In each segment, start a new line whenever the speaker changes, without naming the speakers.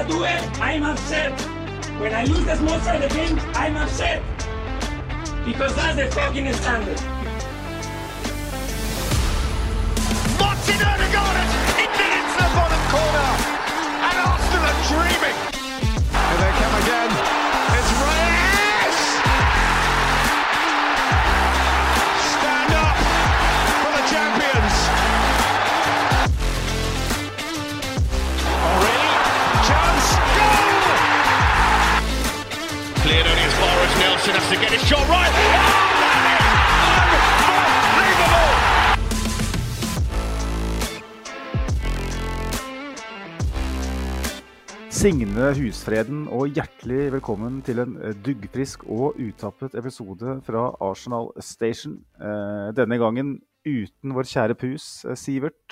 I a duel, I'm upset. When I lose the small side game, I'm upset. Because that's the fucking standard.
Martin Odegaard it into the bottom corner. And Arsenal are dreaming. As has to get his shot right. Oh, that is unbelievable!
Signe Husfreden og hjertelig velkommen til en eh, duggfrisk og utappet episode fra Arsenal Station. Eh, denne gangen uten vår kjære pus eh, Sivert,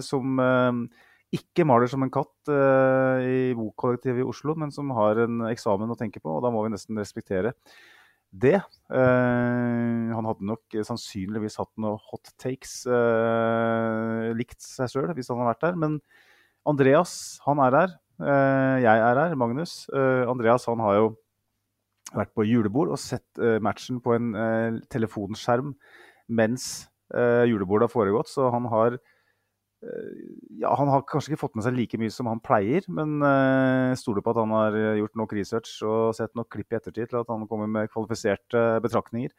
som ikke maler som en katt eh, i bokkollektivet i Oslo, men som har en eksamen å tenke på, og da må vi nesten respektere det. Eh, han hadde nok sannsynligvis hatt noen hot takes, eh, likt seg sjøl hvis han hadde vært der. Men Andreas, han er her. Eh, jeg er her, Magnus. Eh, Andreas han har jo vært på julebord og sett eh, matchen på en telefonskjerm mens julebordet har foregått, så han har ja, Han har kanskje ikke fått med seg like mye som han pleier, men jeg stoler på at han har eh, gjort nok research og sett nok klipp i ettertid til at han kommer med kvalifiserte betraktninger.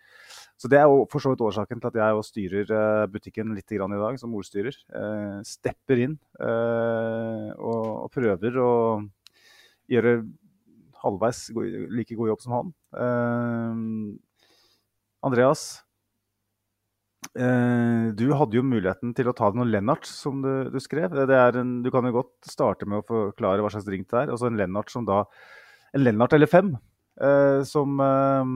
Så Det er jo for så vidt årsaken til at jeg også styrer eh, butikken litt i dag, som ordstyrer. Eh, stepper inn eh, og, prøver å gjøre halvveis like god jobb som han. Eh, Andreas, eh, du hadde jo muligheten til å ta noen Lennart, som du, du skrev. En, du kan jo godt starte med å forklare hva slags drink det er. Altså en Lennart som da En Lennart eller fem, eh, som eh,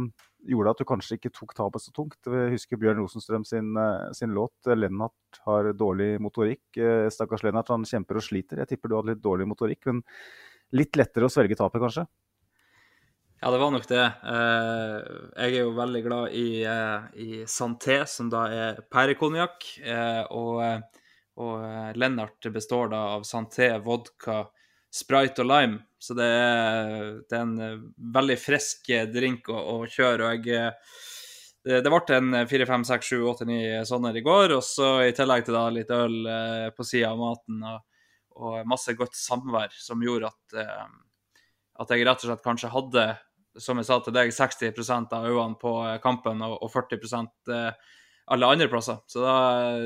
gjorde at du kanskje ikke tok tapet så tungt. Jeg husker Bjørn Rosenstrøm sin, eh, sin låt 'Lennart har dårlig motorikk'. Eh, Stakkars Lennart, han kjemper og sliter. Jeg tipper du hadde litt dårlig motorikk, men litt lettere å svelge tapet, kanskje?
Ja, det var nok det. Eh, jeg er jo veldig glad i, eh, i Santé, som da er pærekonjakk. Eh, og, og Lennart består da av Santé, vodka, Sprite og lime. Så det er, det er en veldig frisk drink å, å kjøre. Og jeg det, ble en 4, 5, 6, 7, 8, 9 sånne i går. Og så i tillegg til da litt øl på sida av maten og, og masse godt samvær som gjorde at, at jeg rett og slett kanskje hadde, som jeg sa til deg, 60% av øynene på eh, kampen og, og 40 eh, alle andre plasser. Så da,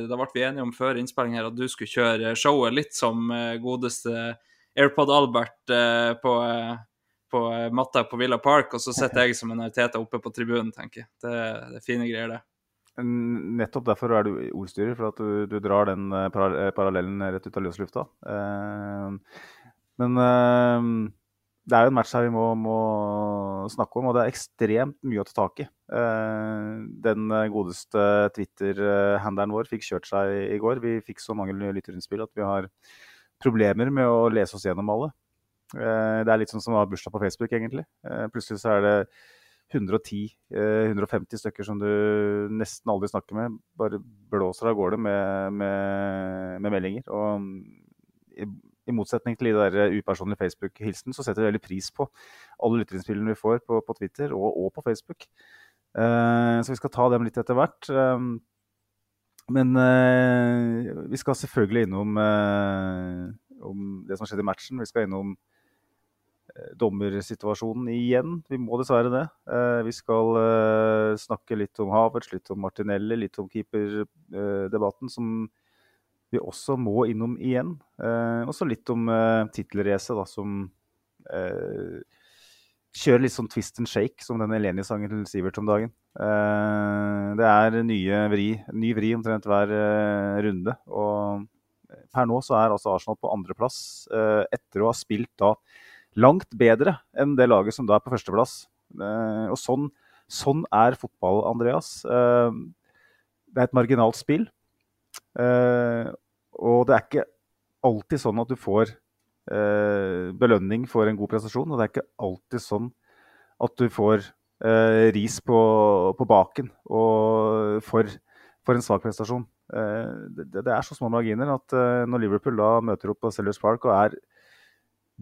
da ble vi enige om før innspilling her at du skulle kjøre showet litt som eh, godeste AirPod Albert på, på matta på Villa Park, og så sitter jeg som en Arteta oppe på tribunen, tenker jeg. Det, det er fine greier, det.
Nettopp derfor er du ordstyrer, for at du, du drar den para- parallellen rett ut av løslufta. Men det er jo en match her vi må, må snakke om, og det er ekstremt mye å ta tak i. Eh, den godeste Twitter-handelen vår fikk kjørt seg i går. Vi fikk så mange lytterinnspill at vi har problemer med å lese oss gjennom alle. Eh, det er litt sånn som å ha bursdag på Facebook, egentlig. Eh, plutselig så er det 110-150 stykker som du nesten aldri snakker med, bare blåser av gårde med, med, med meldinger. Og mm, i, motsetning til de der upersonlige Facebook-hilsen, så setter vi veldig pris på alle lytterinnspillene vi får på, på Twitter og, og på Facebook. Uh, så vi skal ta dem litt etter hvert. Um, men uh, vi skal selvfølgelig innom uh, om det som skjedde i matchen. Vi skal innom eh, dommersituasjonen igjen. Vi må dessverre det. Eh, vi skal eh, snakke litt om Havertz, litt om Martinelli, litt om keeperdebatten, som vi også må innom igjen. Eh, og så litt om eh, tittelracet, da, som eh, kjører litt sånn twist and shake, som den Eleni-sangen til Sivert om dagen. Eh, det er nye vri, ny vri omtrent hver eh, runde. Og per nå så er altså Arsenal på andreplass, eh, etter å ha spilt da langt bedre enn det laget som da er på førsteplass. Eh, og sånn, sånn er fotball, Andreas. Eh, det er et marginalt spill. Eh, og det er ikke alltid sånn at du får eh, belønning for en god prestasjon. Og det er ikke alltid sånn at du får eh, ris på, på baken for, for en svak prestasjon. Eh, det, det, er så små marginer at eh, når Liverpool da møter opp på Sellers Park og er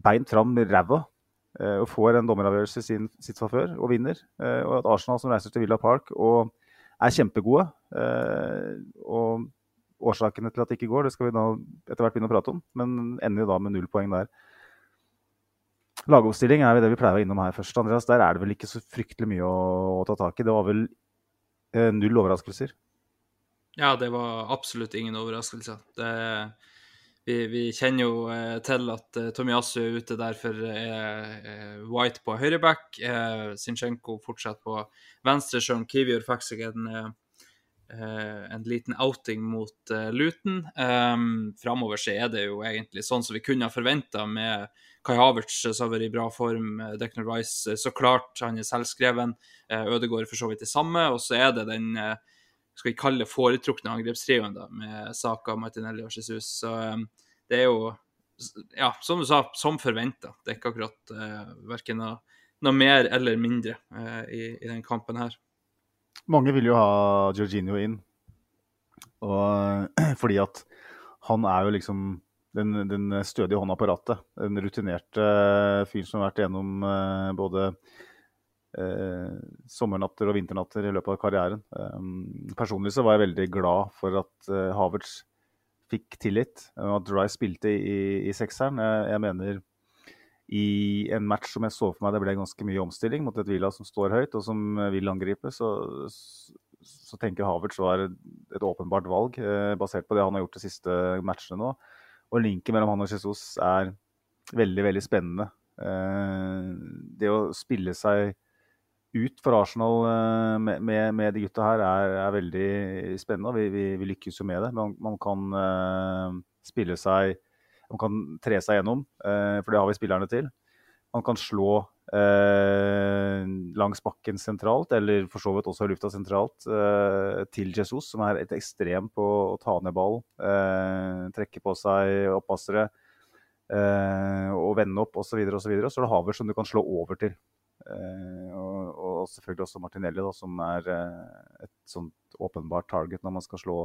beint fram med ræva eh, og får en dommeravgjørelse i sin, sitt favør og vinner, og at Arsenal som reiser til Villa Park og er kjempegode og årsakene til at det ikke går, det skal vi da etter hvert begynne å prate om, men ender jo da med null poeng der. Lagoppstilling er det vi pleier å innom her først. Andreas, Der er det vel ikke så fryktelig mye å, å ta tak i. Det var vel eh, null overraskelser?
Ja, det var absolutt ingen overraskelser. Det, vi, vi, kjenner jo eh, til at eh, Tomiyasu er ute der for eh, White på høyreback. Eh, Sinchenko fortsetter på venstre, selv om Kivior fikk seg en eh, Eh, en liten outing mot uh, Luton. Um, Framover så er det jo egentlig sånn som vi kunne ha forventa med Kai Havertz som har vært i bra form, Declan Rice så klart, han er selvskreven. Uh, Ødegaard for så vidt det samme. Og så er det den uh, skal vi kalle foretrukne angrepstrioen da, med Saka, Martinelli og Jesus. Så um, det er jo, ja, som du sa, som forventa. Det er ikke akkurat uh, verken noe, noe, mer eller mindre i, i den kampen her.
Mange vil jo ha Georginio inn. Og, fordi at han er jo liksom den, den stødige hånda på rattet. En rutinerte fyr som har vært gjennom uh, både uh, sommernatter og vinternatter i løpet av karrieren. Um, personlig så var jeg veldig glad for at Havertz fikk tillit, og at Dry spilte i, i sekseren. Jeg, jeg mener i en match som jeg så for meg det ble ganske mye omstilling mot et Villa som står høyt og som vil angripe, så, så tenker Havertz var et åpenbart valg, eh, basert på det han har gjort de siste matchene nå. Og linken mellom han og Jesus er veldig, veldig spennende. Eh, det å spille seg ut for Arsenal eh, med, med, de gutta her er, er veldig spennende. Vi, vi, vi, lykkes jo med det. Man, man kan eh, spille seg man kan tre seg gjennom, eh, for det har vi spillerne til. Han kan slå eh, langs bakken sentralt, eller for så vidt også lufta sentralt, eh, til Jesus, som er et ekstrem på å ta ned ball, eh, trekke på seg opppassere eh, og vende opp osv. Og, så videre, og så er det Haver som du kan slå over til. Eh, og, og, selvfølgelig også Martinelli, da, som er et sånt åpenbart target når man skal slå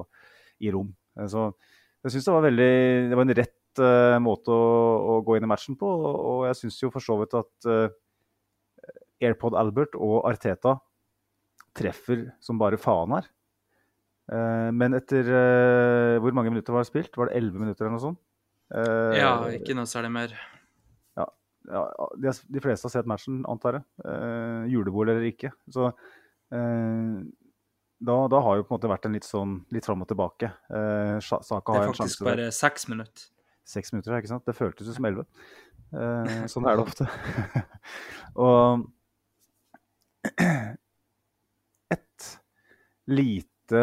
i rom. så jeg syns det var veldig Det var en rett uh, måte å, å, gå inn i matchen på. Og jeg syns jo for så vidt at uh, AirPod Albert og Arteta treffer som bare faen her. Uh, men etter Hvor mange minutter var det spilt? Var det 11 minutter eller noe sånt?
ja, ikke noe særlig mer.
Ja, ja de, de, fleste har sett matchen, antar jeg. julebord eller ikke. Så da, da, har jo på en måte vært en litt sånn litt fram og tilbake. Eh,
Saka det er faktisk bare seks minutter
seks minutter, ikke sant? Det føltes jo som elleve. Eh, sånn er det ofte. og et lite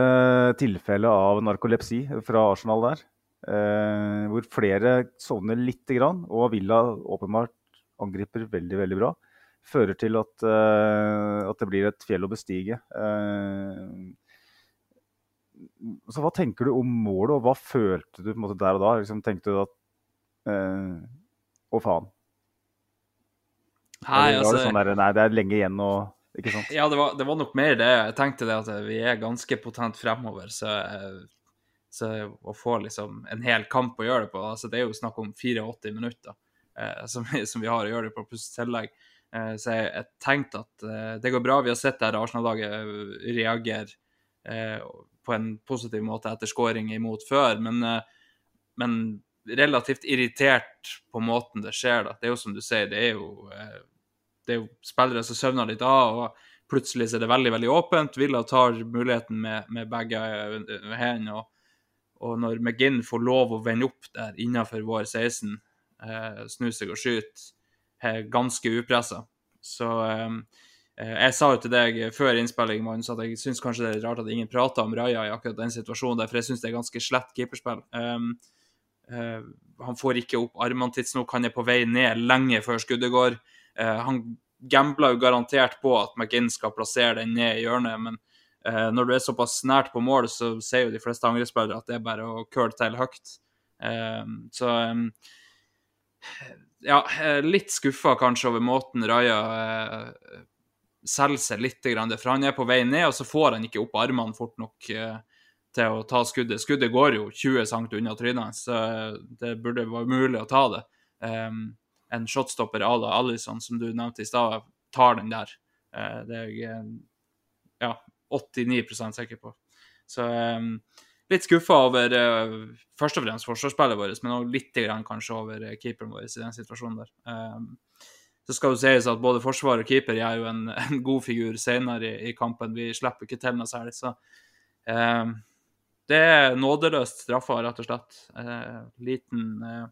tilfelle av narkolepsi fra Arsenal der, eh, hvor flere sovner lite grann, og Villa åpenbart angriper veldig, veldig bra, fører til at, eh, at det blir et fjell å bestige. Eh, så hva tenker du om målet, og hva følte du på en måte der og da? Liksom, tenkte du at eh, Å, faen.
Nei, altså,
det sånn der, nei, det er lenge igjen og ikke sant?
Ja, det var, det var, nok mer det. Jeg tenkte det at vi er ganske potent fremover. Så, så å få liksom en hel kamp å gjøre det på altså Det er jo snakk om 84 minutter eh, som, som, vi har å gjøre det på, pluss tillegg. Eh, så jeg, jeg, tenkte at eh, det går bra. Vi har sett der Arsenal-laget reagere eh, på en positiv måte etter scoring imot før, men, eh, men, relativt irritert på måten det skjer. Da. Det er jo som du sier, det er jo, eh, det er jo spillere som søvner litt av, og plutselig er det veldig veldig åpent. Villa tar muligheten med, med begge hendene. Og, og, når McGinn får lov å vende opp der innenfor vår 16, eh, snu seg og skyte, ganske upressa. Så eh, Eh, jeg sa jo til deg før innspilling Magnus, at jeg syns kanskje det er rart at ingen prater om Raja i akkurat den situasjonen, der, for jeg syns det er ganske slett keeperspill. Um, uh, han får ikke opp armene tidsnok. Han er på vei ned lenge før skuddet går. Uh, han gambler jo garantert på at McInn skal plassere den ned i hjørnet, men uh, når du er såpass nært på mål, så sier jo de fleste angrepsspillere at det er bare å curle til høyt. Eh, så ja, litt skuffa kanskje over måten Raja eh, selger seg litt. For han er på vei ned, og så får han ikke opp armene fort nok eh, til å ta skuddet. Skuddet går jo 20 cm unna trynet hans, så det burde være mulig å ta det. Um, en shotstopper à la Alison, som du nevnte i stad, tar den der. Uh, det er jeg ja, 89 sikker på. Så um, litt skuffa over først og fremst forsvarsspillet vårt, men også litt grann kanskje over keeperen vår i den situasjonen der. Så skal det sies at både forsvar og keeper gjør jo en, en god figur senere i, i, kampen. Vi slipper ikke til noe særlig. Så eh, det er nådeløst straffa, rett og slett. Eh, liten, eh,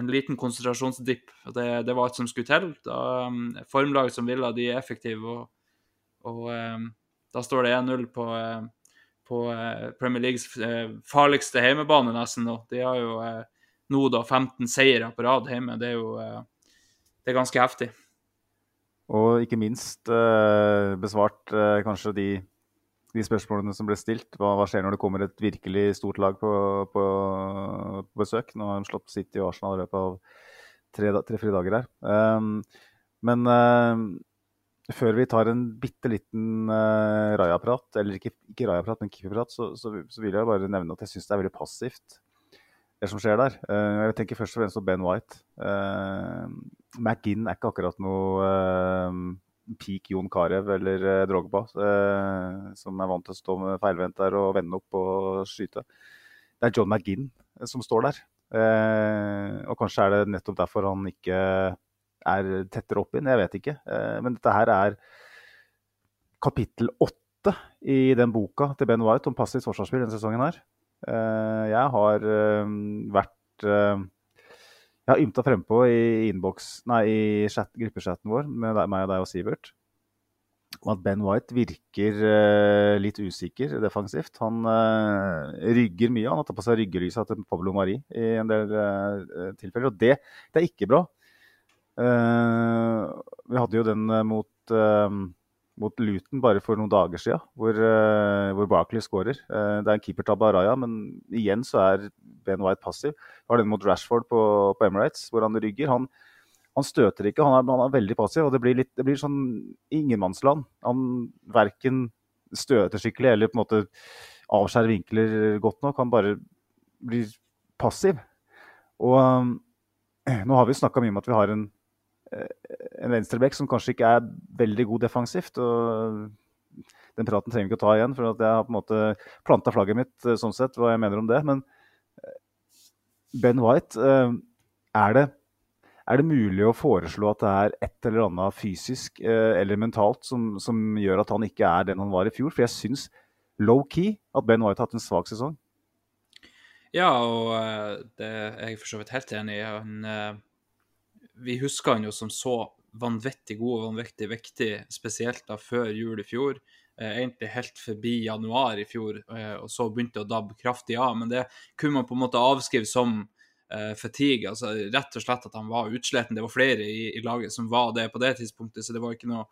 en liten konsentrasjonsdipp. Det, det, var alt som skulle til. Da, um, formlag som ville, de er effektive. Og, og um, da står det 1-0 på, uh, på Premier Leagues farligste hjemmebane, nesten. nå. De har jo nå da 15 seire på rad hjemme. Det er jo det er ganske heftig.
Og ikke minst besvart kanskje de de spørsmålene som ble stilt. Hva, hva, skjer når det kommer et virkelig stort lag på, på, på besøk? Nå har de slått City og Arsenal i løpet av tre-fire tre, dager her. Um, men uh, før vi tar en bitte liten uh, Raja-prat, eller ikke, ikke Raja-prat, men kipi-prat, så, så, så, vil jeg bare nevne at jeg syns det er veldig passivt, det som skjer der. Uh, jeg tenker først og fremst på Ben White. Uh, McGinn er ikke akkurat noe peak Jon Carew eller eh, Drogba, eh, som er vant til å stå med feilvendt der og vende opp og skyte. Det er John McGinn eh, som står der. og kanskje er det nettopp derfor han ikke er tettere opp inn, jeg vet ikke. men dette her er kapittel åtte i den boka til Ben White om passivt forsvarsspill denne sesongen her. Jeg har vært jeg har ymta frempå i inbox, nei, i chat, gruppechatten vår med meg og deg og Sivert at Ben White virker uh, litt usikker defensivt. Han uh, rygger mye. Han har tatt på seg ryggelysa til Pablo Mari i en del uh, tilfeller, og det, det, er ikke bra. vi hadde jo den mot mot Luton bare for noen dager siden, hvor, uh, hvor Barkley skårer. Uh, det er en keepertabbe av Raja, men igjen så er Ben White passiv. Vi har den mot Rashford på, på Emirates, hvor han rygger. Han, han støter ikke, han er, han er, veldig passiv. og Det blir, litt, det blir sånn ingenmannsland. Han verken støter skikkelig eller på en måte avskjærer vinkler godt nok. Han bare blir passiv. Og um, nå har vi snakka mye om at vi har en en venstreback som kanskje ikke er veldig god defensivt. og Den praten trenger vi ikke å ta igjen, for jeg har på en måte planta flagget mitt eh, sånn sett, hva jeg mener om det. Men eh, Ben White, eh, er det, er det mulig å foreslå at det er et eller annet fysisk eller mentalt som, som gjør at han ikke er den han var i fjor? For jeg syns low-key at Ben White har hatt en svak sesong.
Ja, og det er jeg for så vidt helt enig i. Han vi husker han jo som så vanvittig god og vanvittig viktig, spesielt da før jul i fjor. Eh, egentlig helt forbi januar i fjor, eh, og så begynte det å dabbe kraftig av. Men det kunne man på en måte avskrive som eh, fatigue. altså Rett og slett at han var utsliten. Det var flere i, i, laget som var det på det tidspunktet, så det var ikke noe,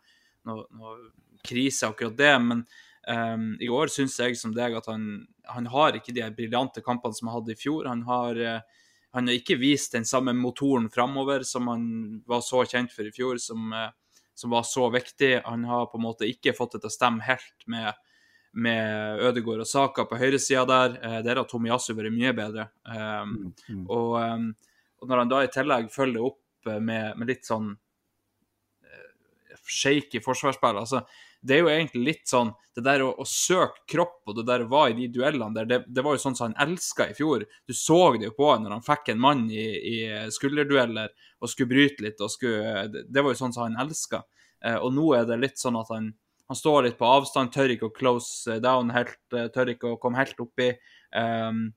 noe, noe krise akkurat det. Men um, i år syns jeg som deg at han, han har ikke de briljante kampene som han hadde i fjor. Han har uh, han har ikke vist den samme motoren framover som han var så kjent for i fjor, som, eh, som, var så viktig. Han har på en måte ikke fått det til å stemme helt med, med Ødegaard og Saka på høyresida der. Eh, der har Tomiyasu vært mye bedre. Um, mm, mm. Og, um, og, når han da i tillegg følger opp med, med litt sånn shaky forsvarsspill altså det er jo egentlig litt sånn Det der å, å søke kropp og det der å være i de duellene der, det, det var jo sånn som han elska i fjor. Du så det jo på han når han fikk en mann i, i skulderdueller og skulle bryte litt. og skulle, Det, det var jo sånn som han elska. Eh, og nå er det litt sånn at han, han står litt på avstand, tør ikke å close down helt, eh, tør ikke å komme helt oppi. Um,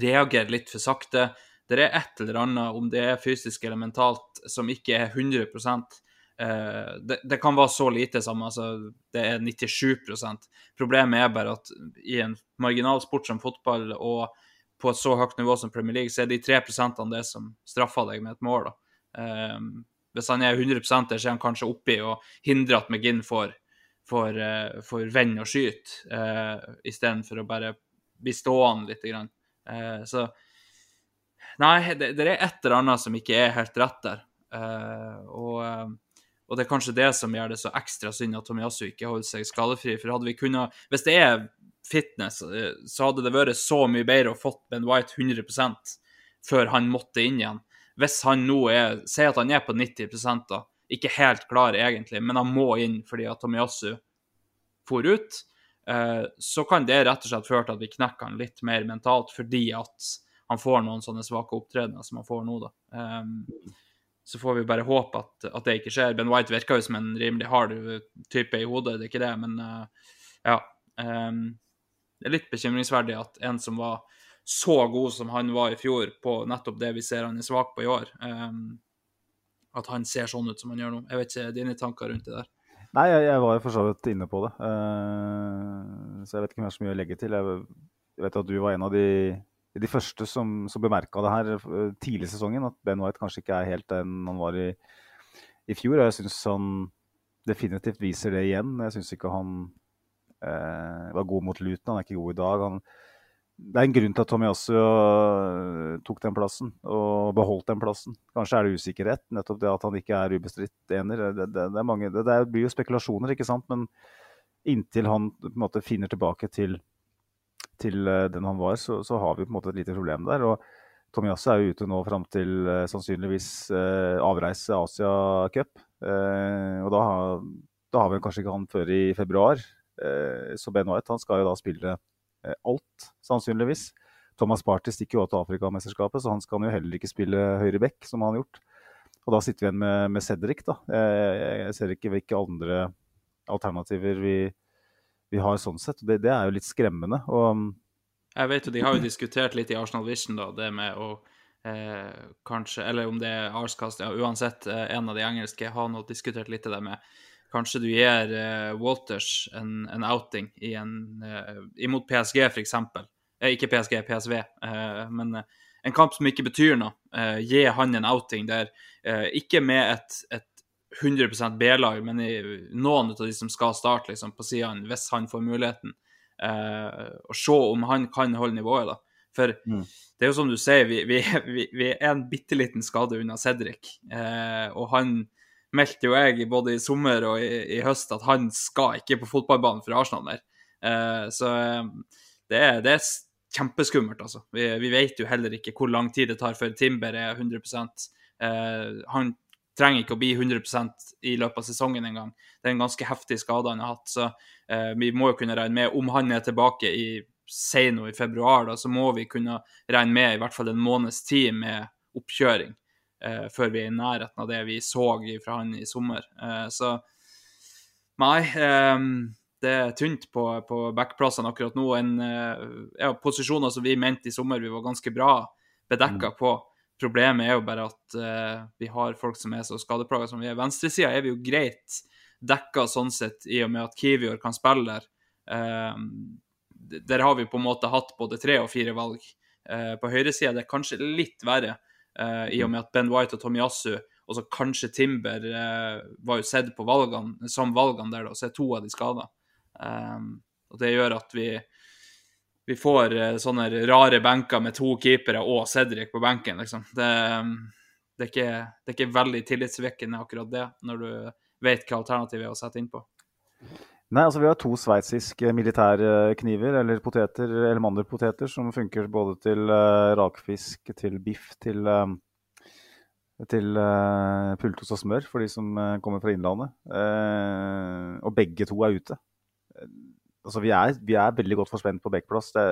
reagerer litt for sakte. Det er et eller annet, om det er fysisk eller mentalt, som ikke er 100 Eh, det, det, kan være så lite som altså, det er 97% Problemet er bare at i en marginal sport som fotball, og på et så høyt nivå som Premier League, så er de 3 det som straffer deg med et mål. Um, hvis han er 100 der, så er han kanskje oppi og hindrer at McGinn får, får, uh, får venn og skyte, uh, istedenfor å bare bli stående litt. Grann. Uh, så Nei, det, det, er et eller annet som ikke er helt rett der. Uh, og, og, det er kanskje det som gjør det så ekstra synd at Tomiyasu ikke holder seg skadefri. For hadde vi kunnet Hvis det er fitness, eh, så hadde det vært så mye bedre å fått Ben White 100% før han måtte inn igjen. Hvis han nå er Si at han er på 90 da. Ikke helt klar egentlig, men han må inn fordi at Tomiyasu for ut. Uh, så kan det rett og slett føre til at vi knekker han litt mer mentalt, fordi at han får noen sånne svake opptredener som han får nå, da. Så får vi bare håpe at, at, det ikke skjer. Ben White virker jo som en rimelig hard type i hodet, det er ikke det, men uh, ja. Um, det er litt bekymringsverdig at en som var så god som han var i fjor, på nettopp det vi ser han er svak på i år, um, at han ser sånn ut som han gjør nå. Jeg vet ikke dine tanker rundt det der?
Nei, jeg, jeg var jo for så vidt inne på det. Uh, så jeg vet ikke har så mye å legge til. Jeg vet at du var en av de de første som, som bemerka det her eh, tidlig i sesongen, at Ben White kanskje ikke er helt den han var i, i fjor. Og jeg syns han definitivt viser det igjen. Jeg syns ikke han eh, var god mot Luton. Han er ikke god i dag. Han, det er en grunn til at Tomiyasu uh, tok den plassen og beholdt den plassen. Kanskje er det usikkerhet, nettopp det at han ikke er ubestridt ener. Det, det, det, mange, det, blir jo spekulasjoner, ikke sant. Men inntil han måte finner tilbake til til eh, den han var, så, så, har vi på en måte et lite problem der. og Tomiyasu er jo ute nå fram til uh, sannsynligvis uh, avreise Asia Cup. Og da, da, har vi kanskje ikke han før i februar. så Ben White han skal jo da spille alt, sannsynligvis. Thomas Party stikker jo til Afrikamesterskapet, så han skal jo heller ikke spille høyre back, som han har gjort. Og da sitter vi igjen med, med Cedric, da. jeg ser ikke hvilke andre alternativer vi, vi har sånn sett. Det, det er jo litt skremmende. Og, um,
jeg vet jo, De har jo diskutert litt i Arsenal Vision, da, det med å eh, kanskje Eller om det er Arskast, ja, uansett, eh, en av de engelske har nå diskutert litt det med Kanskje du gir eh, Walters en, en, outing i en, eh, imot PSG, f.eks. Eh, ikke PSG, PSV, eh, men en kamp som ikke betyr noe. gi han en outing der, ikke med et, et 100 B-lag, men i noen av de som skal starte liksom, på sidene, hvis han får muligheten. Eh, og se om han kan holde nivået, da. For mm. det er jo som du sier, vi, vi, vi, vi er en bitte liten skade unna Cedric. Eh, og han meldte jo jeg både i sommer og i, i, høst at han skal ikke på fotballbanen for Arsenal mer. Eh, så eh, det er, det er, kjempeskummelt, altså. Vi, vi, vet jo heller ikke hvor lang tid det tar før Timber er 100 eh, Han trenger ikke å bli 100% i løpet av sesongen engang. Det er en ganske heftig skade han har hatt. Så eh, vi må jo kunne regne med, om han er tilbake i seno i februar, da, så må vi kunne regne med i hvert fall en måneds tid med oppkjøring eh, før vi er i nærheten av det vi så fra han i sommer. Eh, så nei. Eh, det er tynt på, på backplassene akkurat nå. En, eh, ja, posisjoner som vi mente i sommer vi var ganske bra bedekka mm. på. Problemet er jo bare at uh, vi har folk som er så skadeplaga som vi er. Venstresida er vi jo greit dekka sånn sett, i og med at Kivior kan spille der. Uh, der har vi på en måte hatt både tre og fire valg. Uh, på høyresida er det kanskje litt verre, i og med at Ben White og Tomiyasu og så kanskje Timber var jo sett på valgene, som valgene der, da, så er to av de skada. Um, og det gjør at vi vi får eh, sånne rare benker med to keepere og Cedric på benken, liksom. Det, det, er, ikke, det er ikke veldig tillitsvekkende akkurat det, når du vet hva alternativet er å sette inn på.
Nei, altså Vi har to sveitsiske militærkniver, eller poteter, eller mandelpoteter, som funker både til uh, rakfisk, til biff, til, uh, til uh, pultos og smør for de som kommer fra Innlandet. og begge to er ute altså vi, er, vi er veldig godt forspent på backplass. Det,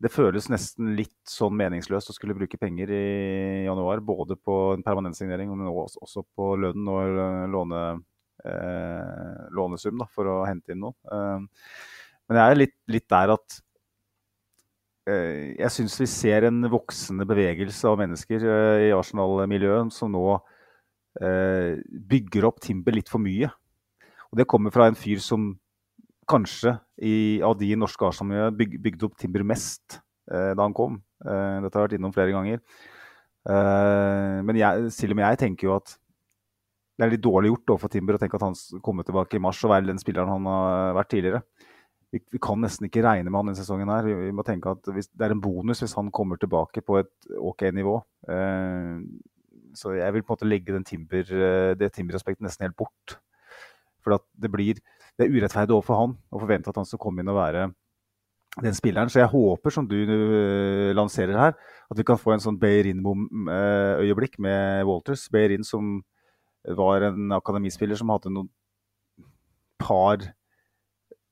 det, føles nesten litt sånn meningsløst å skulle bruke penger i januar. Både på en permanentsignering, men også på lønnen og låne, eh, lånesum da, for å hente inn noe. Eh, men jeg er litt, litt der at eh, jeg syns vi ser en voksende bevegelse av mennesker eh, i Arsenal-miljøet som nå eh, bygger opp Timber litt for mye. Og det kommer fra en fyr som kanskje i, av de norske Arsenal-miljøene byg, bygde opp Timber mest eh, da han kom. Eh, dette har vært innom flere ganger. Eh, men jeg, og med jeg tenker jo at det er litt dårlig gjort overfor Timber å tenke at han kommer tilbake i mars og være den spilleren han har vært tidligere. Vi, vi kan nesten ikke regne med han denne sesongen. her. Vi, vi må tenke at hvis, Det er en bonus hvis han kommer tilbake på et OK nivå. Eh, så jeg vil på en måte legge timber, eh, det Timber-aspektet nesten helt bort. For at det blir det er urettferdig overfor han å forvente at han skal komme inn og være den spilleren. Så jeg håper, som du uh, lanserer her, at vi kan få en sånn Beirin-øyeblikk med Walters. Beirin som var en akademispiller som hadde noen par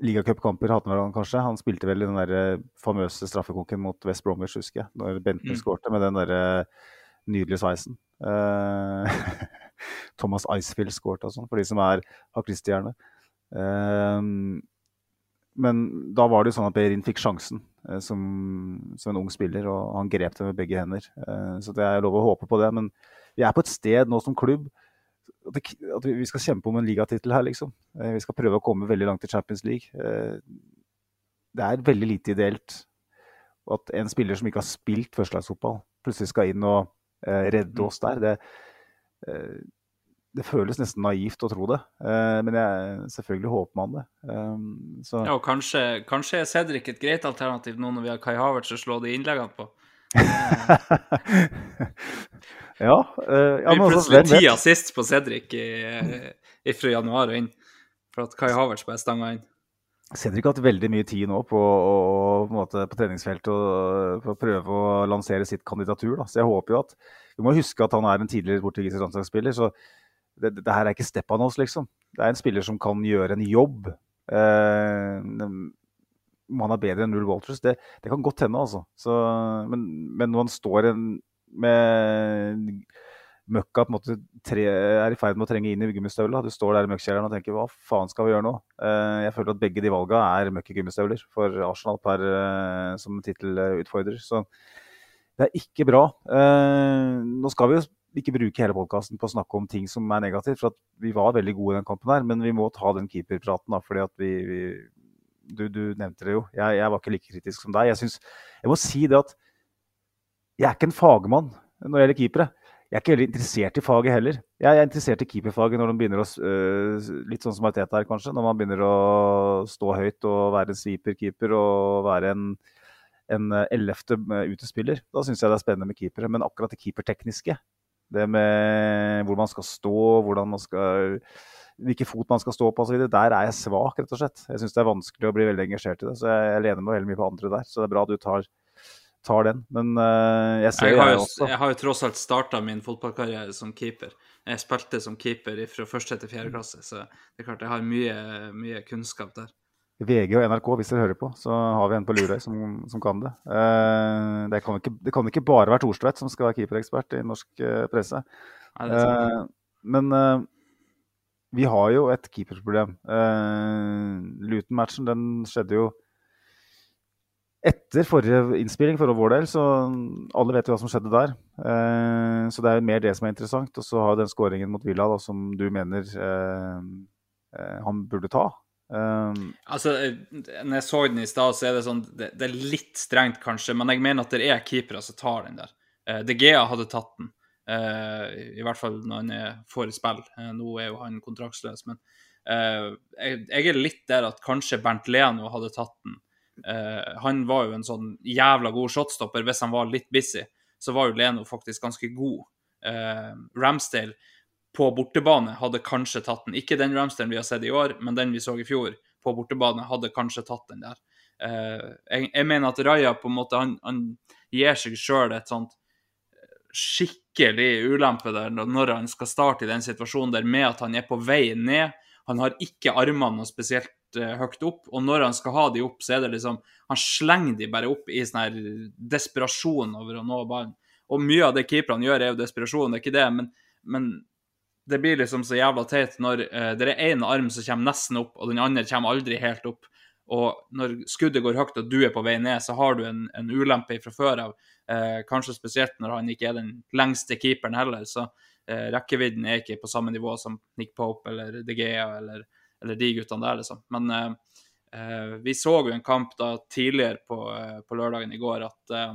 ligacupkamper. Han kanskje. Han spilte vel i den der eh, famøse straffekonken mot West Bromwich, husker jeg. Når Benten mm. skårte med den der eh, nydelige sveisen. Uh, Thomas Icefield skåret og sånn, for de som er, har Christie-hjerne. Ehm, men da var det jo sånn at Behrin fikk sjansen eh, som, som, en ung spiller, og han grep det med begge hender. Eh, så det er lov å håpe på det. Men vi er på et sted nå som klubb at, vi skal kjempe om en ligatittel her, liksom. Eh, vi skal prøve å komme veldig langt i Champions League. Det er veldig lite ideelt at en spiller som ikke har spilt førstelagsfotball, plutselig skal inn og redde oss der. Det, det føles nesten naivt å tro det, uh, men jeg, selvfølgelig håper man det. Så.
ja, og kanskje, kanskje er Cedric et greit alternativ nå når vi har Kai Havertz å slå de innleggene på?
ja. Uh, ja
vi altså, plutselig ti assist på Cedric i, i, fra januar og inn, for at Kai Havertz bare stanga inn.
Cedric har hatt veldig mye tid nå på, på, måte, på treningsfeltet og på å prøve å lansere sitt kandidatur. Da. Så jeg håper jo at Vi må huske at han er en tidligere portugisisk landslagsspiller. så det, det, her er ikke Stepanos, liksom. Det er en spiller som kan gjøre en jobb. Eh, om han er bedre enn Null Walters, det, det, kan godt hende, altså. Så, men, men, når han står en, med møkka på en måte tre, er i ferd med å trenge inn i gummistøvla, du står der i møkkjelleren og tenker hva faen skal vi gjøre nå? Eh, jeg føler at begge de valga er møkk i gummistøvler for Arsenal per, eh, som tittelutfordrer. Så det er ikke bra. Eh, nå skal vi jo ikke bruke hele podkasten på å snakke om ting som er negativt. For vi var veldig gode i den kampen her, men vi må ta den keeperpraten. da, fordi vi, vi du, du, nevnte det jo. Jeg, jeg, var ikke like kritisk som deg. Jeg, synes, jeg må si det at jeg er ikke en fagmann når det gjelder keepere. Jeg er ikke veldig interessert i faget heller. Jeg er interessert i keeperfaget når de begynner å øh, Litt sånn som Arteta her, kanskje. Når man begynner å stå høyt og være en sweeper-keeper og være en, en ellevte utespiller. Da syns jeg det er spennende med keepere. Men akkurat det keepertekniske, det med hvor man skal stå, hvordan man skal, hvilken fot man skal stå på osv. Der er jeg svak, rett og slett. Jeg syns det er vanskelig å bli veldig engasjert i det. Så jeg, jeg lener meg veldig mye på andre der. Så det er bra du tar, tar den. Men uh, jeg ser
jeg har,
jo,
jeg har jo tross alt starta min fotballkarriere som keeper. Jeg spilte som keeper fra første til fjerde klasse, så det er klart jeg har mye, mye kunnskap der.
VG og NRK, hvis dere hører på, så har vi en på Lurøy som, som kan det. Uh, det, kan ikke, det, kan ikke, bare være Thorstvedt som skal være keeperekspert i norsk uh, presse. Nei, men vi har jo et keeperproblem. Luton-matchen den skjedde jo etter forrige innspilling for vår del, så alle vet jo hva som skjedde der. Eh, så det er jo mer det som er interessant. Og så har den skåringen mot Villa da, som du mener han burde ta.
Eh. altså, når jeg så den i stad, så er det sånn det, det, er litt strengt, kanskje, men jeg mener at det er keepere som tar den der. Uh, De Gea hadde tatt den, i hvert fall når han er, får spill. Nå er jo han kontraktsløs, men jeg, jeg, er litt der at kanskje Bernt Leno hadde tatt den. Han var jo en sånn jævla god shotstopper hvis han var litt busy. Så var jo Leno faktisk ganske god. Ramsdale på bortebane hadde kanskje tatt den. Ikke den Ramsdalen vi har sett i år, men den vi så i fjor på bortebane, hadde kanskje tatt den der. Uh, jeg, jeg, mener at Raja på en måte, han, han gir seg sjøl et sånt eh, skikkelig ulempe der når han skal starte i den situasjonen der med at han er på vei ned. Han har ikke armene noe spesielt høyt opp, og når han skal ha de opp, så er det liksom Han slenger de bare opp i sånn her desperasjon over å nå ballen. Og mye av det keeperne gjør, er jo desperasjon, det er ikke det, men, men det blir liksom så jævla teit når uh, det er én arm som kommer nesten opp, og den andre kommer aldri helt opp. Og når skuddet går høyt og du er på vei ned, så har du en, en ulempe fra før av. Uh, kanskje spesielt når han ikke er den lengste keeperen heller. Så uh, rekkevidden er ikke på samme nivå som Nick Pope eller De Gea eller, eller de guttene der, liksom. Men eh, Vi så jo en kamp da tidligere på, eh, på lørdagen i går at, eh,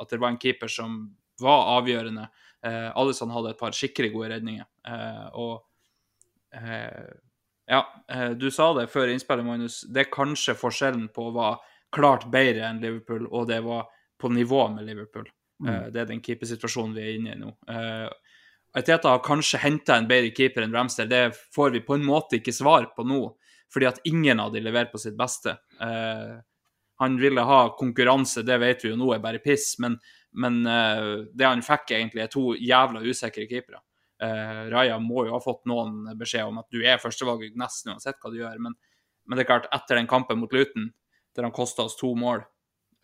at det var en keeper som var avgjørende. Eh, Alison hadde et par skikkelig gode redninger. Eh, og eh, ja, eh, du sa det før innspillet, Magnus. Det er kanskje forskjellen på å være klart bedre enn Liverpool, og det var på nivå med Liverpool. Eh, det er den keepersituasjonen vi er inne i nå. Arteta har kanskje henta en bedre keeper enn Ramster. Det får vi på en måte ikke svar på nå, fordi at ingen av de leverer på sitt beste. Uh, han ville ha konkurranse, det vet vi jo nå er bare piss, men, men uh, det han fikk, egentlig, er to jævla usikre keepere. Uh, Raja må jo ha fått noen beskjed om at du er førstevalget nesten uansett hva du gjør, men, men det er klart, etter den kampen mot Luton, der han kosta oss to mål,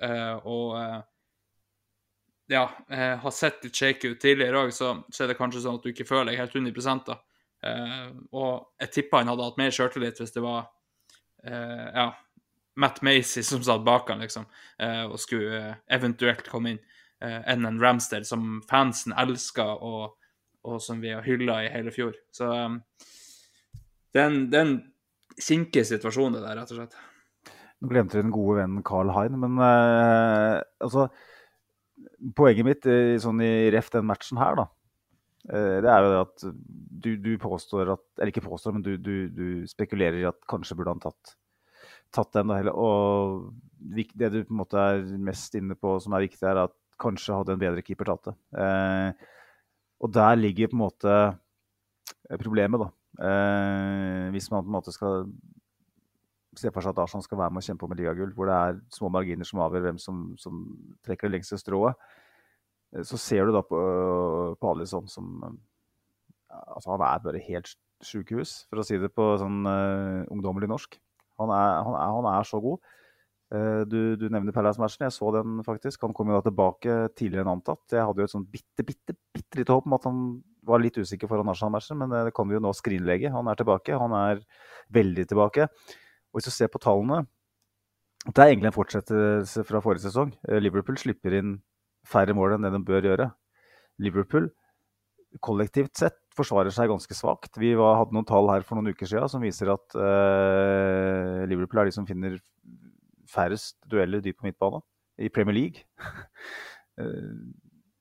og ja, har sett litt shaky ut tidligere òg, så, så er det kanskje sånn at du ikke føler deg helt 100 da. Eh, og jeg tippa han hadde hatt mer sjøltillit hvis det var eh, ja, Matt Macy som satt bak han, liksom, eh, og skulle eventuelt komme inn, enn en Ramsdale som fansen elsker, og, og som vi har hylla i hele fjor. Så eh, det er en, det er en kinkig situasjon, det der, rett og slett.
Nå glemte vi den gode vennen Carl Hein, men eh, altså Poenget mitt sånn i ref den matchen her, da, eh, det er jo det at du, du påstår at Eller ikke påstår, men du, du, du spekulerer i at kanskje burde han tatt, tatt den. da. Og det du på en måte er mest inne på som er viktig, er at kanskje hadde en bedre keeper tatt det. Eh, og der ligger på en måte eh, problemet, da. Hvis man på en måte skal se for seg at Arsenal skal være med og kjempe om et ligagull, hvor det er små marginer som avgjør hvem som, som trekker det lengste strået, eh, så ser du da på, på Alisson som Altså, han er bare helt sjukehus, for å si det på sånn uh, ungdommelig norsk. Han er, han er, han er så god. Eh, du, du nevner Palace-matchen. Jeg så den faktisk. Han kom jo da tilbake tidligere enn antatt. Jeg hadde jo et sånn bitte, bitte, bitte lite håp om at han var litt usikker foran Arsenal-matchen, men eh, det kan vi jo nå skrinlegge. Han er tilbake. Han er veldig tilbake. Og hvis du ser på tallene Det er egentlig en fortsettelse fra forrige sesong. Eh, Liverpool slipper inn færre mål enn det de bør gjøre. Liverpool kollektivt sett forsvarer seg ganske svakt. Vi var, hadde noen tall her for noen uker siden som viser at eh, Liverpool er de som finner færrest dueller dypt på midtbane i Premier League. Eh,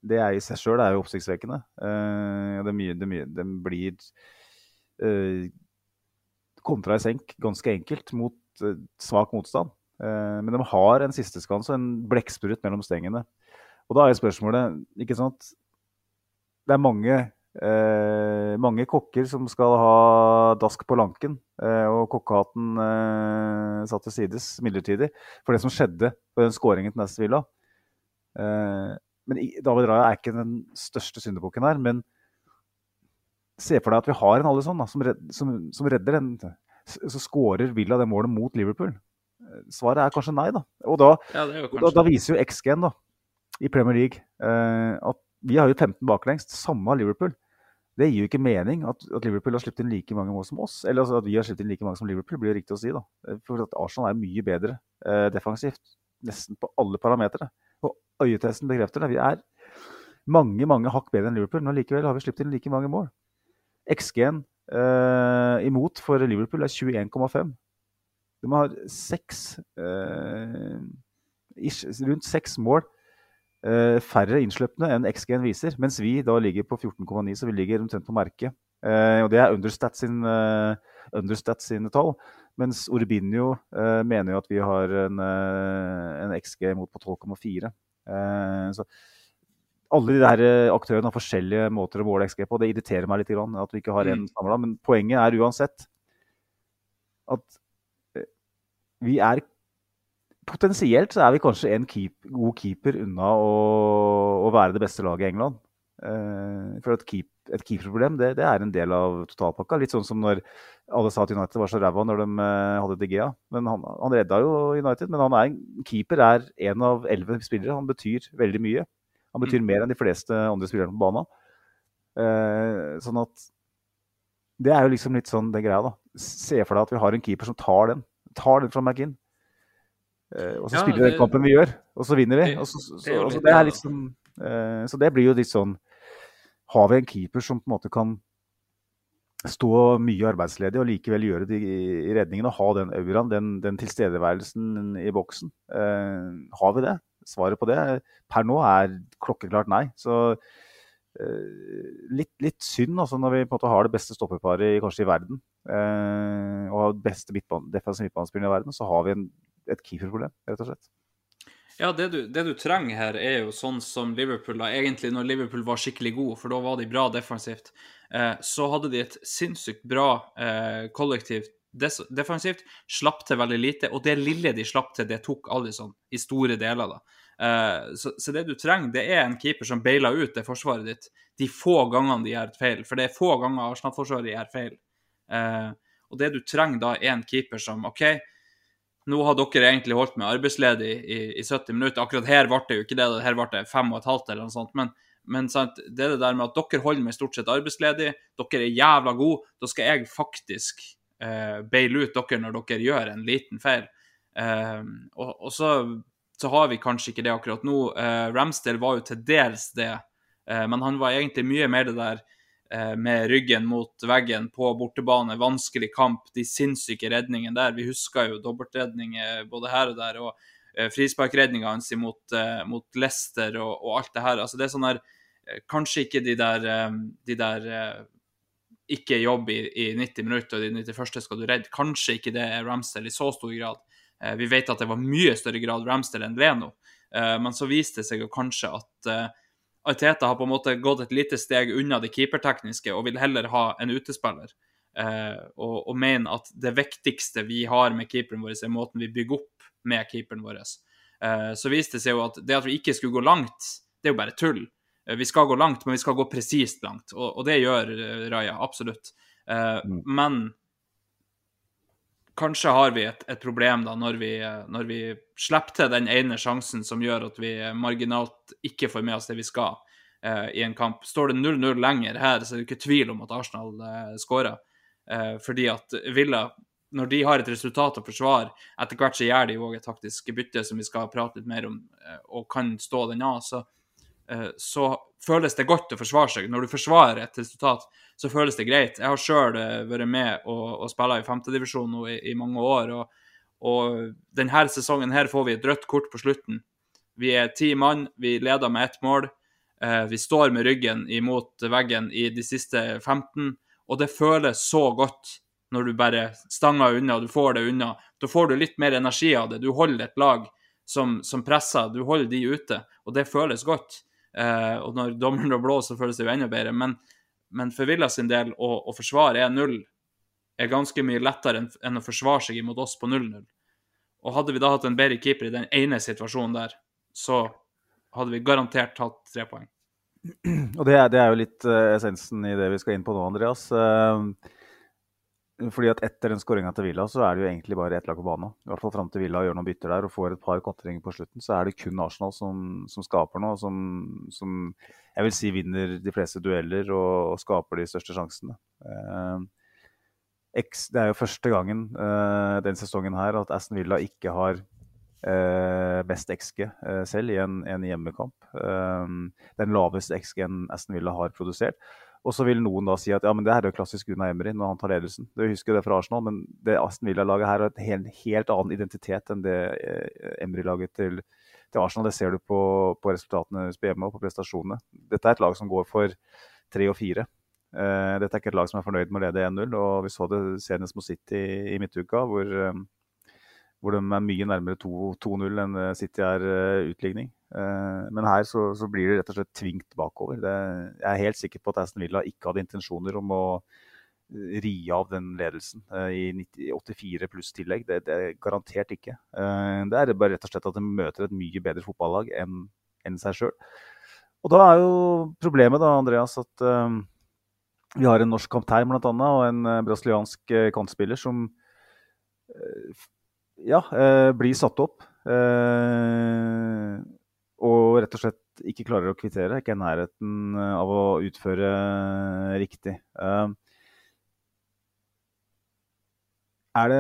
det er i seg sjøl oppsiktsvekkende. Eh, det, mye, det, mye, det blir eh, kontra i senk ganske enkelt mot eh, svak motstand. Eh, men de har en sisteskanse og en blekksprut mellom stengene. Og da er spørsmålet ikke sant, Det er mange, eh, mange kokker som skal ha dask på lanken, eh, og kokkehatten eh, satt til sides midlertidig for det som skjedde på den skåringen til neste Villa. Eh, men David Raja er ikke den største syndebukken her, men se for deg at vi har en Alison som, som, som redder den. Så skårer Villa det målet mot Liverpool. Svaret er kanskje nei, da. Og da,
Ja,
da, da viser jo XG-en da, i Premier League eh, at vi har jo 15 baklengst, samme Liverpool. Det gir jo ikke mening at, at Liverpool har sluppet inn like mange mål som oss. Eller altså at vi har sluppet inn like mange som Liverpool, blir det riktig å si. da. Eh, For at Arsenal er mye bedre eh, defensivt. Nesten på alle parametere. Og øyetesten bekrefter det. Vi er mange mange hakk bedre enn Liverpool, men likevel har vi sluppet inn like mange mål. XG-en eh, imot for Liverpool er 21,5. De har seks eh, ish, rundt seks mål eh, færre innslupne enn XG-en viser. Mens vi da ligger på 14,9, så vi ligger omtrent på merket. Eh, og det er Understat sin, eh, Understat sine tall. Mens Orbinio eh, mener jo at vi har en, en XG imot på 12,4. Eh, så alle de der eh, aktørene har forskjellige måter å måle XG på. Det irriterer meg litt grann, at vi ikke har en samla. Men poenget er uansett at eh, vi er Potensielt så er vi kanskje en keep, god keeper unna å, å være det beste laget i England. Eh, for et, keep, et keeperproblem det, det er en del av totalpakka. Litt sånn som når alle sa at United var så ræva når de hadde De Gea. Men han, han redda jo United. Men han er en keeper er en av elleve spillere. Han betyr veldig mye. Han betyr mer enn de fleste andre spillerne på banen. Eh, sånn at Det er jo liksom litt sånn det greia, da. Se for deg at vi har en keeper som tar den. Tar den fra McInn. Eh, og så
Ja,
spiller vi den kampen vi gjør, og så vinner vi.
det-
så, så,
det
så sånn, eh, så det blir jo litt sånn Har vi en keeper som på en måte kan stå mye arbeidsledig og likevel gjøre det i redningen og ha den auraen, den, den tilstedeværelsen i boksen. Eh, har vi det? Svaret på det per nå er klokkeklart nei. Så eh, litt, litt, synd altså, når vi på en måte har det beste stoppeparet kanskje i verden, eh, og har beste midtbane, defensive midtbanespillere i verden, så har vi en, et keeperproblem, rett og slett.
Ja, det du, det du, trenger her, er jo sånn som Liverpool da, egentlig når Liverpool var skikkelig god, for da var de bra defensivt. Eh, så hadde de et sinnssykt bra eh, kollektivt defensivt, slapp til veldig lite, og det lille de slapp til, det tok Alison i store deler. da. Eh, så, så, det du trenger, det er en keeper som beiler ut det forsvaret ditt de få gangene de gjør feil, for det er få ganger Arsenal-forsvaret gjør feil. og det du trenger da, er en keeper som OK, nå har dere egentlig holdt meg arbeidsledig i, i 70 minutter. Akkurat her ble det jo ikke det, her ble det fem og et halvt eller noe sånt. Men men sant, det er det der med at dere holder meg stort sett arbeidsledig, dere er jævla gode. Da skal jeg faktisk eh, baile ut dere når dere gjør en liten feil. Uh, og, og så, så, har vi kanskje ikke det akkurat nå. Uh, Ramsdale var jo til dels det, uh, men han var egentlig mye mer det der med ryggen mot veggen på bortebane, vanskelig kamp, de sinnssyke redningene der. Vi husker jo dobbeltredninger både her og der. og frisparkredninga hans mot, uh, mot Leicester og, og, alt det her. Altså, det er sånn her Kanskje ikke de der, de der ikke jobb i, i, 90 minutter, og de 91. skal du redde. Kanskje ikke det er Ramsdale i så stor grad. Vi vet at det var mye større grad Ramsdale enn Leno, men så viste det seg jo kanskje at Arteta har på en måte gått et lite steg unna det keepertekniske og vil heller ha en utespiller. og, og mener at det viktigste vi har med keeperen vår, er måten vi bygger opp med keeperen vår. Uh, så viste det seg jo at det at vi ikke skulle gå langt, det er jo bare tull. Uh, vi skal gå langt, men vi skal gå presist langt, og, og, det gjør uh, Raja, absolutt. Mm. Men kanskje har vi et, et problem da når vi, når vi, slipper til den ene sjansen som gjør at vi marginalt ikke får med oss det vi skal i en kamp. Står det 0-0 lenger her, så er det ikke tvil om at Arsenal uh, skårer. fordi at Villa når de har et resultat å forsvare, etter hvert så gjør de òg et taktisk bytte som vi skal prate litt mer om, eh, og kan stå den av, så, eh, så føles det godt å forsvare seg. Når du forsvarer et resultat, så føles det greit. Jeg har sjøl eh, vært med og, og spilla i femtedivisjon i, i, mange år, og, og denne sesongen her får vi et rødt kort på slutten. Vi er ti mann, vi leder med ett mål. Vi står med ryggen imot veggen i de siste 15, og det føles så godt når du bare stanger unna, du får det unna. Da får du litt mer energi av det. Du holder et lag som, som presser, du holder de ute, og det føles godt. Eh, og når dommeren da blåser, så føles det jo enda bedre. Men, men for Villa sin del, å, å forsvare 1-0 er ganske mye lettere enn, å forsvare seg imot oss på 0-0. Og hadde vi da hatt en bedre keeper i den ene situasjonen der, så hadde vi garantert tatt tre poeng.
Og det er, det er jo litt uh, essensen i det vi skal inn på nå, Andreas. Uh, fordi at Etter den skåringa til Villa så er det jo egentlig bare ett lag på banen. I hvert fall fram til Villa gjør noen bytter der og får et par kontringer på slutten, så er det kun Arsenal som, som skaper noe. Som, som, jeg vil si vinner de fleste dueller og, og skaper de største sjansene. Eh, det er jo første gangen eh, den sesongen her at Aston Villa ikke har eh, best XG eh, selv i en, en hjemmekamp. Eh, den laveste XG-en Aston Villa har produsert. Og så vil noen da si at ja, men det her er jo klassisk Una Emry når han tar ledelsen. Du husker det fra Arsenal, men det Aston Villa-laget her har en helt, helt, annen identitet enn det eh, Emry-laget til, til, Arsenal. Det ser du på, på resultatene hjemme og på prestasjonene. Dette er et lag som går for tre og fire. Uh, dette er ikke et lag som er fornøyd med å lede 1-0. og Vi så det senest mot City i midtuka, hvor, um, hvor de er mye nærmere 2-0 enn City er uh, utligning. Eh, men her så, så, blir det rett og slett tvingt bakover. Det, jeg er helt sikker på at Aston Villa ikke hadde intensjoner om å ri av den ledelsen eh, i 90, 84 pluss tillegg. Det, det, er garantert ikke. Eh, det er bare rett og slett at de møter et mye bedre fotballag enn, enn seg sjøl. Og da er jo problemet, da, Andreas, at uh, vi har en norsk kaptein bl.a. og en brasiliansk kantspiller som ja, blir satt opp. Uh, og rett og slett ikke klarer å kvittere. Ikke i nærheten eh, av å utføre eh, riktig. Uh, er det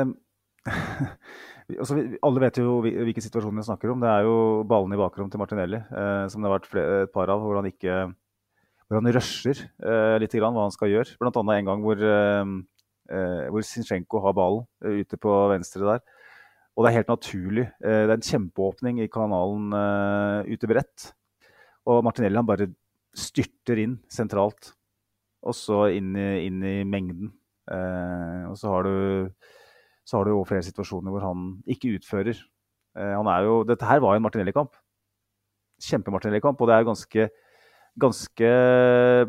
altså, Alle vet jo hvilken situasjon vi snakker om. Det er jo ballen i bakrom til Martinelli, uh, som det har vært flere, et par av, hvor han ikke hvor han rusher eh, litt grann hva han skal gjøre. Annet en gang hvor, eh, hvor Sinchenko har ballen ute på venstre der. Og det er helt naturlig. det er en kjempeåpning i kanalen ute bredt. Og Martinelli han bare styrter inn sentralt. Og så inn i, inn i mengden. og så har du så har du jo flere situasjoner hvor han ikke utfører. han er jo, Dette her var jo en Martinelli-kamp kjempe-Martinelli-kamp. Og det er ganske, ganske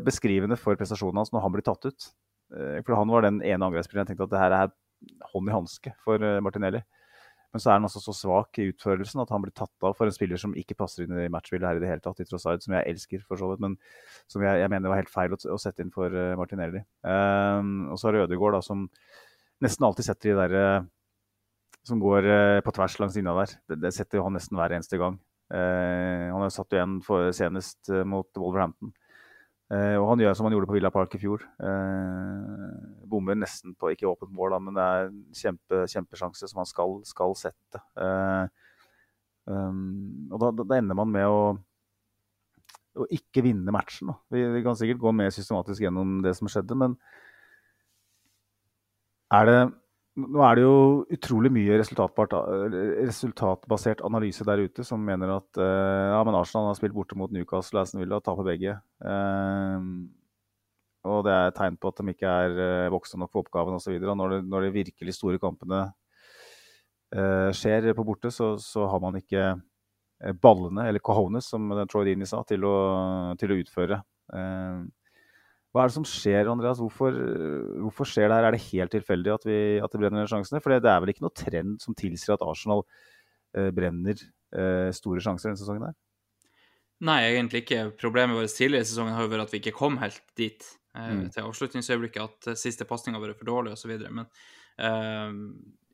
beskrivende for prestasjonen hans når han blir tatt ut. Eh, for han var den ene angrepsspilleren jeg tenkte at det her er hånd i hanske for eh, Martinelli. Men så er han altså så svak i utførelsen at han blir tatt av for en spiller som ikke passer inn i matchbildet her i det hele tatt, i Trossard, som jeg elsker for så vidt, men som jeg, jeg mener var helt feil å, å sette inn for uh, Martinelli. Um, og så har Ødegaard, da, som nesten alltid setter de derre uh, som går uh, på tvers langs linja der. Det, det setter han nesten hver eneste gang. Eh, han har satt igjen for, senest eh, mot Wolverhampton. Eh, og han gjør som han gjorde på Villa Park i fjor. bommer nesten på ikke åpent mål, da, men det er en kjempe, kjempesjanse som han skal, skal sette. Um, og da, da, ender man med å, å ikke vinne matchen. Vi, vi, kan sikkert gå mer systematisk gjennom det som skjedde, men er det nå er det jo utrolig mye resultatbasert analyse der ute som mener at uh, ja, men Arsenal har spilt borte mot Newcastle og Aston Villa og taper begge. Uh, og det er et tegn på at de ikke er uh, voksne nok for oppgaven osv. Når, når de virkelig store kampene uh, skjer på borte, så, så, har man ikke ballene, eller cojones, som Troy Dini sa, til å, til å utføre. Hva er det som skjer, Andreas? Hvorfor, hvorfor skjer det her? Er det helt tilfeldig at, vi, at det brenner sjansene? For det er vel ikke noe trend som tilsier at Arsenal eh, brenner eh, store sjanser denne sesongen her?
Nei, egentlig ikke. Problemet vårt tidligere i sesongen har jo vært at vi ikke kom helt dit eh, mm. til avslutningsøyeblikket. At eh, siste pasning har vært for dårlig osv. Men eh,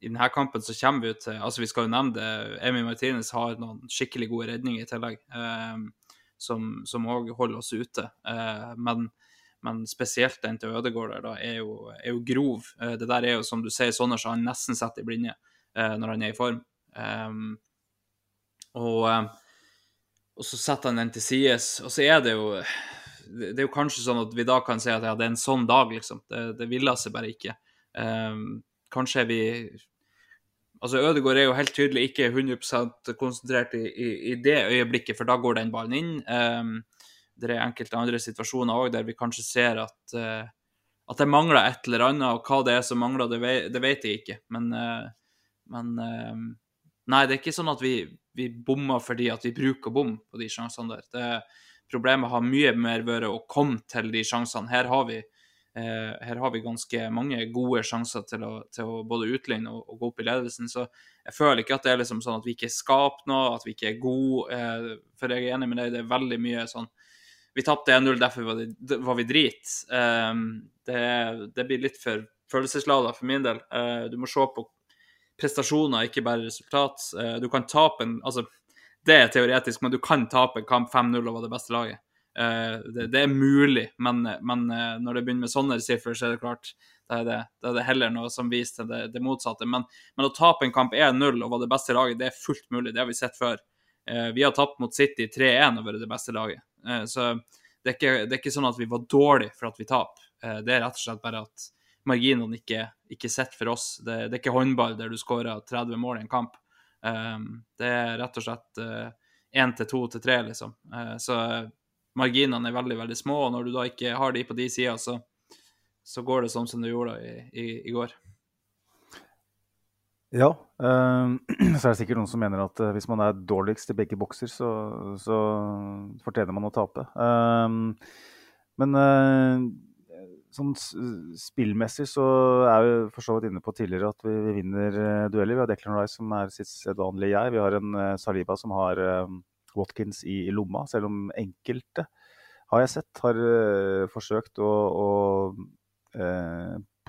i denne kampen så kommer vi jo til Altså, vi skal jo nevne det. Emi Martinez har noen skikkelig gode redninger i tillegg, som òg holder oss ute. men men spesielt den til Ødegaard der, da, er jo, er jo, grov. Eh, det der er jo, som du sier, sånne som han nesten setter i blinde eh, når han er i form. Um, og, eh, og, så setter han den til sides. Og så er det jo Det er jo kanskje sånn at vi da kan si at ja, det er en sånn dag, liksom. Det, det ville seg bare ikke. Um, kanskje er vi Altså, Ødegaard er jo helt tydelig ikke 100 konsentrert i, i, i, det øyeblikket, for da går den ballen inn. Um, det er enkelte andre situasjoner òg der vi kanskje ser at, uh, at det mangler et eller annet. Og hva det er som mangler, det, vet, det vet jeg ikke. Men, uh, men uh, Nei, det er ikke sånn at vi, vi bommer fordi at vi bruker bom på de sjansene der. Det, problemet har mye mer vært å komme til de sjansene. Her har vi, her har vi ganske mange gode sjanser til å, til å både utligne og, og, gå opp i ledelsen. Så jeg føler ikke at det er liksom sånn at vi ikke skaper noe, at vi ikke er gode. for jeg er enig med deg, det er veldig mye sånn vi tapte 1-0, derfor var, det, var, vi drit. Um, det, det, blir litt for følelsesladet for min del. Uh, du må se på prestasjoner, ikke bare resultat. Uh, du kan tape en Altså, det er teoretisk, men du kan tape en kamp 5-0 og være det beste laget. Uh, det, det, er mulig, men, men når det begynner med sånne siffer, så er det klart da er er det heller noe som viser det, det motsatte. Men, men, å tape en kamp 1-0 og være det beste laget, det er fullt mulig. Det har vi sett før. Vi har tapt mot City 3-1 og vært det beste laget. Eh, så det er, ikke, det er ikke sånn at vi var dårlige for at vi taper. Eh, det er rett og slett bare at marginene ikke, ikke sitter for oss. Det, det, er ikke håndball der du skårer 30 mål i en kamp. Eh, det er rett og slett én til to til tre, liksom. Så marginene er veldig, veldig små, og når du da ikke har de på de sida, så, så, går det sånn som det gjorde i, i, i går.
Ja, øh, så er det sikkert noen som mener at øh, hvis man er dårligst i begge bokser, så, så fortjener man å tape. Uh, men sånn spillmessig så er vi for så vidt inne på tidligere at vi, vi vinner dueller. Vi har Declan Rice som er sitt sedvanlige jeg. Vi har en Saliba som har Watkins i, i, lomma, selv om enkelte har jeg sett har forsøkt å, å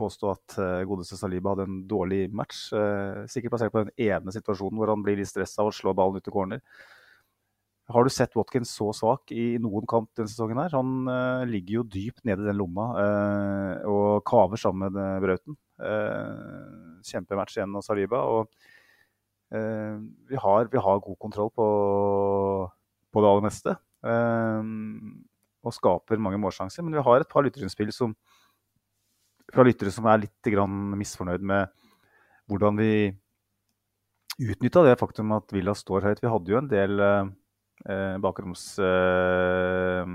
påstå at uh, godeste Saliba hadde en dårlig match. Uh, sikkert basert på den ene situasjonen hvor han blir litt stressa og slår ballen ut i corner. Har du sett Watkins så svak i noen kamp denne sesongen? her? Han uh, ligger jo dypt nede i den lomma og kaver sammen med Brauten. kjempematch igjen av Saliba. og vi har, vi, har, god kontroll på, på det aller meste. og skaper mange målsjanser. Men vi har et par lytterinnspill som, fra lyttere som er litt misfornøyd med hvordan vi utnytta det faktum at Villa står høyt. Vi hadde jo en del eh, bakromsballer,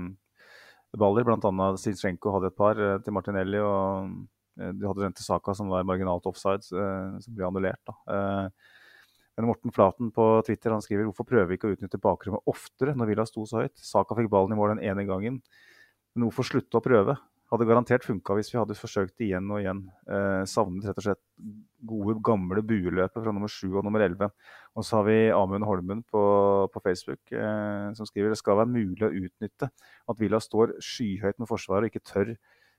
eh, bl.a. Sinchenko hadde et par eh, til Martinelli. og eh, De hadde den til Saka som var marginalt offside, eh, som ble annullert. Eh, men Morten Flaten på Twitter han skriver hvorfor prøver vi ikke å utnytte bakrommet oftere når Villa sto så høyt? Saka fikk ballen i mål den ene gangen, men hvorfor slutte å prøve? Hadde garantert funka hvis vi hadde forsøkt igjen og igjen. Eh, savnet rett og slett gode, gamle bueløpet fra nummer sju og nummer elleve. Og så har vi Amund Holmen på, på Facebook eh, som skriver det skal være mulig å utnytte at Villa står skyhøyt med forsvaret og ikke tør,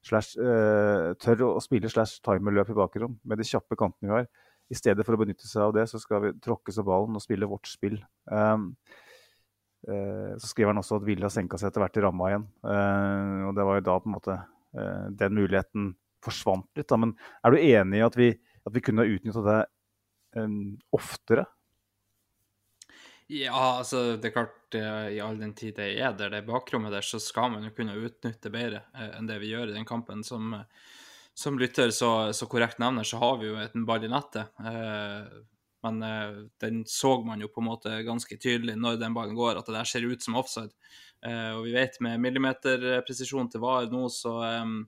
slash, eh, tør å spille slash timerløp i bakrom med de kjappe kantene vi har. I stedet for å benytte seg av det, så skal vi tråkkes av ballen og spille vårt spill. Um, så skriver han også at Villa senka seg etter hvert i ramma igjen. Uh, og det var jo da på en måte den muligheten forsvant litt. Da. Men er du enig i at vi, at vi kunne utnytta det um, oftere?
Ja, altså det er klart i all den tid det er der, det bakrommet der, så skal man jo kunne utnytte bedre enn det vi gjør i den kampen som som lytter så, så, korrekt nevner, så har vi jo en ball i nettet. Eh, men uh, den så man jo på en måte ganske tydelig når den ballen går, at det der ser ut som offside. Uh, og vi vet med millimeterpresisjon til VAR nå, så um,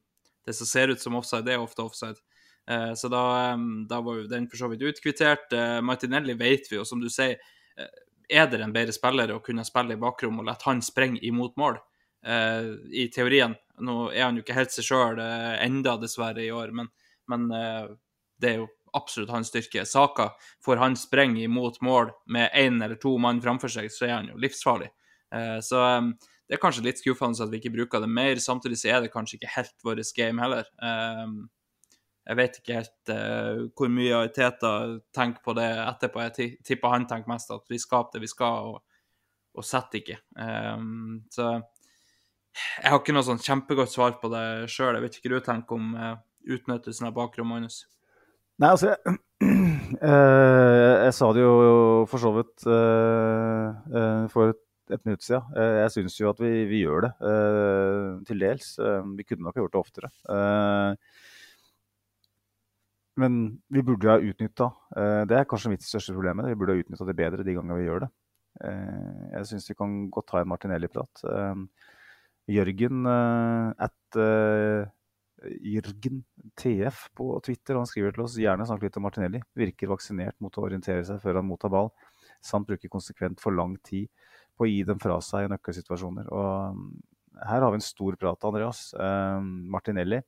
det som ser ut som offside, det er ofte offside. Uh, så da, um, da, var jo den for så vidt utkvittert. Martinelli vet vi jo, som du sier, er det en bedre spiller å kunne spille i bakrom og la han sprenge imot mål? I teorien nå er han jo ikke helt seg sjøl eh, enda, dessverre, i år, men, men det er jo absolutt hans styrke. Saka, får han sprenge imot mål med én eller to mann framfor seg, så er han jo livsfarlig. Eh, så det er kanskje litt skuffende at vi ikke bruker det mer. Samtidig så er det kanskje ikke helt vårt game heller. Jeg vet ikke helt hvor mye Teta tenker på det etterpå. Jeg tipper han tenker mest at vi skaper det vi skal, og, og setter ikke. Så jeg har ikke noe sånn kjempegodt svar på det sjøl. Jeg vet ikke hva du tenker om uh, utnyttelsen av bakrommet hans.
Nei, altså jeg, uh, jeg, sa det jo for så vidt uh, for et, et, minutt siden. jeg syns jo at vi, vi gjør det, til dels. vi kunne nok gjort det oftere. men vi burde ha utnytta Det er kanskje mitt største problem. Vi burde ha utnytta det bedre de gangene vi gjør det. jeg syns vi kan godt ha en Martinelli-prat. Jørgen at Jørgen TF på Twitter. Han skriver til oss gjerne snakke litt om Martinelli. Virker vaksinert mot å orientere seg før han mottar ball, samt bruker konsekvent for lang tid på å gi dem fra seg i nøkkelsituasjoner. Og um, her har vi en stor prat, Andreas. Eh, Martinelli.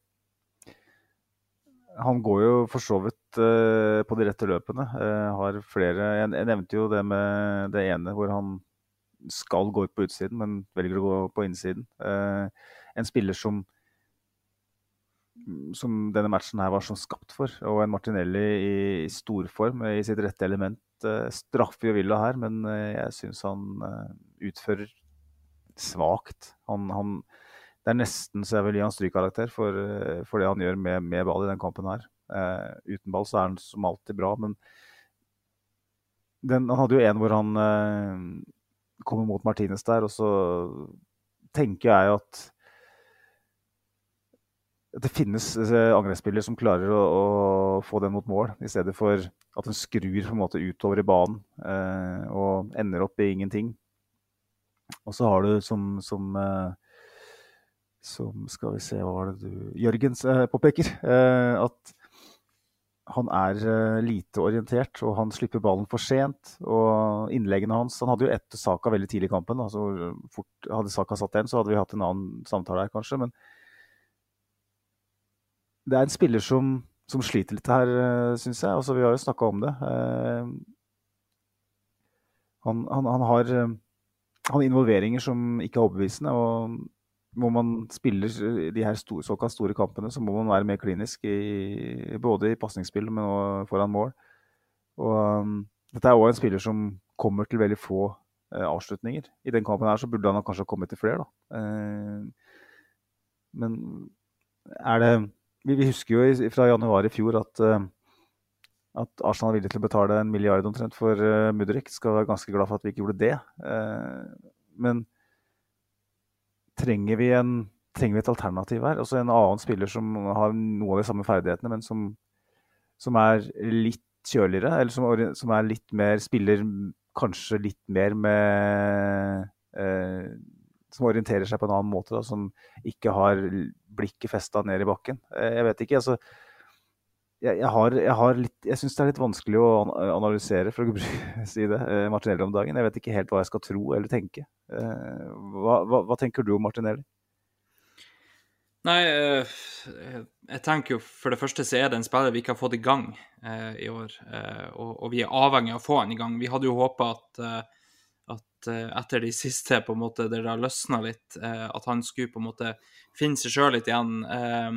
Han går jo for så vidt eh, på de rette løpene. Eh, har flere jeg, jeg, nevnte jo det med det ene hvor han skal gå ut på utsiden, men velger å gå på innsiden. Eh, en spiller som som denne matchen her var som skapt for. Og en Martinelli i storform, i sitt rette element. Eh, straffer jo Villa her, men eh, jeg syns han utfører svakt. Han, han, det er nesten så jeg vil gi han strykkarakter for, for det han gjør med, med, ball i den kampen her. Uh, uten ball så er han som alltid bra, men den, han hadde jo en hvor han uh, kommer mot Martinez der. Og så tenker jeg at det finnes eh, angrepsspillere som klarer å, å, få den mot mål, i stedet for at den skrur på en måte utover i banen eh, og ender opp i ingenting. Og så har du som, som, eh, som Skal vi se, hva var det du Jørgens eh, påpeker. Eh, at han er uh, lite orientert, og han slipper ballen for sent. Og innleggene hans Han hadde jo ett Saka veldig tidlig i kampen. Altså, fort, hadde Saka satt den, så hadde vi hatt en annen samtale her, kanskje. Men det er en spiller som, som sliter litt her, eh, syns jeg. Altså, vi har jo snakka om det. Uh, han, han, han, har, han involveringer som ikke er overbevisende. og må man spille de her store, såkalt store kampene, så må man være mer klinisk i, både i pasningsspill også foran mål. Og, um, dette er òg en spiller som kommer til veldig få uh, avslutninger. I den kampen her så burde han kanskje ha kommet til flere, da. Uh, men er det vi, vi, husker jo fra januar i fjor at, uh, at Arsenal er villig til å betale en milliard omtrent for uh, Mudrik. Skal være ganske glad for at vi ikke gjorde det. men trenger vi, en, trenger vi et alternativ her? Altså en annen spiller som har noe av de samme ferdighetene, men som, som er litt kjøligere, eller som, som, er litt mer Spiller kanskje litt mer med eh, Som orienterer seg på en annen måte, da, som ikke har blikket festa ned i bakken. Eh, jeg vet ikke. altså jeg, jeg, jeg, syns det er litt vanskelig å analysere, for å si det, eh, Martinelli om dagen. Jeg vet ikke helt hva jeg skal tro eller tenke. Eh, hva, hva, hva tenker du om Martinelli?
Nei, eh, jeg tenker jo for det første så er det en spiller vi ikke har fått i gang eh, i år. Eh, og, vi er avhengig av å få han i gang. Vi hadde jo håpa at, at, etter de siste, på en måte, der det har løsna litt, at han skulle på en måte finne seg sjøl litt igjen. Eh,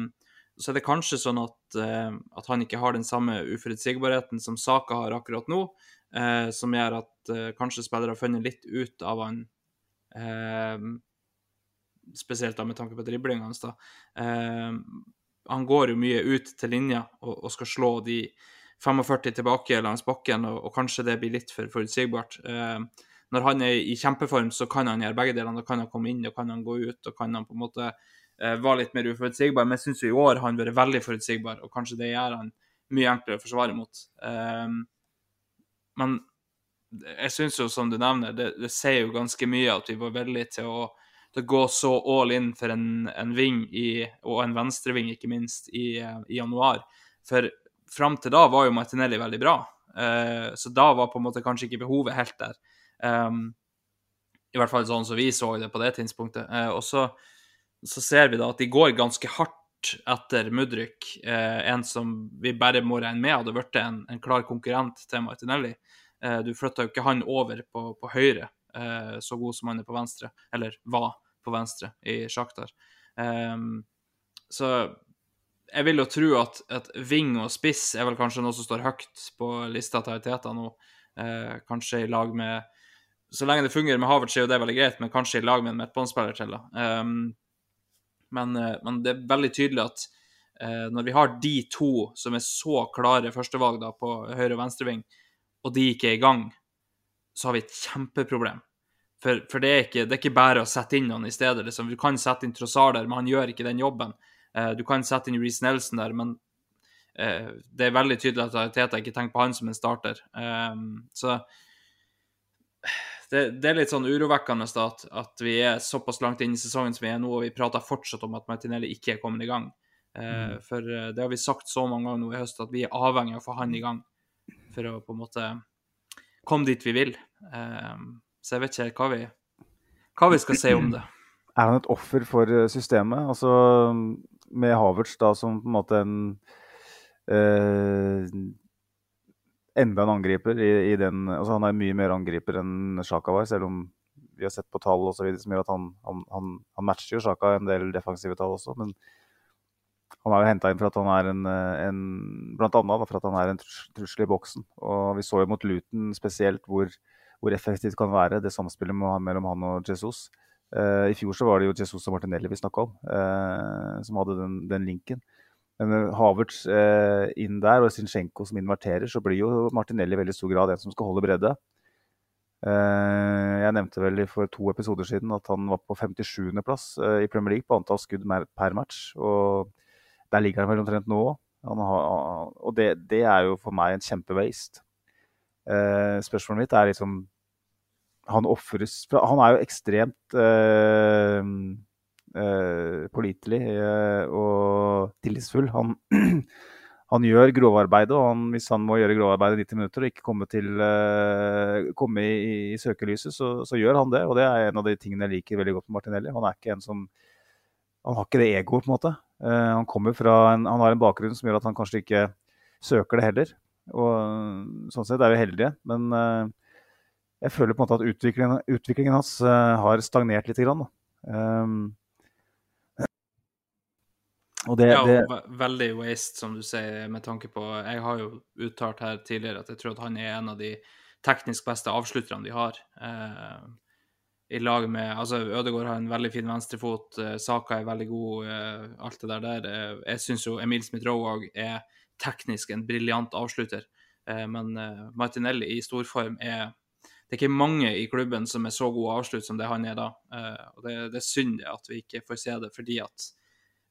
så er det kanskje sånn at, uh, at han ikke har den samme uforutsigbarheten som Saka har akkurat nå, som gjør at kanskje spillere har funnet litt ut av han Spesielt da med tanke på driblinga hans. da. han går jo mye ut til linja og, og, skal slå de 45 tilbake langs bakken, og, og kanskje det blir litt for forutsigbart. Når han er i kjempeform, så kan han gjøre begge delene. Da kan han komme inn, og kan han gå ut, og kan han på en måte Eh, være litt mer uforutsigbar. Men jeg syns i år har han vært veldig forutsigbar, og kanskje det gjør han mye enklere å forsvare mot. Um, men jeg syns jo, som du nevner, det, det, sier jo ganske mye at vi var villige til å, til å gå så all in for en, en ving i, og en venstreving, ikke minst, i, i januar. For fram til da var jo Martinelli veldig bra. Uh, så da var på en måte kanskje ikke behovet helt der. Um, I hvert fall sånn som vi så det på det tidspunktet. Uh, og så så ser vi da at de går ganske hardt etter Mudryk, uh, en som vi bare må regne med hadde blitt en, en, klar konkurrent til Martinelli. Uh, du flytta jo ikke han over på, på høyre, så god som han er på venstre, eller var på venstre i Sjaktar. Um, så jeg vil jo tro at, at ving og spiss er vel kanskje noe som står høyt på lista til Ariteta nå. Eh, kanskje i lag med Så lenge det fungerer med Havertz, er jo det veldig greit, men kanskje i lag med en midtbanespiller til. da. Um, men, eh, men, det er veldig tydelig at uh, når vi har de to som er så klare førstevalg da, på høyre- og venstreving, og de ikke er i gang, så har vi et kjempeproblem. For, for det, er ikke, det, er ikke, bare å sette inn noen i stedet. Liksom. Du kan sette inn Trossard der, men han gjør ikke den jobben. Uh, du kan sette inn Reece Nelson der, men uh, det er veldig tydelig at Teta ikke tenker på han som en starter. Um, så det, det, er litt sånn urovekkende at, at, vi er såpass langt inn i sesongen som vi er nå, og vi prater fortsatt om at Martinelli ikke er kommet i gang. Eh, mm. For eh, det har vi sagt så mange ganger nå i høst, at vi er avhengig av å få han i gang for å på en måte komme dit vi vil. Eh, så jeg vet ikke hva vi, hva vi skal si om det.
Er han et offer for systemet? Altså med Havertz da som på en måte en eh, enda en angriper i, i, den altså Han er mye mer angriper enn Sjaka var, selv om vi har sett på tall og så videre, som gjør at han, han, han, han matcher jo Sjaka en del defensive tall også. Men han er jo henta inn for at han er en, en Blant annet for at han er en trussel i boksen. Og vi så jo mot Luton spesielt hvor, hvor effektivt kan være det samspillet mellom han og Jesus. Uh, I fjor så var det jo Jesus og Martinelli vi snakka om, uh, som hadde den, den linken. Men Havertz eh, inn der og Zinchenko som inverterer, så blir jo Martinelli i veldig stor grad den som skal holde bredde. Eh, jeg nevnte vel for to episoder siden at han var på 57.-plass eh, i Premier League på antall skudd per match. Og der ligger han vel omtrent nå òg. Og det, det, er jo for meg en kjempewaste. Eh, spørsmålet mitt er liksom Han ofres Han er jo ekstremt eh, eh, pålitelig eh, og tillitsfull. Han, han gjør grovarbeidet, og han, hvis han må gjøre grovarbeidet i 90 minutter og ikke komme, til, eh, komme i, i, søkelyset, så, så, gjør han det. Og det er en av de tingene jeg liker veldig godt med Martinelli. Han er ikke en som han har ikke det egoet, på en måte. Uh, han, fra en, han har en bakgrunn som gjør at han kanskje ikke søker det heller. Og Sånn sett er vi heldige. Men jeg føler på en måte at utviklingen, utviklingen hans har stagnert litt. Grann, um,
det, ja, det... veldig waste, som du sier, med tanke på Jeg har jo uttalt her tidligere at jeg tror at han er en av de teknisk beste avslutterne de har. Eh, I lag med Altså, Ødegaard har en veldig fin venstrefot, eh, Saka er veldig god, eh, alt det der der. Eh, jeg syns jo Emil Smith-Roe òg er teknisk en briljant avslutter, eh, men eh, Martinelli i storform er det er ikke mange i klubben som er så gode avslutt som det han er da. Og det, det er synd at vi ikke får se det, fordi at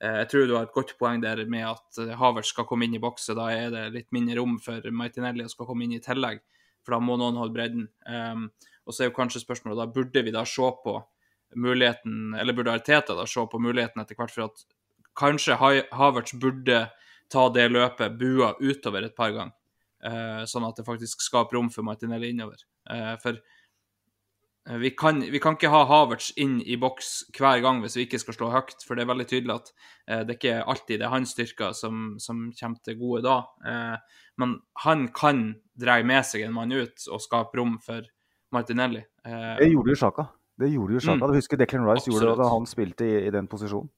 jeg tror du har et godt poeng der med at eh, Havertz skal komme inn i boks, da er det litt mindre rom for Martinelli å skal komme inn i tillegg, for da må noen holde bredden. Um, og så er jo kanskje spørsmålet da burde vi da se på muligheten, eller burde Arteta da se på muligheten etter hvert for at kanskje Havertz burde ta det løpet bua utover et par ganger, uh, sånn at det faktisk skaper rom for Martinelli innover. Uh, for vi kan, vi kan, ikke ha Havertz inn i boks hver gang hvis vi ikke skal slå høyt, for det er veldig tydelig at det er ikke alltid det er hans styrker som, som kommer til gode da. men han kan dra med seg en mann ut og skape rom for Martinelli.
det gjorde jo Sjaka. Det gjorde jo Sjaka. Mm. Du husker Declan Rice Absolutt. gjorde det da han spilte i, i den posisjonen.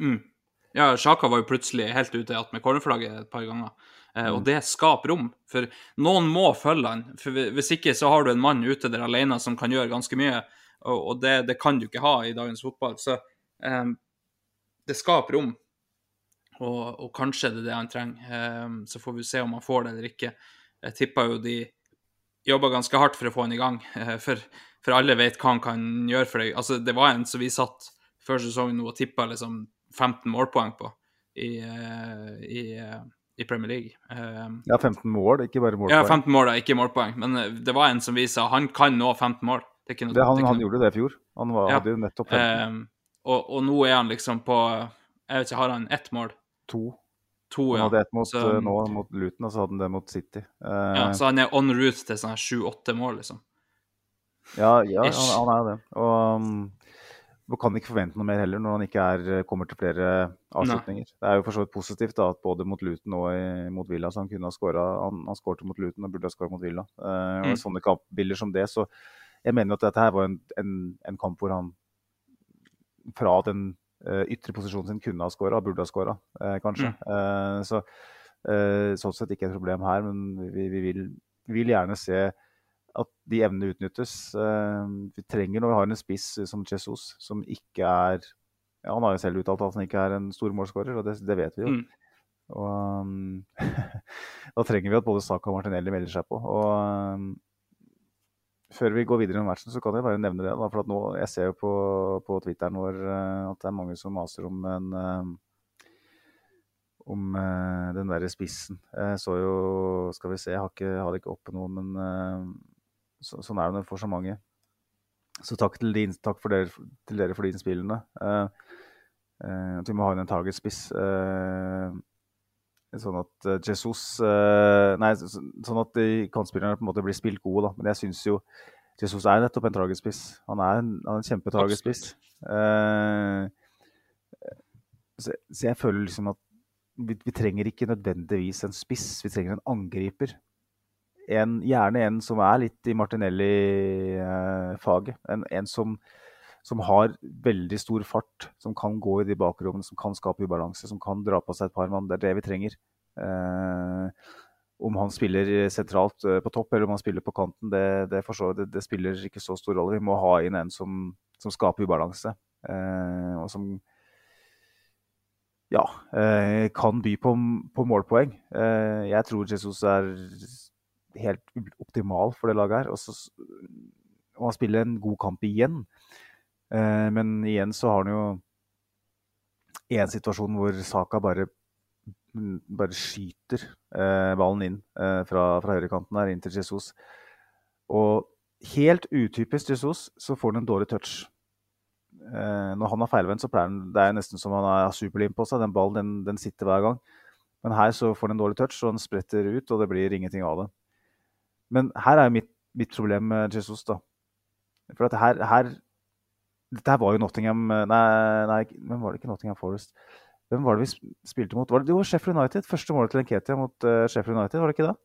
Mm. Ja, Sjaka var jo plutselig helt ute igjen med cornerflagget et par ganger. Eh, mm. Og det skaper rom, for noen må følge han. For Hvis ikke så har du en mann ute der alene som kan gjøre ganske mye, og, det, det, kan du ikke ha i dagens fotball. Så um, det skaper rom, og, og, kanskje det er det han trenger. Um, så får vi se om han får det eller ikke. Jeg tipper jo de jobba ganske hardt for å få han i gang, for, for, alle vet hva han kan gjøre for deg. Altså, det var en som vi satt før sesongen og tippa liksom 15 målpoeng på i, i, i Premier League.
Um, ja, 15 mål, ikke bare målpoeng.
Ja, 15 mål, da, ikke målpoeng. Men det var en som viste at han kan nå 15 mål.
Det det, han, han gjorde det i fjor. Han var, ja. hadde jo nettopp 15.
Um, og, og, nå er han liksom på Jeg vet ikke, har han ett mål?
To.
To,
ja. Han hadde ett mot, så, nå mot Luton, og så hadde han det mot City.
Uh, ja, Så han er on route til sånn sju-åtte mål, liksom?
Ja, ja han, han, er det. Og um, man kan ikke forvente noe mer heller når han ikke er, eh, kommer til flere avslutninger. Nei. Det er jo for så vidt positivt da, at både mot Luton og i, mot Villa så han kunne ha skåra. Han, han skårte mot Luton og burde ha skåra mot Villa. Uh, mm. og Sånne kampbilder som det. Så jeg mener at dette her var en, en, en kamp hvor han fra den uh, ytre posisjonen sin kunne ha skåra, burde ha skåra, uh, kanskje. Mm. så sånn sett ikke et problem her, men vi, vi, vil, vi vil gjerne se at de evnene utnyttes. Eh, vi trenger når vi har en spiss som Jesus, som ikke er ja, Han har jo selv uttalt at han ikke er en stor målskårer, og det, det, vet vi jo. Mm. Og um, Da trenger vi at både Saka og Martinelli melder seg på. Og um, før vi går videre med matchen, så kan jeg bare nevne det. Da, for nå, Jeg ser jo på, på Twitteren vår at det er mange som maser om en um, om den derre spissen. Jeg så jo Skal vi se, jeg har, ikke, jeg har ikke oppe noe, men så, sånn er det får så mange. Så takk din, takk for dere, til dere for de innspillene. Uh, uh, at vi må ha inn en targetspiss. Uh, sånn at Jesus Nei, sånn at de kantspillerne på en måte blir spilt gode, da. Men jeg syns jo Jesus er nettopp en targetspiss. Han er en, han en kjempetargetspiss. Så, så, jeg føler liksom at vi, vi trenger ikke nødvendigvis en spiss, vi trenger en angriper en, gjerne en som er litt i Martinelli-faget. En, en som, som, har veldig stor fart, som kan gå i de bakrommene, som kan skape ubalanse, som kan dra på seg et par mann. Det er det vi trenger. Eh, om han spiller sentralt eh, på topp eller om han spiller på kanten, det, det, forstår, det, det spiller ikke så stor rolle. Vi må ha inn en som, som skaper ubalanse, eh, og som ja, eh, kan by på, på målpoeng. Eh, jeg tror Jesus er helt optimal for det laget her. Og, så, og han spiller en god kamp igjen. Eh, men igjen så har han jo en situasjon hvor Saka bare, bare skyter eh, ballen inn eh, fra, fra høyrekanten her inn til Jesus. Og helt utypisk Jesus så får han en dårlig touch. Eh, når han har feilvendt, så pleier han Det er nesten som han har superlim på seg. Den ballen den, den sitter hver gang. Men her så får han en dårlig touch, og han spretter ut, og det blir ingenting av det. Men her er jo mitt, mitt problem med Jesus, da. For at her, her Dette her var jo Nottingham Nei, nei, hvem var det ikke Nottingham Forest? Hvem var det vi spilte mot? Var det, jo, Sheffield United. Første målet til Nketia mot uh, Sheffield United, var det ikke det?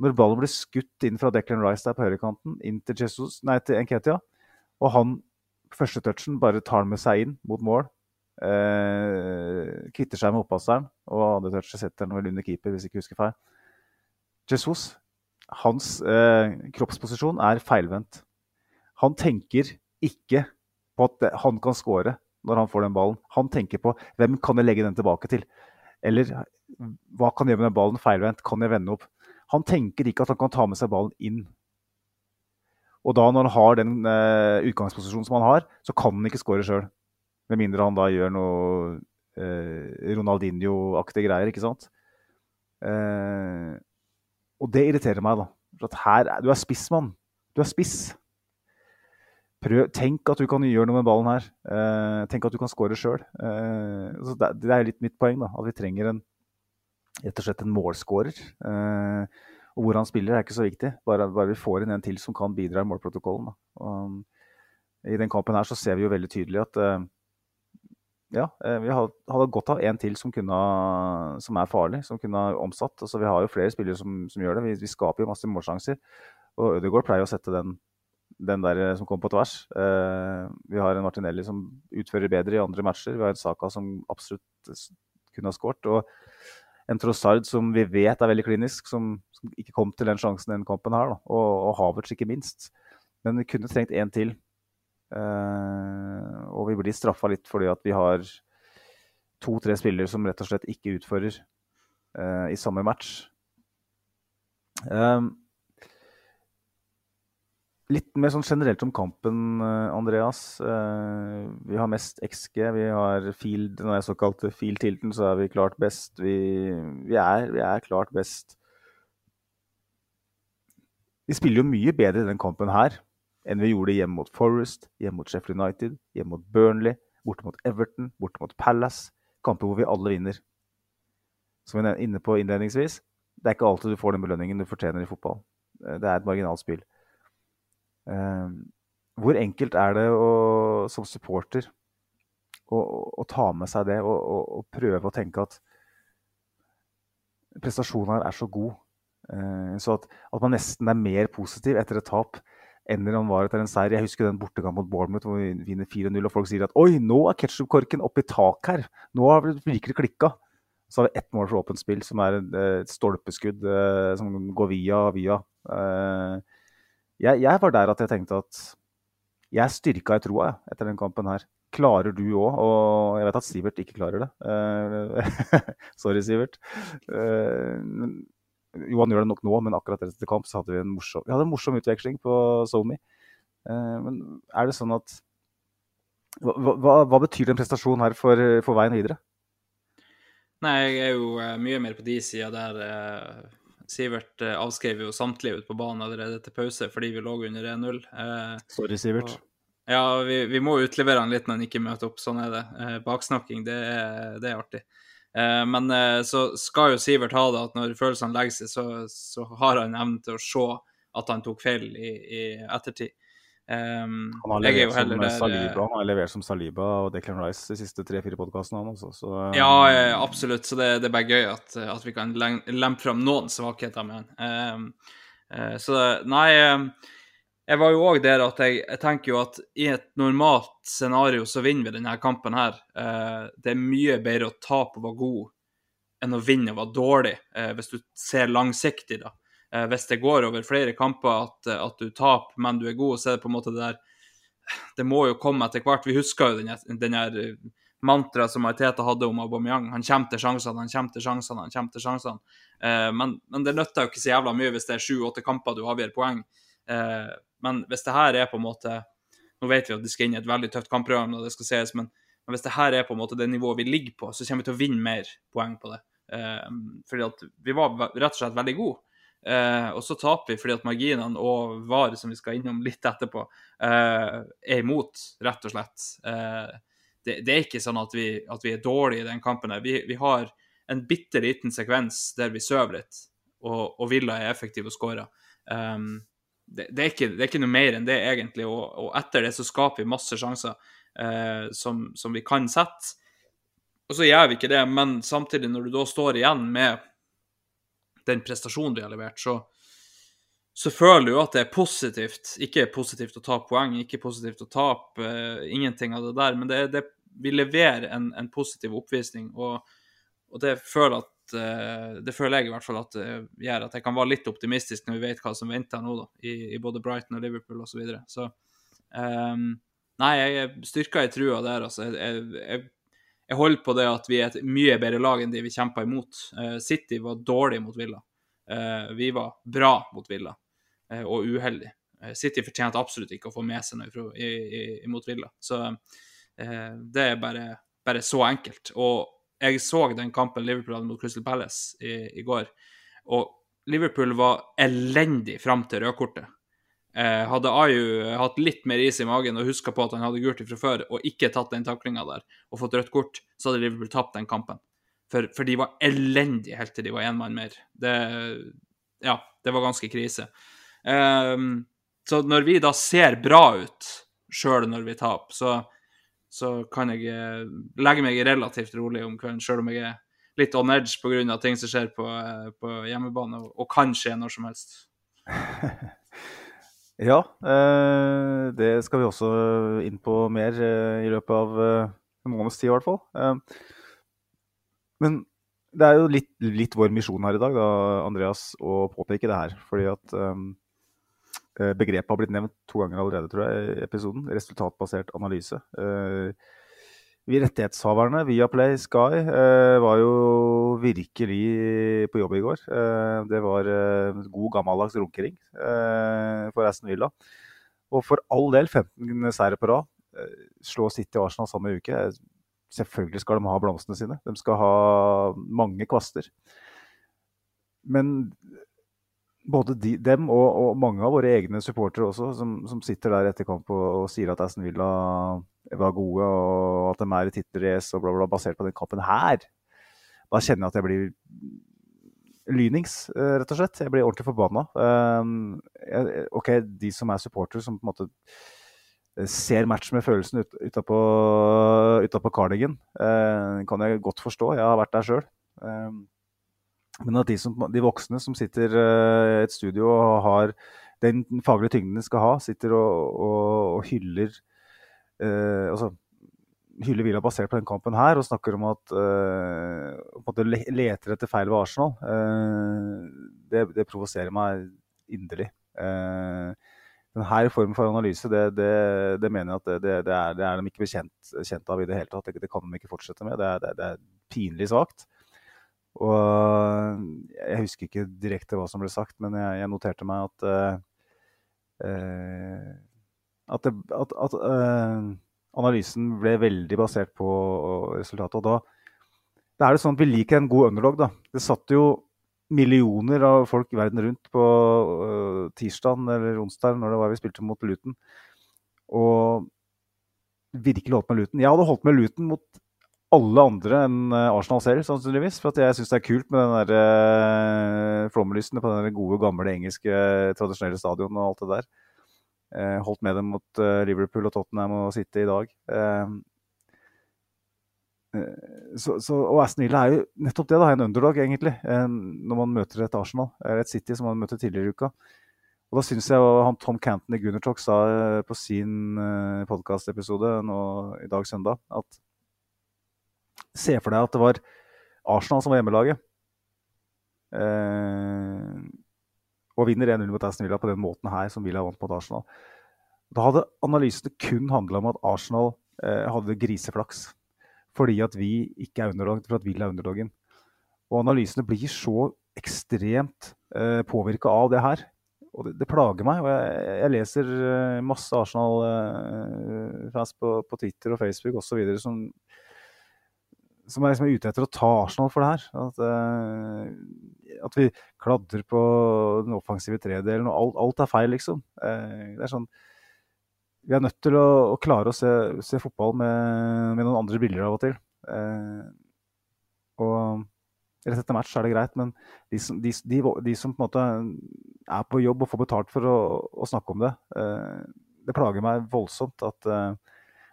Når ballen ble skutt inn fra Declan Rice der på høyrekanten, inn til, Jesus, nei, til Nketia. Og han, første touchen, bare tar med seg inn mot mål. Eh, kvitter seg med opppasseren, og andre touchet setter den vel under keeper, hvis jeg ikke husker feil. Jesus hans eh, kroppsposisjon er feilvendt. Han tenker ikke på at han kan score når han får den ballen. Han tenker på hvem kan jeg legge den tilbake til? Eller hva kan jeg gjøre med den ballen feilvendt? Kan jeg vende opp? Han tenker ikke at han kan ta med seg ballen inn. Og da når han har den eh, utgangsposisjonen som han har, så kan han ikke score sjøl. Med mindre han da gjør noe eh, Ronaldinho-aktige greier, ikke sant. Eh, og det irriterer meg, da. For at her, er- du er spissmann. Du er spiss. Prøv, tenk at du kan gjøre noe med ballen her. Eh, tenk at du kan skåre sjøl. Eh, det, det er litt mitt poeng, da. At vi trenger en, rett og slett en målskårer. Eh, og hvor han spiller, er ikke så viktig. Bare, bare vi får inn en til som kan bidra i målprotokollen. Da. Og, I den kampen her så ser vi jo veldig tydelig at eh, ja, eh, vi hadde godt av en til som, kunne, som er farlig, som kunne ha omsatt. Altså, vi har jo flere spillere som, som gjør det. Vi, vi skaper jo masse målsjanser. Og Ødegaard pleier å sette den, den der eh, som kommer på tvers. Eh, vi har en Martinelli som utfører bedre i andre matcher. Vi har en Saka som absolutt kunne ha skåret. Og en Trossard som vi vet er veldig klinisk, som, som ikke kom til den sjansen i denne kampen her. Og, og Havertz ikke minst. Men vi kunne trengt en til. Eh, og vi blir straffa litt fordi at vi har to-tre spillere som rett og slett ikke utfører eh, i samme match. Um, litt mer sånn generelt om kampen, eh, Andreas. Eh, vi har mest XG. Vi har field, når jeg såkalte field-tilten, så er vi klart best. Vi, vi, er, vi er klart best. Vi spiller jo mye bedre i den kampen her enn vi gjorde hjemme mot Forest, hjemme mot Sheffield United, hjemme mot Burnley, borte mot Everton, borte mot Palace. Kamper hvor vi alle vinner. Som vi er inne på innledningsvis, det er ikke alltid du får den belønningen du fortjener i fotball. Eh, Det er et marginalt spill. Eh, Hvor enkelt er det å, som supporter å, å, ta med seg det og, og, og prøve å tenke at prestasjonen her er så god, eh, så at, at man nesten er mer positiv etter et tap enn han var etter en seier. Jeg husker den bortekampen mot Bournemouth hvor vi vinner 4-0, og folk sier at oi, nå er ketsjupkorken oppe i taket her. Nå har det virkelig klikka. Så har vi ett mål for åpent spill, som er et, eh, stolpeskudd eh, som går via og via. Eh, jeg, jeg var der at jeg tenkte at jeg styrka i troa etter den kampen her. Klarer du òg? Og jeg vet at Sivert ikke klarer det. Sorry, Sivert. Men, jo, han gjør det nok nå, men akkurat etter kamp så hadde vi en morsom, vi hadde en morsom utveksling på SoMe. Eh, men er det sånn at hva, hva, hva betyr den prestasjonen her for, for veien videre?
Nei, jeg er jo eh, mye mer på de sida der eh, Sivert eh, avskrev jo samtlige ut på banen allerede til pause fordi vi lå under 1-0. Eh,
Sorry, Sivert.
ja, vi, vi må utlevere han litt når han ikke møter opp. Sånn er det. Eh, baksnakking, det er, det er artig. Eh, men eh, så skal jo Sivert ha det at når følelsene legger seg, så, så har han evnen til å se at han tok feil i, i ettertid. Um,
Han har
er
levert som
der, eh,
Saliba han har levert som Saliba og Declan Rice de siste tre-fire podkastene. Eh,
Ja, absolutt. Så det, det er bare gøy at, at vi kan lempe fram noen svakheter med han. Um, uh, så nei eh, Jeg var jo òg der at jeg, jeg tenker jo at i et normalt scenario så vinner vi denne kampen her. Eh, det er mye bedre å tape og være god enn å vinne og være dårlig, eh, hvis du ser langsiktig, da. Eh, hvis det går over flere kamper at, at du taper, men du er god, så er det på en måte det der Det må jo komme etter hvert. Vi husker jo den, her- eh, mantraet som Mariteta hadde om Aubameyang. Han kommer til sjansene, han kommer til sjansene, han kommer til sjansene. Eh, men, men det nytter jo ikke så jævla mye hvis det er sju-åtte kamper du avgjør poeng. Men hvis det her er på en måte Nå vet vi at det skal inn i et veldig tøft kampprogram, og det skal ses, men, men hvis det her er på en måte det nivået vi ligger på, så kommer vi til å vinne mer poeng på det. Eh, fordi at vi var rett og slett veldig gode. Eh, og så taper vi fordi at marginene og VAR, som vi skal innom litt etterpå, eh, er imot, rett og slett. Eh, det, det er ikke sånn at vi, at vi er dårlige i den kampen. Vi, vi har en bitte liten sekvens der vi sover litt, og, og Villa er effektiv og skårer. Um, det, det, er ikke, det er ikke noe mer enn det, egentlig. Og, og etter det så skaper vi masse sjanser eh, som, som vi kan sette. Og så gjør vi ikke det, men samtidig, når du da står igjen med den prestasjonen du har levert, så, så føler du jo at det er positivt. Ikke positivt å ta poeng, ikke positivt å tape, eh, ingenting av det der. Men det, vi leverer en, en positiv oppvisning, og, og det, føler at, det føler jeg i hvert fall at det gjør at jeg kan være litt optimistisk når vi vet hva som venter nå, da, i, i både Brighton og Liverpool osv. Så, videre. så um, Nei, jeg er styrka i trua der, altså. Jeg, jeg, jeg, holder på det at vi er et mye bedre lag enn de vi kjempa imot. Uh, City var dårlig mot Villa. Uh, vi var bra mot Villa, uh, og uheldig. Eh, City fortjente absolutt ikke å få med seg noe imot Villa. Så eh, det er bare, bare så enkelt. Og jeg så den kampen Liverpool hadde mot Crystal Palace i, i går, og Liverpool var elendig fram til rødkortet. Eh, hadde Ayu hatt litt mer is i magen og huska på at han hadde gult fra før, og ikke tatt den taklinga der og fått rødt kort, så hadde Liverpool tapt den kampen. For, for de var elendige helt til de var én mann mer. Det, ja, det var ganske krise. Eh, så når vi da ser bra ut, sjøl når vi taper, så, så kan jeg eh, legge meg relativt rolig om kvelden, sjøl om jeg er litt on edge pga. ting som skjer på, eh, på hjemmebane, og, og kan skje når som helst.
Ja, eh, det skal vi også inn på mer eh, i løpet av eh, en måneds tid, i hvert fall. Eh, men det er jo litt, litt vår misjon her i dag, da, Andreas, å påpeke det her. Fordi at begrepet har blitt nevnt to ganger allerede, tror jeg, i episoden. Resultatbasert analyse. Eh, vi rettighetshaverne via Play Sky eh, var jo virkelig på jobb i går. Eh, det var eh, god gammeldags runkering eh, for Aston Villa. Og for all del 15 seire på rad. Eh, slå City og Arsenal samme uke. Selvfølgelig skal de ha blomstene sine. De skal ha mange kvaster. Men både de, dem og, og, mange av våre egne supportere også, som, som, sitter der etter kamp og, og, sier at Aston Villa var gode og at de er i tittelrace og bla, bla, basert på den kampen her, da kjenner jeg at jeg blir lynings, eh, rett og slett. Jeg blir ordentlig forbanna. Um, OK, de som er supportere, som på en måte eh, ser matchen med følelsen ut, utapå, utapå Cardigan, uh, kan jeg godt forstå. Jeg har vært der sjøl. Men at de, som, de, voksne som sitter i et studio og har den faglige tyngden de skal ha, sitter og, og, og hyller eh, altså, hyller Villa basert på den kampen her og snakker om at eh, leter etter feil ved Arsenal, eh, det, det, provoserer meg inderlig. Eh, denne formen for analyse det, det, det mener jeg at det, er, det, er, de ikke bekjent kjent av i det hele tatt. Det, kan de ikke fortsette med. Det er, er pinlig svakt. Og jeg husker ikke direkte hva som ble sagt, men jeg, jeg noterte meg at uh, at, det, at, at uh, analysen ble veldig basert på resultatet. Og da, da, er det sånn at vi liker en god underdog, da. Det satt jo millioner av folk verden rundt på uh, tirsdag eller onsdag når det var vi spilte mot Luton. Og virkelig holdt med Luton. Jeg hadde holdt med Luton mot alle andre enn Arsenal selv, sannsynligvis. For jeg syns det er kult med den der uh, flomlysene på den gode, gamle engelske tradisjonelle stadion og alt det der. Eh, holdt med dem mot eh, Liverpool og Tottenham og City i dag. Eh, så, så, og Aston Villa er jo nettopp det, da, en underdog, egentlig, når man møter et Arsenal. eller Et City som man møtte tidligere i uka. Og da syns jeg han Tom Canton i Gunnertalk sa på sin podkastepisode i dag søndag at Se for deg at det var Arsenal som var hjemmelaget. Eh, og vinner 1-0 mot Aston Villa på den måten her som Villa vant mot Arsenal. Da hadde analysene kun handla om at Arsenal eh, hadde griseflaks. Fordi at vi ikke er underdog, for at Villa er underdogen. Og analysene blir så ekstremt eh, påvirka av det her. Og det, det, plager meg. og Jeg, jeg leser eh, masse Arsenal-fans eh, på, på, Twitter og Facebook osv. som som er liksom ute etter å ta Arsenal for det her. At, uh, at vi kladrer på den offensive tredelen, og alt, alt, er feil, liksom. Uh, det er sånn Vi er nødt til å, å klare å se, se fotball med, med, noen andre briller av og til. Uh, og rett etter match er det greit, men de som, de, de, de som, på en måte er på jobb og får betalt for å, å snakke om det, det plager meg voldsomt at,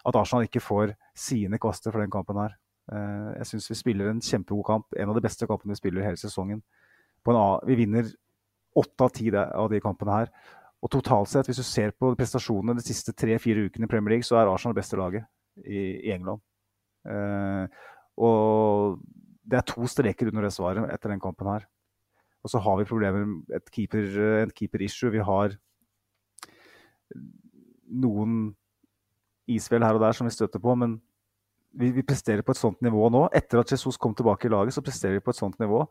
at Arsenal ikke får sine kvaster for den kampen her. Eh, jeg syns vi spiller en kjempegod kamp. En av de beste kampene vi spiller hele sesongen. vi vinner åtte av ti av de kampene her. Og totalt sett, hvis du ser på prestasjonene de siste tre-fire ukene i Premier League, så er Arsenal det beste laget i, England. Uh, og det er to streker under det svaret etter den kampen her. Og så har vi problemer med et keeper-issue. keeper-issue. Vi har noen isfjell her og der som vi støtter på, men vi, vi, presterer på et sånt nivå nå. Etter at Jesus kom tilbake i laget, så presterer vi på et sånt nivå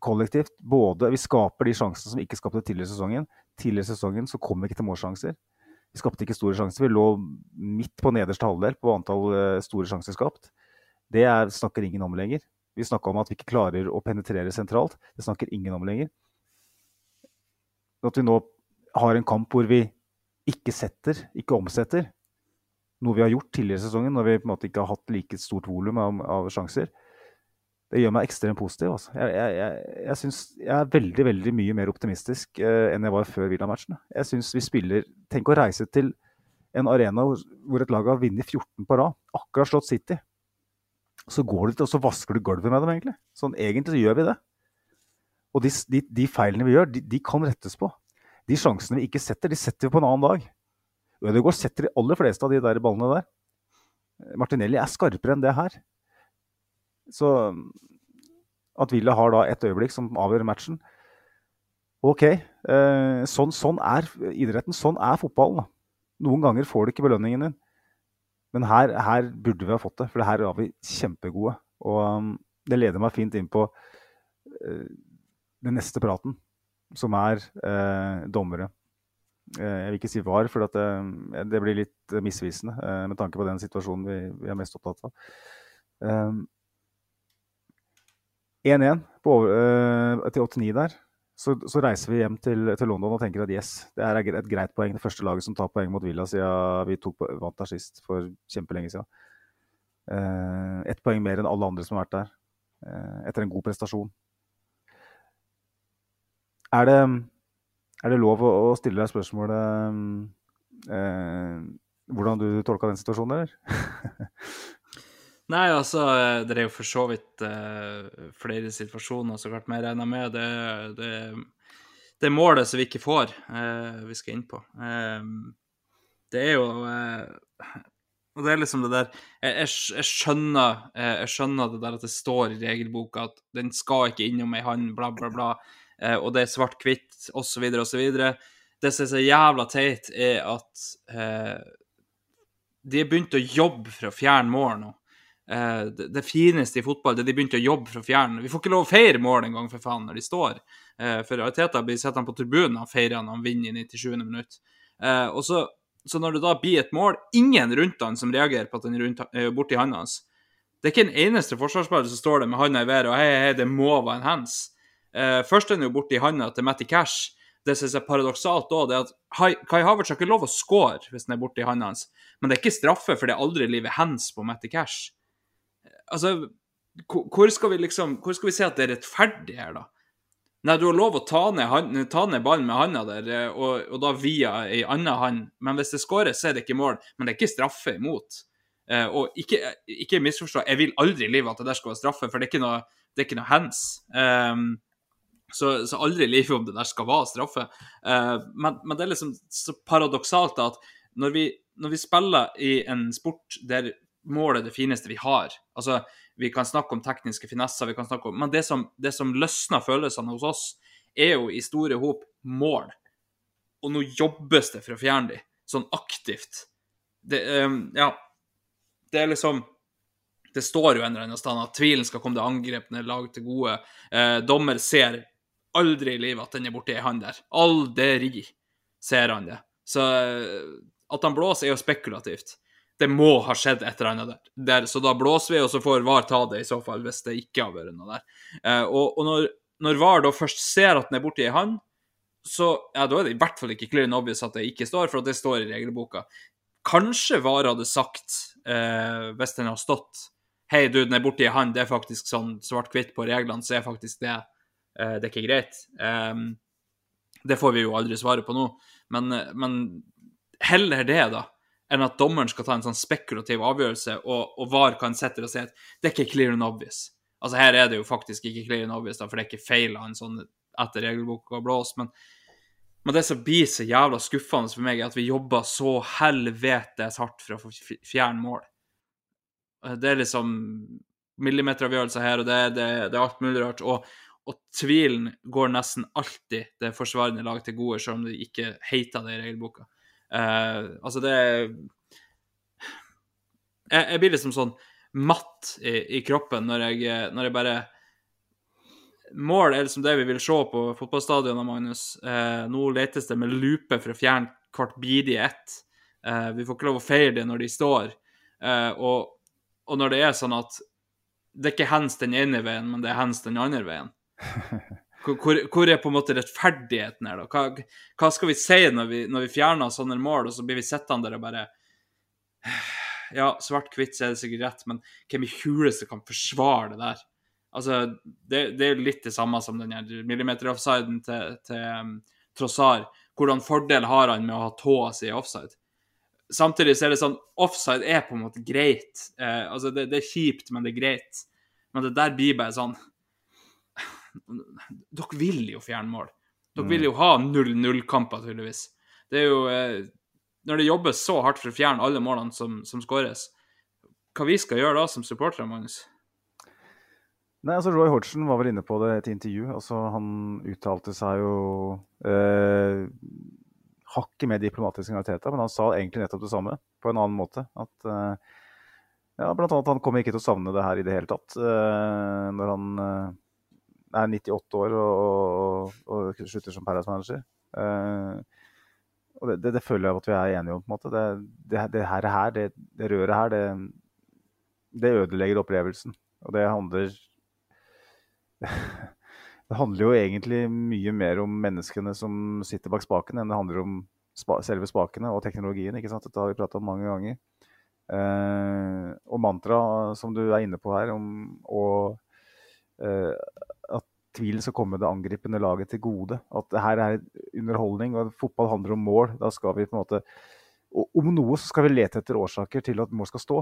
kollektivt både Vi skaper de sjansene som vi ikke skapte tidligere i sesongen. Tidligere i sesongen så kom vi ikke til målsjanser. Vi skapte ikke store sjanser. Vi lå midt på nederste halvdel på antall eh, store sjanser skapt. Det er, snakker ingen om lenger. Vi snakka om at vi ikke klarer å penetrere sentralt. Det snakker ingen om lenger. At vi nå har en kamp hvor vi ikke setter, ikke omsetter, noe vi har gjort tidligere i sesongen når vi på en måte ikke har hatt like stort volum av, av, sjanser, det gjør meg ekstremt positiv. Altså. Jeg, jeg, jeg, jeg, synes, jeg, er veldig veldig mye mer optimistisk eh, enn jeg var før Villa-matchen. Jeg synes vi spiller Tenk å reise til en arena hvor et lag har vunnet 14 på rad, akkurat slått City. Så går du til og så vasker du gulvet med dem, egentlig. Sånn, egentlig så gjør vi det. Og de, de, de feilene vi gjør, de, de, kan rettes på. De sjansene vi ikke setter, de setter vi på en annen dag. Ødegaard setter de aller fleste av de der ballene der. Martinelli er skarpere enn det her. Så at Villa har da et øyeblikk som avgjør matchen OK. Eh, sånn, sånn, er idretten. Sånn er fotballen. Noen ganger får du ikke belønningen din. Men her, her, burde vi ha fått det, for her var vi kjempegode. Og um, det leder meg fint inn på uh, den neste praten, som er uh, dommere. Uh, jeg vil ikke si var, for det, det, blir litt misvisende med tanke på den situasjonen vi, vi er mest opptatt av. Um, 1-1 uh, til 89 der. Så, så, reiser vi hjem til, til, London og tenker at yes, det er et greit poeng. Det første laget som tar poeng mot Villa siden vi tok, vant der sist for kjempelenge siden. Uh, Ett poeng mer enn alle andre som har vært der, etter en god prestasjon. Er det, er det lov å, stille deg spørsmålet eh, hvordan du tolka den situasjonen, eller?
Nei, altså, det er jo for så vidt eh, flere situasjoner, så klart. Jeg regner med det, det, det målet som vi ikke får, eh, vi skal inn på. Uh, det er jo Og det er liksom det der Jeg, jeg, jeg, skjønner, jeg, skjønner, det der at det står i regelboka at den skal ikke innom ei hand, bla, bla, bla, og det er svart-hvitt, osv., osv. Det som er så jævla teit, er at de har begynt å jobbe for å fjerne mål nå. Eh, det, det, fineste i fotball, det de begynte å jobbe for å fjerne. Vi får ikke lov å feire mål engang, for faen, når de står. Eh, for realiteten blir sett han på tribunen og feirer han han vinner i 97. minutt. Uh, og så, så, når det da blir et mål, ingen rundt han som reagerer på at han er rundt, borti handa hans. Det er ikke en eneste forsvarsspiller som står der med handa i været og hei, hei, det må være en hands. Først er han jo borti handa til Matty Cash. Det som er paradoksalt da, det at Kai Havertz har ikke lov å score hvis han er borti handa hans. Men det er ikke straffe, for det er aldri livet hands på Matty Cash. Altså, hvor skal vi liksom Hvor skal vi se at det er rettferdig her, da? Nei, du har lov å ta ned, ta ned ballen med handa der, eh, og, og, da via ei anna hand. Men hvis det skåres, så er det ikke mål. Men det er ikke straffe imot. Uh, og ikke, ikke misforstå, jeg vil aldri i livet at det der skal være straffe, for det er ikke noe, det er ikke noe hands. Um, så, så, aldri i livet om det der skal være straffe. Uh, men, men, det er liksom så paradoksalt at når vi, når vi spiller i en sport der målet er det fineste vi har. Altså, Vi kan snakke om tekniske finesser, vi kan snakke om, men det som, det som løsner følelsene hos oss, er jo i store hop mål. Og nå jobbes det for å fjerne dem, sånn aktivt. Det, um, ja, det er liksom Det står jo en eller annen sted at tvilen skal komme det angrepne lag til gode. Eh, dommer ser aldri i livet at den er borti ei hand der. Aldri ser han det. Så eh, at han blåser, er jo spekulativt det må ha skjedd et eller annet der. der. Så da blåser vi, og så får VAR ta det i så fall, hvis det ikke har vært noe der. Eh, og, og når, når, VAR da først ser at den er borti ei hand, så ja, da er det i hvert fall ikke clear and obvious at det ikke står, for at det står i regelboka. Kanskje VAR hadde sagt, eh, hvis den har stått Hei, du, den er borti ei hand, det er faktisk sånn svart-hvitt på reglene, så er faktisk det eh, Det er ikke greit. Um, det får vi jo aldri svare på nå, men, men heller det, da enn at dommeren skal ta en sånn spekulativ avgjørelse, og, og VAR kan sette og si at det er ikke clear and obvious. Altså Her er det jo faktisk ikke clear and obvious, da, for det er ikke feil av en sånn etter regelboka blås. Men, men det som blir så jævla skuffende for meg, er at vi jobber så helvetes hardt for å få fjerne mål. Det er liksom millimeteravgjørelser her, og der, det, det, er alt mulig rart. Og, og, tvilen går nesten alltid det forsvarende lag til gode, selv om det ikke heter det i regelboka. Uh, altså, det jeg, jeg, blir liksom sånn matt i, i kroppen når jeg, når jeg bare mål er liksom det vi vil se på fotballstadionene, Magnus. Eh, nå letes det med lupe for å fjerne hvert bidige ett. Eh, vi får ikke lov å feire det når de står. Og, og, når det er sånn at det er ikke hands den ene veien, men det er hands den andre veien. Hvor, hvor er på en måte rettferdigheten her, da? Hva, hva skal vi si når vi, når vi, fjerner sånne mål, og så blir vi sittende der og bare Ja, svart-hvitt så er det sikkert rett, men hvem i huleste kan forsvare det der? Altså, det, det er litt det samme som den millimeter-offsiden til, til um, Trossar. Hvordan fordel har han med å ha tåa si i offside? Samtidig så er det sånn Offside er på en måte greit. Eh, altså, det, det, er kjipt, men det er greit. Men det der blir bare sånn Dere vil jo fjerne mål. Dere vil jo ha 0-0-kamper, tydeligvis. Det er jo eh, Når det jobbes så hardt for å fjerne alle målene som, som skåres, hva vi skal gjøre da som supportere, Magnus?
Nei, altså Roy Hodgson var vel inne på det i et intervju. altså Han uttalte seg jo eh, hakket mer diplomatisk enn men han sa egentlig nettopp det samme på en annen måte. At eh, ja, blant annet han kommer ikke til å savne det her i det hele tatt Eh, når han uh, er 98 år og, og, og slutter som Paradise Manager. og det, det, det, føler jeg at vi er enige om. på en måte. Det, det, her, her, det, røret her, det, ødelegger opplevelsen. Og det handler det handler jo egentlig mye mer om menneskene som sitter bak spaken, enn det handler om spa selve spakene og teknologien. ikke sant? Dette har vi prata om mange ganger. Uh, og mantraet som du er inne på her, om å eh, tvilen skal komme det angripende laget til gode. At det her er underholdning, og fotball handler om mål. Da skal vi på en måte og Om noe så skal vi lete etter årsaker til at mål skal stå.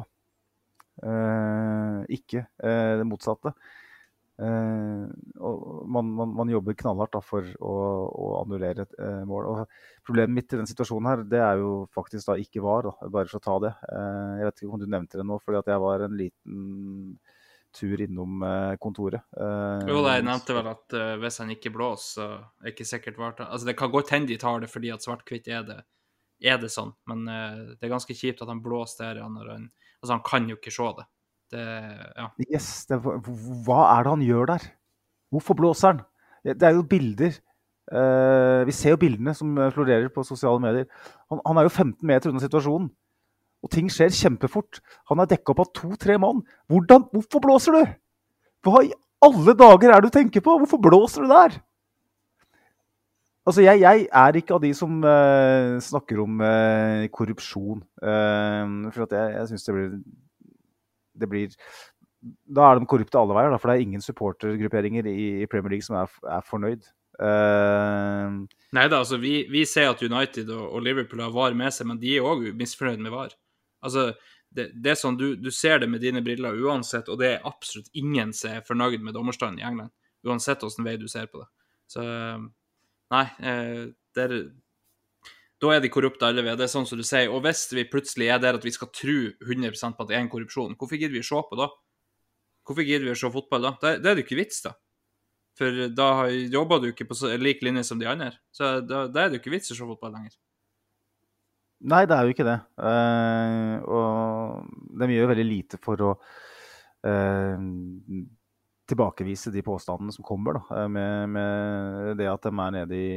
Eh, ikke eh, det motsatte. Eh, man, man, man, jobber knallhardt da, for å, å annullere et uh, mål. Og problemet mitt i den situasjonen her, det er jo faktisk da ikke var, da, bare for å ta det. Uh, jeg vet ikke om du nevnte det nå, fordi at jeg var en liten tur innom kontoret.
jo, jeg nevnte vel at hvis han ikke blåser, så er ikke sikkert vart Altså, det kan godt hende de tar det fordi at svart-hvitt er det, er det sånn, men det er ganske kjipt at han blåser der. Når han, altså, han kan jo ikke se det. Det, ja.
Yes, det, hva er det han gjør der? Hvorfor blåser han? Det er jo bilder. Vi ser jo bildene som florerer på sosiale medier. Han, han, er jo 15 meter unna situasjonen. Og ting skjer kjempefort. Han er dekka opp av to-tre mann. Hvordan, hvorfor blåser du? Hva i alle dager er det du tenker på? Hvorfor blåser du der? Altså, jeg, jeg, er ikke av de som uh, snakker om uh, korrupsjon. for at jeg, jeg syns det blir det blir Da er de korrupte alle veier, da, for det er ingen supportergrupperinger i, i Premier League som er, er fornøyd. Uh,
Nei da, altså vi, vi, ser at United og, og, Liverpool har VAR med seg, men de er òg misfornøyd med VAR. Altså, det, det, er sånn, du, du, ser det med dine briller uansett, og det er absolutt ingen som er fornøyd med dommerstanden i England. Uansett hvilken vei du ser på det. Så nei, eh, det er da er de korrupte alle ved. Det er sånn som du sier. Og hvis vi plutselig er der at vi skal tro 100% på at det er en korrupsjon, hvorfor gidder vi å se på da? Hvorfor gidder vi å se fotball da? Da, er det jo ikke vits, da. For da jobber du ikke på lik linje som de andre. Så da, da er det jo ikke vits å se fotball lenger.
Nei, det er jo ikke det. Uh, og de gjør veldig lite for å uh, tilbakevise de påstandene som kommer, da, med, med det at de er nede i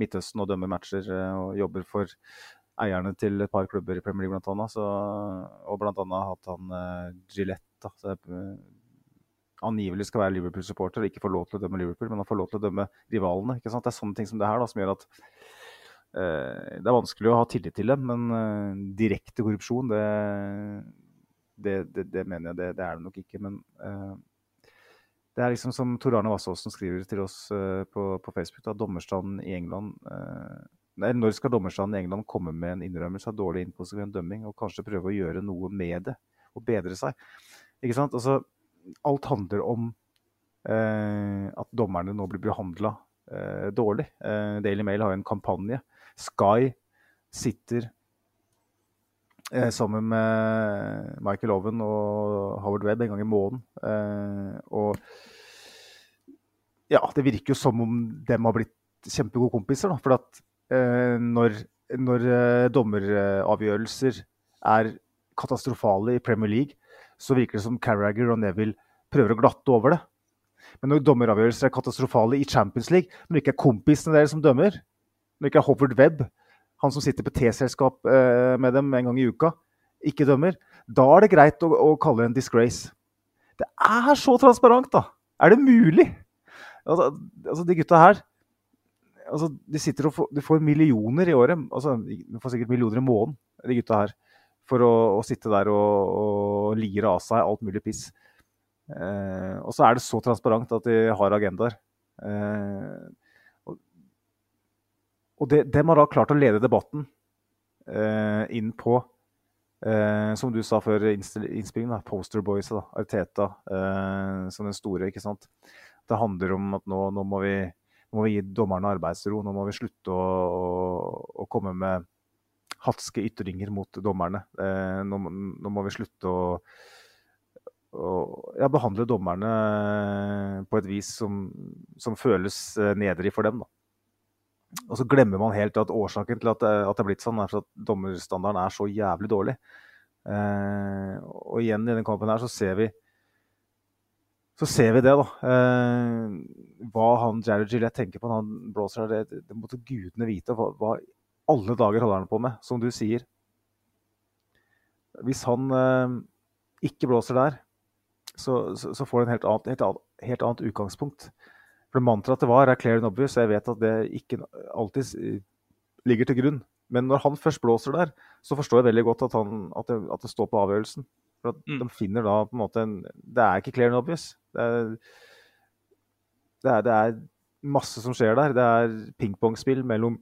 Midtøsten og dømmer matcher eh, og jobber for eierne til et par klubber i Premier League. Så, og annet hatt han uh, Gillette, da, angivelig skal være Liverpool-supporter og ikke får lov til å dømme Liverpool, men han får lov til å dømme rivalene. ikke sant? Det er sånne ting som det her da, som gjør at det er vanskelig å ha tillit til dem, men direkte korrupsjon, det, det, det, det, mener jeg det, er det nok ikke. Men det er liksom som Tor Arne Vassåsen skriver til oss på, på, Facebook, da, dommerstanden i England nei, Når skal dommerstanden i England komme med en innrømmelse av dårlig inkonsekvent dømming, og kanskje prøve å gjøre noe med det og bedre seg? Ikke sant? Altså, alt handler om uh, at dommerne nå blir behandla dårlig. Daily Mail har en kampanje. Sky sitter sammen med Michael Owen og Howard Webb en gang i måneden. og ja, det virker jo som om dem har blitt kjempegode kompiser. Da. For at eh, når, når eh, dommeravgjørelser er katastrofale i Premier League, så virker det som Carragher og Neville prøver å glatte over det. Men når dommeravgjørelser er katastrofale i Champions League, når det ikke er kompisene deres som dømmer, når ikke Howard Webb, han som sitter på T-selskap eh, med dem en gang i uka, ikke dømmer, da er det greit å, å kalle det en disgrace. Det er så transparent, da! Er det mulig? Altså, altså de gutta her altså, de sitter og får, de får millioner i året. altså De får sikkert millioner i måneden, de gutta her. For å, å sitte der og, og lire av seg alt mulig piss. Eh, og så er det så transparent at de har agendaer. Eh, og det, dem har da klart å lede debatten eh, inn på eh, Som du sa før innspillingen, posterboys, da, Arteta eh, som den store. ikke sant? Det handler om at nå, nå, må vi, nå, må vi, gi dommerne arbeidsro. Nå må vi slutte å, å, å komme med hatske ytringer mot dommerne. Eh, nå, nå, må vi slutte å å ja, behandle dommerne på et vis som, som føles eh, nedrig for dem. Da. Og så glemmer man helt at årsaken til at at det er blitt sånn, er at dommerstandarden er så jævlig dårlig. Eh, og igjen i denne kampen her så ser vi så ser vi det, da. Eh, hva han Jared Gillette tenker på når han blåser det, det måtte gudene vite. Hva, hva alle dager holder han på med, som du sier. Hvis han eh, ikke blåser der, så, så, så får han annet, helt, helt annet, utgangspunkt. For Mantraet det var er clear and obvious, og jeg vet at det ikke alltid ligger til grunn. Men når han først blåser der, så forstår jeg veldig godt at, han, at, det, at det, står på avgjørelsen. For at mm. de finner da på en måte en Det er ikke clear and obvious. Det er, det er, det er masse som skjer der. Det er pingpongspill mellom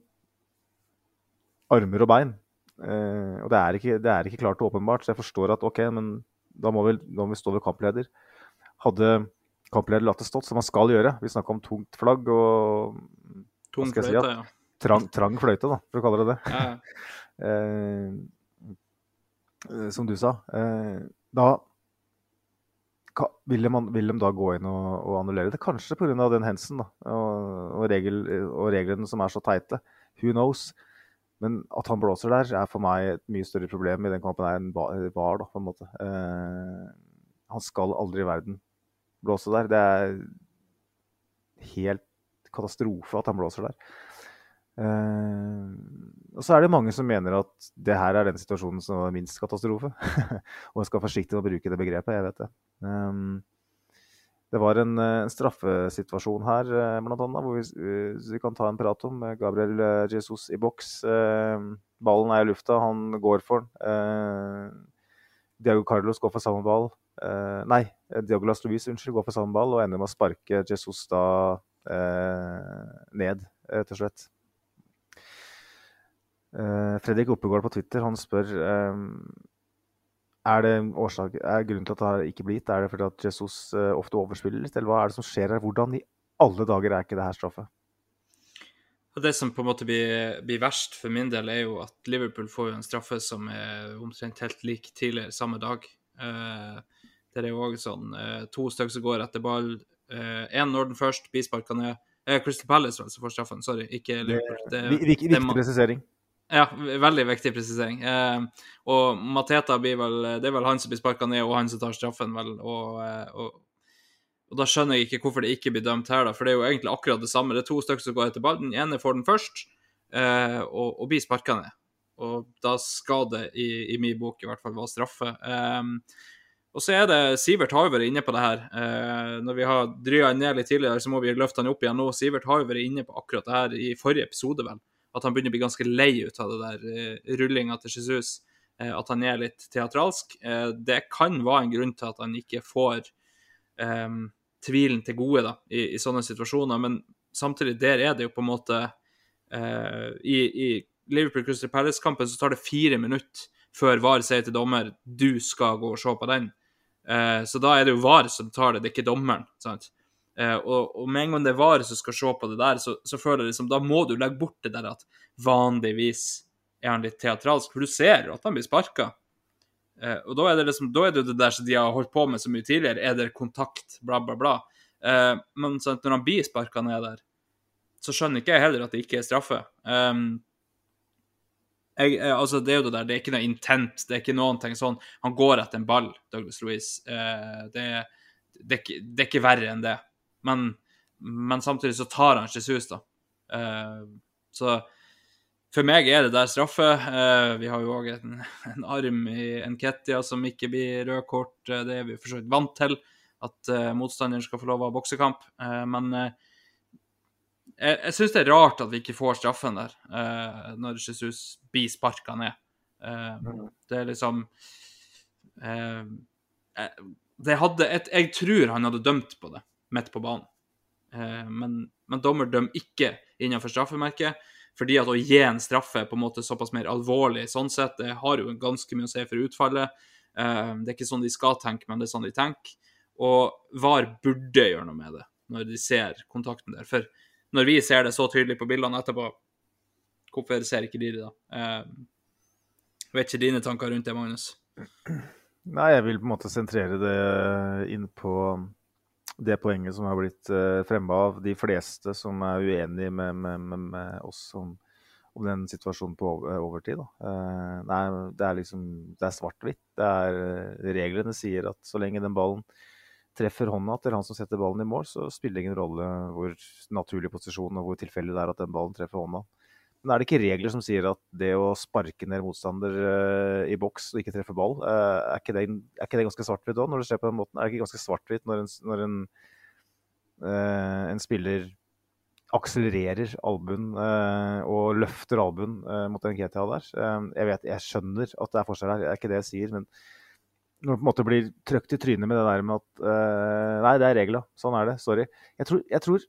armer og bein. Eh, og det er, ikke, det er ikke klart og åpenbart, så jeg forstår at OK, men da må, vi, da må vi stå ved kampleder. Hadde kampleder latt det stått, som man skal gjøre Vi snakka om tungt flagg og
Tung fløyte, si, ja.
Trang, trang, fløyte, da, for å kalle det det.
Ja.
eh, som du sa. Eh, da vil de, vil de, da gå inn og, og annullere det? Kanskje pga. den hensen da, og, og, regel, og, reglene som er så teite. Who knows? Men at han blåser der, er for meg et mye større problem i den kampen enn var. da, på en måte. Eh, han skal aldri i verden blåse der. Det er helt katastrofe at han blåser der. Uh, og så er det mange som mener at det her er den situasjonen som er minst katastrofe. og jeg skal være forsiktig med å bruke det begrepet, jeg vet det. Um, det var en, eh, en straffesituasjon her, blant annet, hvor vi, vi, kan ta en prat om. Gabriel Jesus i boks. ballen er i lufta, han går for den. Diago Carlos går for samme ball. Nei, Diagolas unnskyld, går for samme ball og ender med å sparke Jesus da ned, rett og slett. Fredrik Oppegård på Twitter han spør er det årsak, er grunnen til at det ikke blir gitt? Er det fordi at Jesus uh, ofte overspiller litt, eller hva er det som skjer her? Hvordan i alle dager er ikke det her straffe?
Det som på en måte blir, blir, verst for min del, er jo at Liverpool får jo en straffe som er omtrent helt lik tidligere samme dag. Uh, det er jo òg sånn uh, to stykker som går etter ball. Én når den først blir sparka ned. Crystal Palace som får straffen, sorry, ikke Liverpool.
Det, det, viktig, viktig presisering.
Ja, veldig viktig presisering. Eh, og Mateta blir vel Det er vel han som blir sparka ned, og han som tar straffen, vel. Og, eh, og, og, da skjønner jeg ikke hvorfor det ikke blir dømt her, da. For det er jo egentlig akkurat det samme. Det er to stykker som går etter ball. Den ene får den først, eh, og, og, blir sparka ned. Og da skal det, i, i min bok i hvert fall, være straffe. Eh, og så er det Sivert har jo vært inne på det her. Eh, når vi har drya ned litt tidligere, så må vi løfte han opp igjen nå. Sivert har jo vært inne på akkurat det her i forrige episode, vel at han begynner å bli ganske lei ut av det der eh, rullinga til Jesus. Eh, at han er litt teatralsk. Eh, det kan være en grunn til at han ikke får um, tvilen til gode da, i, i, sånne situasjoner, men samtidig, der er det jo på en måte I, i Liverpool Crystal Palace-kampen så tar det fire minutter før VAR sier til dommer du skal gå og se på den. Så da er det jo VAR som tar det, det er ikke dommeren. sant? Uh, og, og, med en gang det er VAR som skal se på det der, så, så, føler jeg liksom Da må du legge bort det der at vanligvis er han litt teatralsk, for du ser at han blir sparka. Uh, og da er, det liksom, da er det det der som de har holdt på med så mye tidligere, er det kontakt, bla, bla, bla. Men sant, når han blir sparka ned der, så skjønner ikke jeg heller at det ikke er straffe. Um, jeg, altså, det er jo det der, det er ikke noe intent, det er ikke noen ting sånn. Han går etter en ball, Douglas Louise. det, det, det, er ikke verre enn det. Men, men samtidig så tar han Jesus, da. Eh, så for meg er det der straffe. Eh, vi har jo òg en, en, arm i Nketia som ikke blir rød kort. Eh, det er vi for så vidt vant til, at uh, motstanderen skal få lov å ha boksekamp. Men uh, jeg, jeg syns det er rart at vi ikke får straffen der, når Jesus blir sparka ned. det er liksom det hadde et, Jeg tror han hadde dømt på det midt på banen. men, men dommer dømmer ikke innenfor straffemerket. Fordi at å gi en straffe på en måte såpass mer alvorlig sånn sett, det har jo ganske mye å si for utfallet. Uh, det er ikke sånn de skal tenke, men det er sånn de tenker. Og VAR burde gjøre noe med det når de ser kontakten der. For når vi ser det så tydelig på bildene etterpå, hvorfor ser ikke de det da? Jeg vet ikke dine tanker rundt det, Magnus?
Nei, jeg vil på en måte sentrere det inn på det poenget som har blitt uh, fremma av de fleste som er uenige med, med, med, med oss om, om, den situasjonen på overtid. Uh, nei, det er liksom Det er svart-hvitt. Reglene sier at så lenge den ballen treffer hånda til han som setter ballen i mål, så spiller det ingen rolle hvor naturlig posisjon og hvor tilfeldig det er at den ballen treffer hånda. Men er det ikke regler som sier at det å sparke ned motstander uh, i boks og ikke treffe ball, uh, er, ikke det, er, ikke det, ganske svart-hvitt òg, når det skjer på den måten? Er det ikke ganske svart-hvitt når, en, når en, uh, en, spiller akselererer albuen og løfter albuen mot den GTA der? jeg vet, jeg skjønner at det er forskjell her, det er ikke det jeg sier. men når du på en måte blir trøkt i trynet med det der med at Nei, det er regla. Sånn er det. Sorry. Jeg tror, jeg tror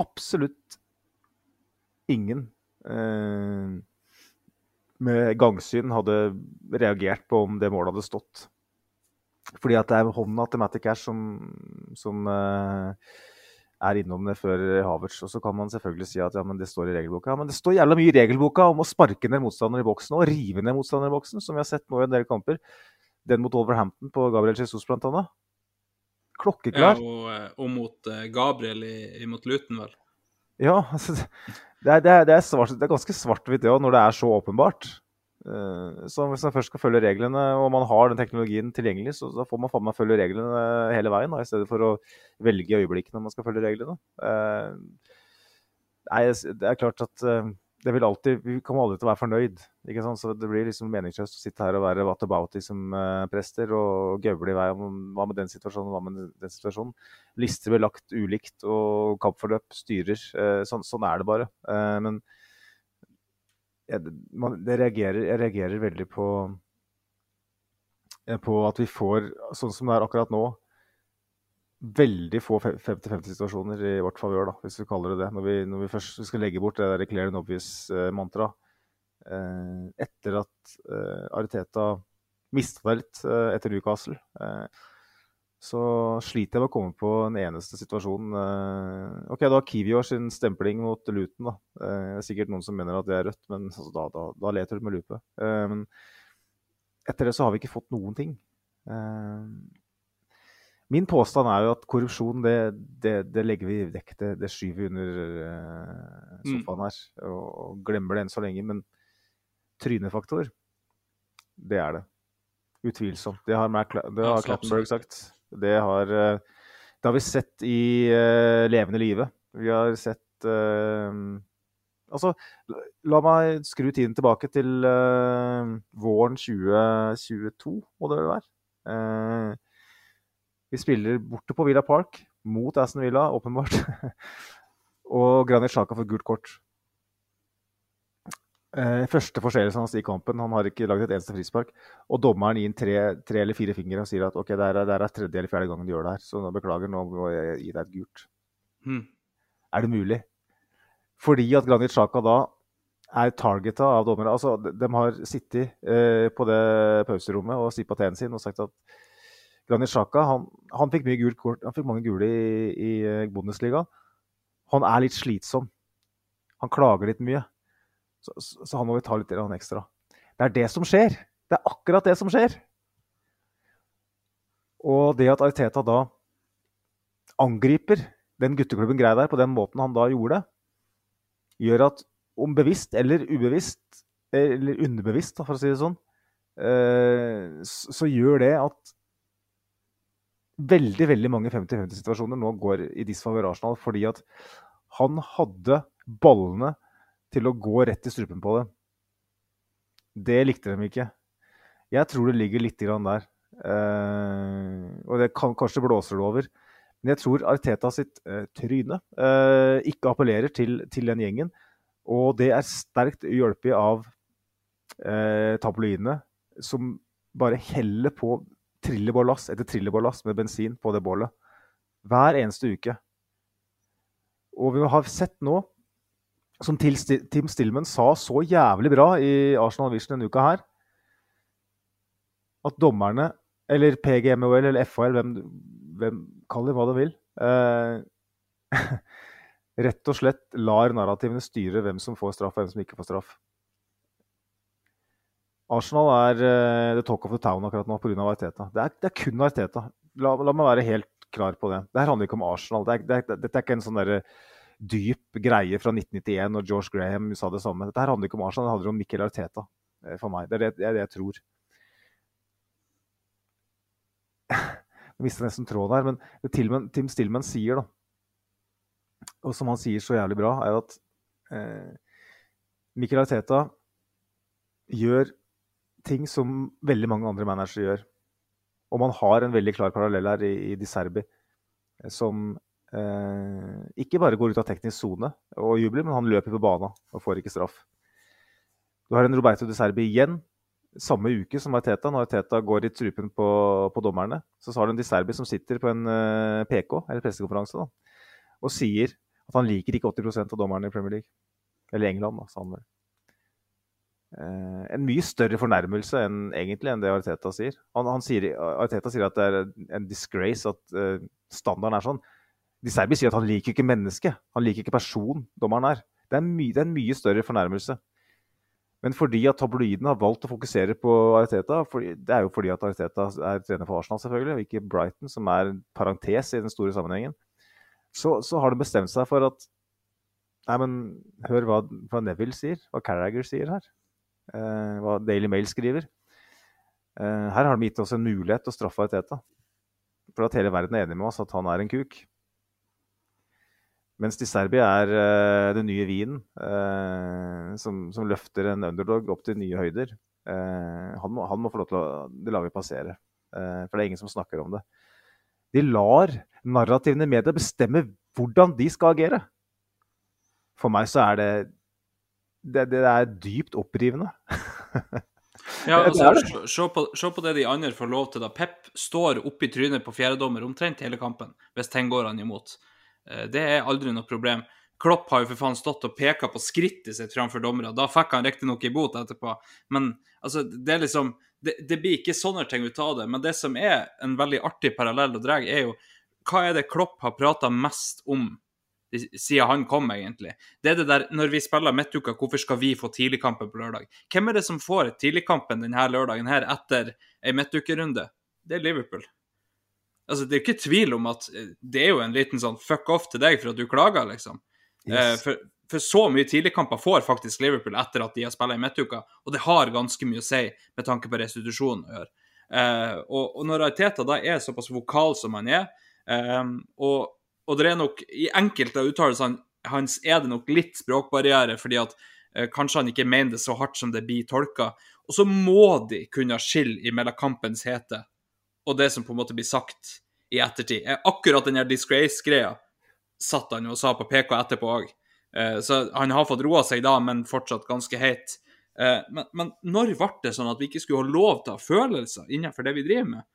absolutt ingen uh, med gangsyn hadde reagert på om det målet hadde stått. Fordi at det er hånda til Matty Cash som, som uh, er innom det før Havertz. Og så kan man selvfølgelig si at ja, men det står i regelboka. Ja, men det står jævla mye i regelboka om å sparke ned motstander i boksen og rive ned motstander i boksen, som vi har sett nå i en del kamper. Den mot Wolverhampton på Gabriel Jesus blant annet. Klokkeklar.
Ja, og, eh, og mot Gabriel i, mot Luton, vel.
Ja, altså det er, det er, det er, svart, det er ganske svart-hvitt det òg, når det er så åpenbart. Uh, så hvis man først skal følge reglene, og man har den teknologien tilgjengelig, så da får man faen meg følge reglene hele veien, da, i stedet for å velge øyeblikket når man skal følge reglene. Nei, det er klart at det vil alltid, Vi kommer aldri til å være fornøyd. ikke sant? Så Det blir liksom meningsløst å sitte her og være whataboutism-prester og gaule i vei om hva med den situasjonen, hva med den situasjonen. Lister blir lagt ulikt, og kampforløp styrer. Uh, sånn, sånn er det bare. Uh, men jeg, man, reagerer, jeg reagerer veldig på, på at vi får, sånn som det er akkurat nå veldig få 50-50-situasjoner i vårt favør, hvis vi kaller det det. Når vi, når vi først skal legge bort det der clear and obvious-mantraet. Eh, etter at eh, Ariteta mista det litt eh, etter Newcastle, eh, så sliter jeg med å komme på en eneste situasjon. Eh, OK, da har Kiwior sin stempling mot Luton. da. Eh, det er sikkert noen som mener at det er rødt, men altså, da, da, da, leter du med lupe. men etter det så har vi ikke fått noen ting. Min påstand er jo at korrupsjon, det, det, det legger vi vekk. Det, det skyver vi under uh, sofaen her og, og, glemmer det enn så lenge. Men trynefaktor, det er det. Utvilsomt. Det har, Mac, det har Clattenberg sagt. Det har, uh, det har vi sett i uh, levende live. Vi har sett Altså, la meg skru tiden tilbake til våren 2022, må det vel være. Vi spiller borte på Villa Park mot Aston Villa, åpenbart. og Granit Sjaka får gult kort. Eh, første forseelsen hans i kampen. Han har ikke laget et eneste frispark. Og dommeren gir tre, tre, eller fire fingre og sier at ok, det er, det er tredje eller fjerde gangen du gjør det her, så nå beklager, nå må jeg gi deg et gult. Hmm. Er det mulig? Fordi at Granit Sjaka da er targeta av dommere. Altså, de, de har sittet eh, på det pauserommet og sippa teen sin og sagt at Granit Xhaka han, han, fikk mye gult kort, han fikk mange gule i, i eh, Bundesliga. Han er litt slitsom. Han klager litt mye. Så, så han må vi ta litt ekstra. Det er det som skjer. Det er akkurat det som skjer. Og det at Ariteta da angriper den gutteklubben Grei der på den måten han da gjorde, gjør at om bevisst eller ubevisst, eller underbevisst, for å si det sånn, eh, så gjør det at veldig veldig mange 50-50-situasjoner nå går i disfavør Arsenal fordi at han hadde ballene til å gå rett i strupen på det. Det likte de ikke. Jeg tror det ligger litt der. Eh, og det kan kanskje blåser det over. Men jeg tror Arteta sitt eh, tryne eh, ikke appellerer til, til, den gjengen. Og det er sterkt hjulpet av tabloidene, som bare heller på trillebårlass etter trillebårlass med bensin på det bålet. Hver eneste uke. Og vi har sett nå, som Tim Stillman sa så jævlig bra i Arsenal Vision denne uka her, at dommerne, eller PGMOL eller FHL, hvem, hvem kaller det hva du vil eh, Rett og slett lar narrativene styre hvem som får straff og hvem som ikke får straff. Arsenal er uh, the talk of the town akkurat nå pga. Arteta. Det er, det er kun Arteta. La, la, meg være helt klar på det. Det her handler ikke om Arsenal. Det er, det, dette er ikke en sånn der, dyp greie fra 1991 når George Graham sa det samme. Dette handler ikke om Arsenal, det handler om Mikkel Arteta eh, for meg. Det er det, det, er det jeg tror. Jeg mister nesten tråden her, men det Tim Stillman sier, da, og som han sier så jævlig bra, er at eh, Mikkel Arteta gjør ting som veldig mange andre managere gjør. Og man har en veldig klar parallell her i, i Di Serbi, eh, som eh, ikke bare går ut av teknisk sone og jubler, men han løper på banen og får ikke straff. Du har en Roberto Di Serbi igjen, samme uke som Arteta. Når Arteta går i strupen på, på, dommerne, så har du en Di Serbi som sitter på en uh, eh, PK, eller pressekonferanse, da, og sier at han liker ikke 80% av dommerne i Premier League. Eller England, da, sa han vel. Uh, en mye større fornærmelse enn egentlig enn det Arteta sier. Han, han sier. Arteta sier at det er en disgrace at uh, standarden er sånn. De Serbi sier at han liker ikke mennesket. Han liker ikke person, dommeren er. Det er, my, det er en mye større fornærmelse. Men fordi at tabloidene har valgt å fokusere på Arteta Det er jo fordi at Arteta er trener for Arsenal, selvfølgelig, og ikke Brighton, som er en parentes i den store sammenhengen. Så, så har de bestemt seg for at Nei, men hør hva, hva Neville sier, hva Carragher sier her. Eh, hva Daily Mail skriver. Eh, her har de gitt oss en mulighet til å straffe Arteta. For at hele verden er enig med oss at han er en kuk. Mens Di Serbi er uh, den nye vinen uh, som, som, løfter en underdog opp til nye høyder. Uh, han, må, han, må, få lov til å Det lar vi passere. for det er ingen som snakker om det. De lar narrativene i media bestemme hvordan de skal agere. For meg så er det Det, det er dypt opprivende.
ja, altså, se, på, se, på, det de andre får lov til da. Pep står oppi trynet på fjerdedommer omtrent hele kampen hvis ting går han imot. Eh, det er aldri noe problem. Klopp har jo for faen stått og peka på skrittet sitt framfor dommere. Da fikk han riktignok i bot etterpå, men altså, det er liksom det, det, blir ikke sånne ting ut av det. Men det som er en veldig artig parallell å dra, er jo hva er det Klopp har prata mest om siden han kom, egentlig? Det er det der når vi spiller midtuka, hvorfor skal vi få tidligkampen på lørdag? Hvem er det som får tidligkampen denne lørdagen her etter ei midtukerunde? Det er Liverpool. Altså, det er ikke tvil om at eh, det er jo en liten sånn fuck off til deg for at du klager, liksom. Yes. Eh, for, for, så mye tidligkamper får faktisk Liverpool etter at de har spilt i midtuka, og det har ganske mye å si med tanke på restitusjonen å gjøre. Eh, og, og, når Teta da er såpass vokal som han er, eh, og, og, det er nok i enkelte av uttalelsene hans er det nok litt språkbarriere, fordi at eh, kanskje han ikke mener det så hardt som det blir tolka. Og så må de kunne skille mellom kampens hete og det som på en måte blir sagt i ettertid. Eh, akkurat den disgrace-greia satt han og sa på PK etterpå òg. Eh, så han har fått roa seg da, men fortsatt ganske heit. Eh, men, men, når ble det sånn at vi ikke skulle ha lov til å ha følelser innenfor det vi driver med?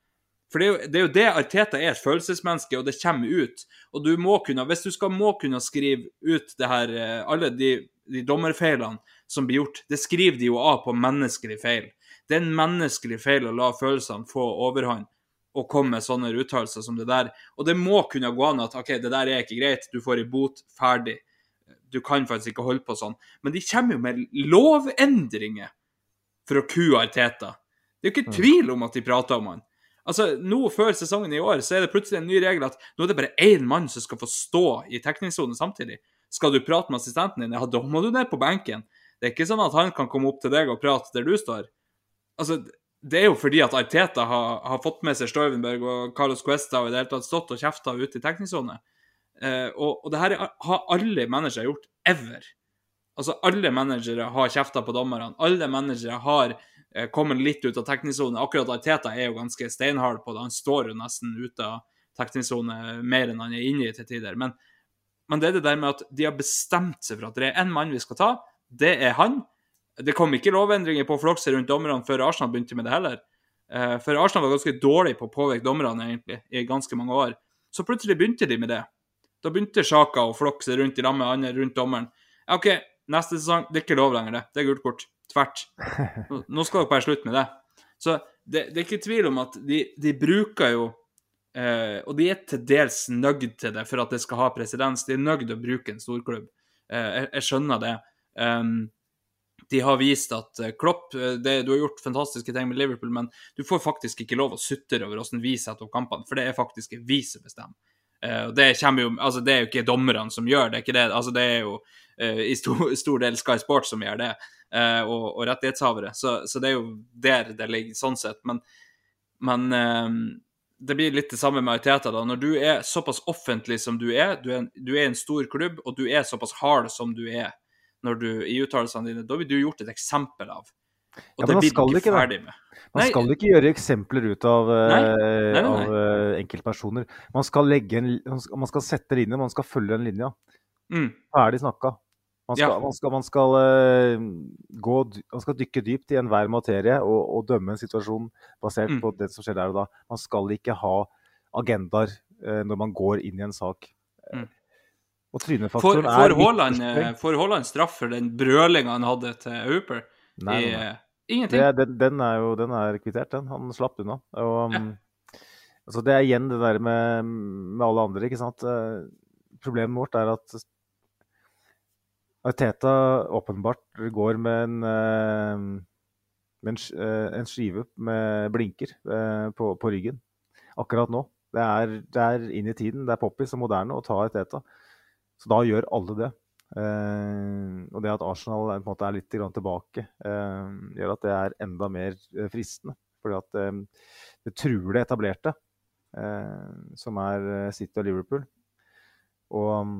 For det er, jo, det er jo det Arteta er, et følelsesmenneske, og det kommer ut. Og du må kunne, hvis du skal må kunne skrive ut det her, alle de, de dommerfeilene som blir gjort, det skriver de jo av på menneskelig feil. Det er en menneskelig feil å la følelsene få overhånd og komme med sånne uttalelser som det der. Og det må kunne gå an at OK, det der er ikke greit, du får i bot, ferdig. Du kan faktisk ikke holde på sånn. Men de kommer jo med lovendringer for å kue Arteta. Det er jo ikke mm. tvil om at de prater om han. Altså, nå Før sesongen i år så er det plutselig en ny regel at nå er det bare én mann som skal få stå i tekningssonen samtidig. Skal du prate med assistenten din, ja, da må du ned på benken. Det er ikke sånn at han kan komme opp til deg og prate der du står. Altså, det er jo fordi at Arteta har, har fått med seg Storvenberg og Carlos Cuesta og i det hele tatt stått og kjefta ute i tekningssone. Eh, og, og det her er- har alle managere gjort ever. Altså, alle managere har kjefta på dommerne. Alle managere har eh, kommet litt ut av tekningssone. Akkurat Arteta er jo ganske steinhard på det. Han står jo nesten ute av tekningssone mer enn han er inne i til tider. Men, men det er det der med at de har bestemt seg for at det er én mann vi skal ta. Det er han. Det kom ikke lovendringer på flokset rundt dommerne før Arsenal begynte med det heller. Eh, For Arsenal var ganske dårlig på å påvirke dommerne egentlig, i ganske mange år. Så plutselig begynte de med det. Da begynte Sjaka å flokse rundt i lag med andre rundt dommeren. OK, neste sesong det er ikke lov lenger, det. Det er gult kort. Tvert. Nå- skal dere bare slutte med det. Så det, det er ikke tvil om at de, de bruker jo eh, Og de er til dels nøyd til det for at det skal ha presedens. De er til å bruke en storklubb. Eh, jeg, jeg skjønner det. Um, de har vist at eh, Klopp eh, det, Du har gjort fantastiske ting med Liverpool, men du får faktisk ikke lov å sutre over hvordan vi setter opp kampene, for det er faktisk vi som bestemmer. Eh, og det, jo, altså det er jo ikke dommerne som gjør det. ikke det, altså det er jo eh, i stor, stor del Sky Sports som gjør det, eh, og, og rettighetshavere. Så, så det er jo der det ligger, sånn sett. Men, men eh, det blir litt det samme med Ariteta. da. Når du er såpass offentlig som du er, du er, en, du er en stor klubb, og du er såpass hard som du er når du, i uttalelsene dine, da blir du gjort et eksempel av. Og
Ja,
det blir du ikke ferdig med.
Man
Nei.
skal ikke gjøre eksempler ut av, eh,
Nei. Nei,
av eh, enkeltpersoner. Man skal, en, man skal- sette linje, man skal følge den linja.
Mm.
Ferdig snakka. Man skal,
Ja.
man skal, man skal, eh, gå, man skal dykke dypt i enhver materie og, og dømme en situasjon basert
Mm.
på det som skjer der og da. Man skal ikke ha agendaer eh, når man går inn i en sak.
Mm.
Og trynefaktoren
får
er
eh, får Haaland straff for den brølinga han hadde til Hooper?
Nei, nei, nei.
eh, Ingenting.
Det, den, den er jo den er kvittert, den. Han slapp unna. Og,
Ja.
um, altså det er igjen det der med, med alle andre, ikke sant. Eh, Problemet vårt er at Arteta åpenbart går med en, eh, med en, eh, en skive med blinker eh, på, på ryggen akkurat nå. Det er, det er inn i tiden. Det er poppis og moderne å ta Arteta. Så da gjør alle det. Uh, og det at Arsenal er, måte er litt tilbake, uh, gjør at det er enda mer fristende. Fordi at eh, det truer det etablerte, uh, som er City og Liverpool. Og mm,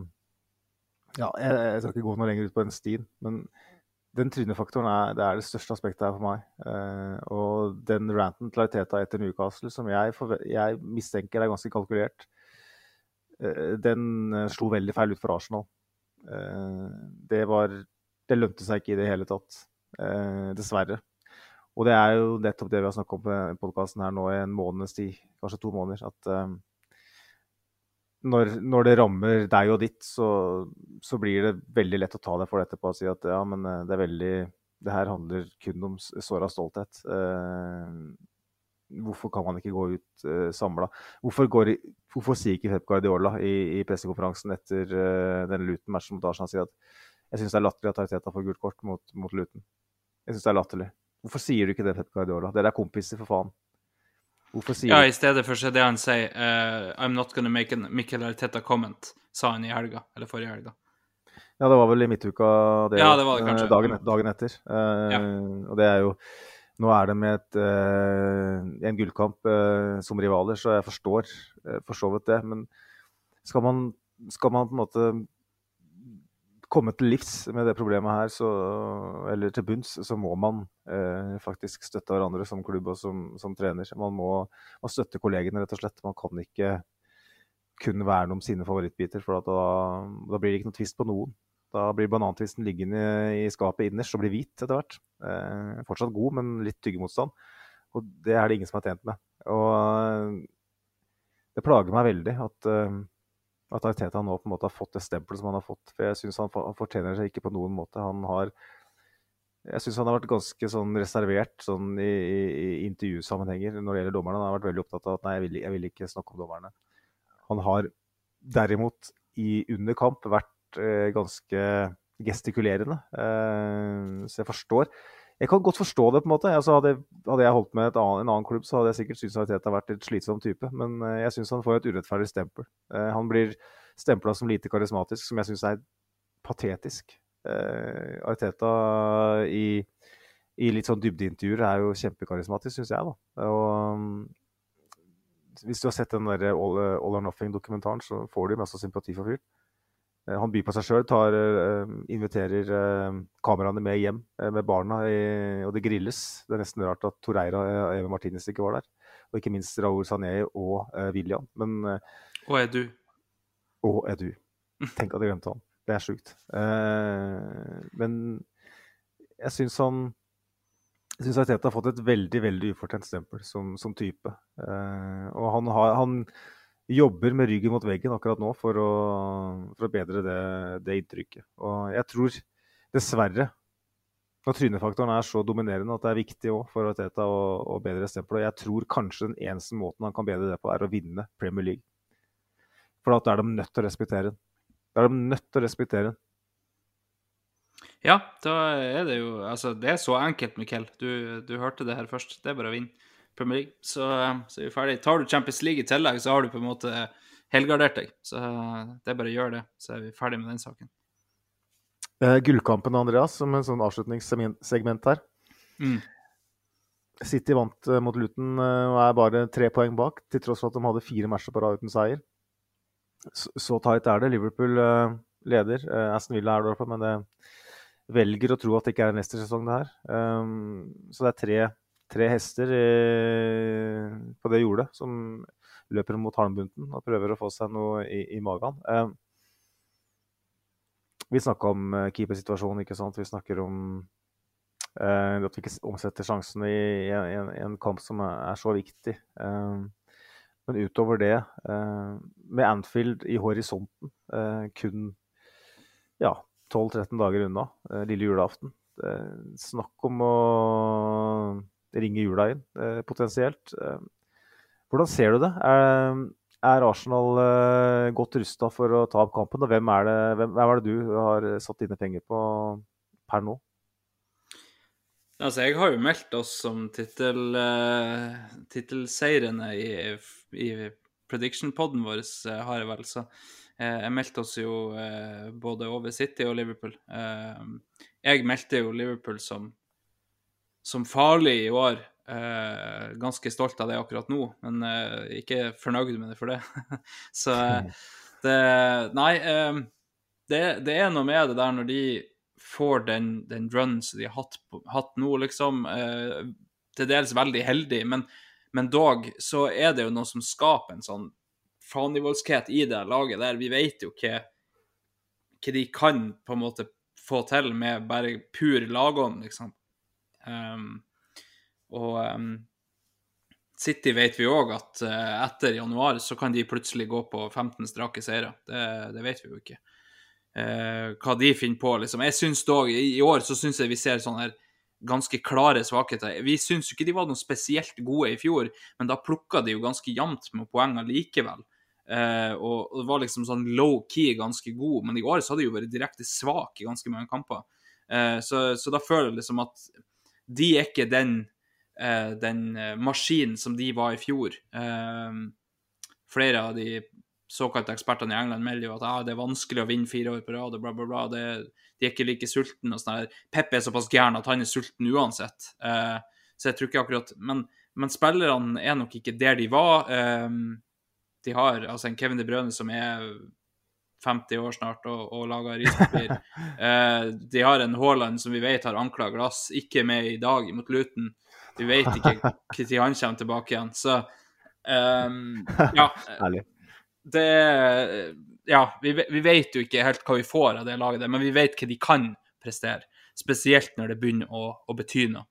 ja, jeg, jeg skal ikke gå noe lenger ut på den stien, men den trynefaktoren er det, er det største aspektet her for meg. Eh, og den ranten til Arteta etter Newcastle, som jeg, jeg mistenker er ganske kalkulert, eh, den eh, slo veldig feil ut for Arsenal. Eh, det var Det lønte seg ikke i det hele tatt. Eh, dessverre. Og det er jo nettopp det vi har snakket om på podkasten her nå i en måneds tid, kanskje to måneder. At eh, når, når det rammer deg og ditt, så, så blir det veldig lett å ta deg for det etterpå og si at ja, men eh, det er veldig Det her handler kun om såra stolthet. Eh, hvorfor kan man ikke gå ut uh, samla? Hvorfor, hvorfor sier ikke Pep Guardiola i, i pressekonferansen etter uh, denne Luton-matchen mot Arsenal at jeg syns det er latterlig at Arteta får gult kort mot, mot Luton. Jeg synes det er latterlig. Hvorfor sier du ikke det, Pep Guardiola? Dere er kompiser, for faen. Hvorfor sier
Ja, i stedet for det han sier uh, I'm not gonna make a Mikkel Arteta comment, sa han i helga, eller forrige helga.
Ja, det var vel i midtuka det,
Ja, det var det
eh,
kanskje.
dagen, dagen etter. Uh,
Ja.
Og det er jo Nå er det med et, uh, en gullkamp som rivaler, så jeg forstår for så vidt det. Men skal man, skal man på en måte komme til livs med det problemet her, så, eller til bunns, så må man eh, faktisk støtte hverandre som klubb og som, som trener. Man må, må støtte kollegene, rett og slett. Man kan ikke kun verne om sine favorittbiter, for da, da blir det ikke noe tvist på noen. Da blir banantvisten liggende i skapet innerst og blir hvit etter hvert. Eh, fortsatt god, men litt tyggemotstand. Og det er det ingen som er tjent med. Og eh, det plager meg veldig at, eh, at Arteta nå på en måte har fått det stempelet som han har fått. For jeg syns han, fortjener seg ikke på noen måte. Han har jeg syns han har vært ganske sånn reservert sånn i, i, i intervjusammenhenger når det gjelder dommerne. Han har vært veldig opptatt av at nei, jeg vil, jeg vil ikke snakke om dommerne. Han har derimot i under kamp vært eh, ganske gestikulerende. Eh, så jeg forstår. Jeg kan godt forstå det, på en måte. Altså, hadde, hadde jeg holdt med et annet, en annen klubb, så hadde jeg sikkert syntes Arteta har vært et slitsom type. Men eh, jeg syns han får et urettferdig stempel. Eh, han blir stempla som lite karismatisk, som jeg syns er patetisk. Eh, Arteta i, i litt sånn dybdeintervjuer er jo kjempekarismatisk, syns jeg. da. Og um, Hvis du har sett den der All, All or Nothing-dokumentaren, så får du masse sympati for fyren. Eh, han byr på seg sjøl, uh, inviterer uh, kameraene med hjem med barna, i, og det grilles. Det er nesten rart at Toreira og Eva Martinez ikke var der. Og ikke minst Raoul Sané og William. Men,
og er du.
Og er du. Tenk at jeg glemte han. Det er sjukt. men jeg syns han jeg syns Arteta har fått et veldig veldig ufortjent stempel som, som type. og han, har, han jobber med ryggen mot veggen akkurat nå for å, for å bedre det, det, inntrykket. Og jeg tror dessverre at trynefaktoren er så dominerende at det er viktig òg for Teta å, å bedre stempelet. Jeg tror kanskje den eneste måten han kan bedre det på, er å vinne Premier League. For da er de nødt til å respektere den. Da er de nødt til å respektere den.
Ja, da er det jo Altså, det er så enkelt, Mikkel. Du, du hørte det her først. Det er bare å vinne. Premier League. Så, så er vi ferdig. Tar du Champions League i tillegg, så har du på en måte helgardert deg. Så det er bare å gjøre det, så er vi ferdig med den saken.
Uh, gullkampen, Andreas, som en sånn avslutningssegment her. Mm. City vant uh, mot Luton uh, og er bare tre poeng bak, til tross for at de hadde fire matcher på rad uten seier. Så, så tight er det. Liverpool leder. Aston Villa er der oppe, men det velger å tro at det ikke er en Leicester-sesong, det her. Um, så det er tre tre hester eh, på det jordet som løper mot halmbunten og prøver å få seg noe i, i magen. Eh, vi snakker om eh, keepersituasjonen, ikke sant. Vi snakker om eh, at vi ikke omsetter sjansene i, i, en, i, en, kamp som er, er så viktig. Eh, men utover det, eh, med Anfield i horisonten, kun ja, 12-13 dager unna lille julaften Snakk om å ringer jula inn, eh, potensielt. Eh, hvordan ser du det? Er, er Arsenal eh, godt rusta for å ta opp kampen? Og hvem er, det, hvem, hvem er det du har satt dine penger på per nå?
Altså, jeg har jo meldt oss som tittel, uh, i, i prediction-poden vår, har jeg vel. Så jeg meldte oss jo både over City og Liverpool. jeg meldte jo Liverpool som som farlig i år. Eh, ganske stolt av det akkurat nå, men eh, ikke fornøyd med det for det. så eh, det Nei, eh, det, det, er noe med det der når de får den, den run som de har hatt, hatt nå, liksom. Eh, til dels veldig heldig, men, men dog så er det jo noe som skaper en sånn fanivoldskhet i det laget der. Vi vet jo hva, hva de kan på en måte få til med bare pur lagånd, liksom. Um, og um, City vet vi òg at uh, etter januar så kan de plutselig gå på 15 strake seire. Det, det, vet vi jo ikke. Uh, hva de finner på, liksom. Jeg synes dog, i, år så syns jeg vi ser sånne her ganske klare svakheter. Vi syns jo ikke de var noe spesielt gode i fjor, men da plukka de jo ganske jevnt med poenger likevel. Uh, og, og, det var liksom sånn low-key ganske god, men i år så hadde de jo vært direkte svak i ganske mange kamper. Uh, så, så, da føler jeg liksom at de er ikke den, uh, den eh, maskinen som de var i fjor. Uh, flere av de såkalte ekspertene i England melder jo at ah, det er vanskelig å vinne fire år på rad. bla, bla, bla. De er ikke like sultne. og sånn Pep er såpass gæren at han er sulten uansett. Uh, så jeg tror ikke akkurat Men, men spillerne er nok ikke der de var. de har altså en Kevin De Brøne som er 50 år snart og, og lager rispapir. eh, de har en Haaland som vi vet har ankla glass, ikke med i dag mot Luton. Vi vet ikke når han kommer tilbake igjen. Så um, ja. Det Ja, vi, vi, vet jo ikke helt hva vi får av det laget, men vi vet hva de kan prestere. Spesielt når det begynner å, å bety noe.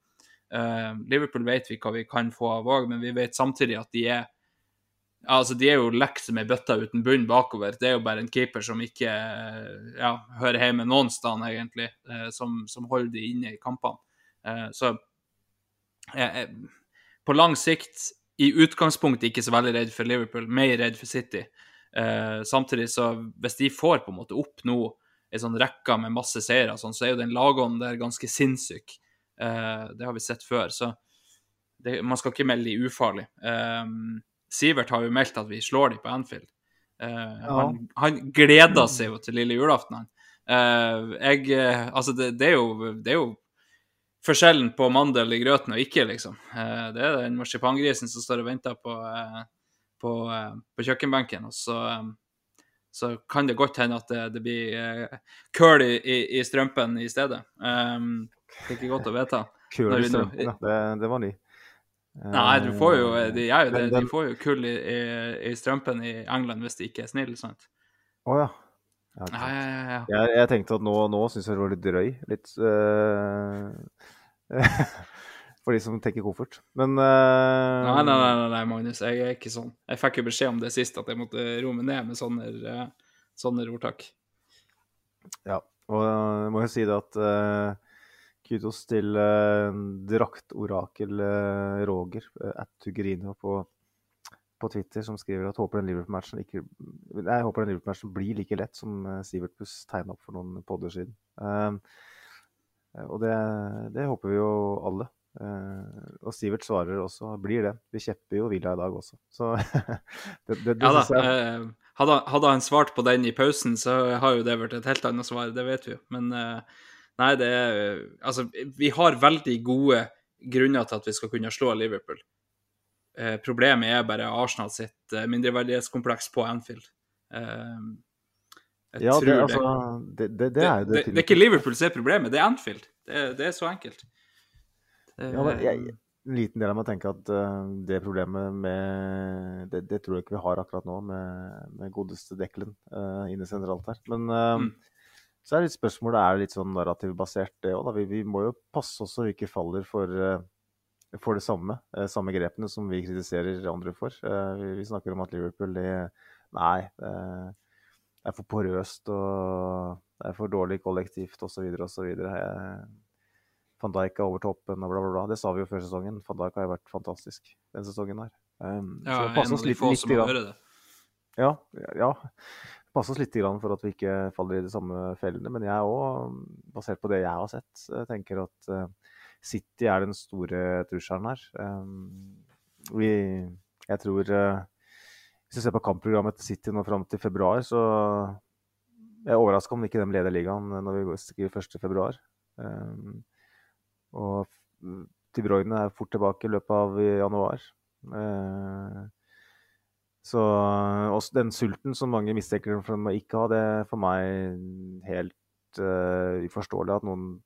Uh, Liverpool vet vi hva vi kan få av òg, men vi vet samtidig at de er Altså, De er jo lekt som ei bøtte uten bunn bakover. Det er jo bare en keeper som ikke ja, hører hjemme noen sted, egentlig, eh, som, som, holder de inne i kampene. Eh, så eh, på lang sikt, i utgangspunktet ikke så veldig redd for Liverpool, mer redd for City. samtidig så hvis de får på en måte opp nå ei sånn rekke med masse seire, sånn, så er jo den lagånden der ganske sinnssyk. det har vi sett før. Så det, man skal ikke melde de ufarlig. Um, Sivert har jo meldt at vi slår dem på Anfield. Uh, ja. han, han gleder seg jo til lille julaften. Uh, jeg, uh, altså, det, det, er jo, det, er jo, forskjellen på mandel i grøten og ikke, liksom. Uh, det er den marsipangrisen som står og venter på, eh, på, eh, på kjøkkenbenken, og så, Um, så kan det godt hende at det, det blir uh, køl i, i, i strømpen i stedet. Um, det er ikke godt å
vedta.
Når
i strømpen, ja. Det, det var ny.
Nei, du får jo, de, er jo det, de får jo kull i, i, i strømpen i England hvis de ikke er snille, sant?
Å oh, Ja,
Ja, ja, ja. ja.
Jeg, jeg tenkte at nå, nå syns jeg det var litt drøy. Litt uh, For de som tenker koffert. Men uh,
Nei, nei, nei, nei, Magnus, jeg er ikke sånn. Jeg fikk jo beskjed om det sist, at jeg måtte roe ned med sånne, eh, sånne ordtak.
Ja. Og jeg må jo si det at eh, kudos til uh, draktorakel eh, Roger uh, at Tugerino på, på Twitter, som skriver at håper den Liverpool-matchen jeg håper den Liverpool-matchen blir like lett som uh, Sivert Buss tegna opp for noen podder siden. Eh, og det, det håper vi jo alle. Eh, og Sivert svarer også blir det. Vi kjepper jo Villa i dag også. Så det, det, det
Ja da.
jeg
eh, hadde, hadde han svart på den i pausen, så har jo det vært et helt annet svar, det vet vi jo. Men eh, nei, det er Altså, vi har veldig gode grunner til at vi skal kunne slå Liverpool. Eh, problemet er bare Arsenal sitt eh, mindreverdighetskompleks på Anfield. Eh, jeg
Ja,
tror
det, altså, det, det, det er
det, det, er ikke Liverpool som er problemet, det er Anfield. Det, er- det så enkelt.
Ja, men jeg, en liten del av meg tenker at uh, det problemet med det, det tror jeg ikke vi har akkurat nå, med, med godeste Declan uh, inne sentralt her. Men uh,
Mm.
Så er det litt spørsmålet er litt sånn narrativbasert, det òg. Vi, vi må jo passe oss så vi ikke faller for, eh, for det samme. eh, samme grepene som vi kritiserer andre for. Eh, vi, vi snakker om at Liverpool de, Nei, det er for porøst og det er for dårlig kollektivt osv. osv. Van Dijk er over toppen og bla, bla, bla. Det sa vi jo før sesongen. Van Dijk har jo vært fantastisk den sesongen her. Um,
ja,
så
av
oss litt, litt
det.
Ja, ja. Passe oss litt for at vi ikke faller i de samme fellene. Men jeg òg, basert på det jeg har sett, eh, tenker at eh, City er den store trusselen her. Um, vi, jeg tror eh, Hvis du ser på kampprogrammet til City nå fram til februar, så jeg er overraska om ikke de leder ligaen når vi skriver 1. februar. Um, og f- De Bruyne er fort tilbake i løpet av januar. Eh, så også den sulten som mange mistenker dem for å ikke ha, det er for meg helt uh, uforståelig at noen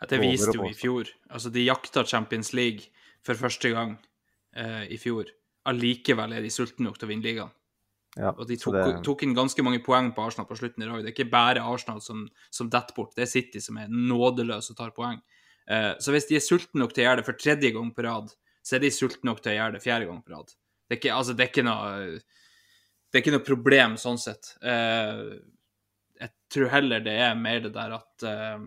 At det viste jo i fjor. Altså, de jakta Champions League for første gang uh, i fjor. Allikevel er de sultne nok til å vinne ligaen.
ja,
Og de tok,
det-
tok inn ganske mange poeng på Arsenal på slutten i dag. Det er ikke bare Arsenal som, som detter bort, det er City som er nådeløse og tar poeng. Uh, så hvis de er sultne nok til å gjøre det for tredje gang på rad, så er de sultne nok til å gjøre det fjerde gang på rad. Det er ikke, altså, det er ikke noe det er ikke noe problem sånn sett. Uh, jeg tror heller det er mer det der at uh,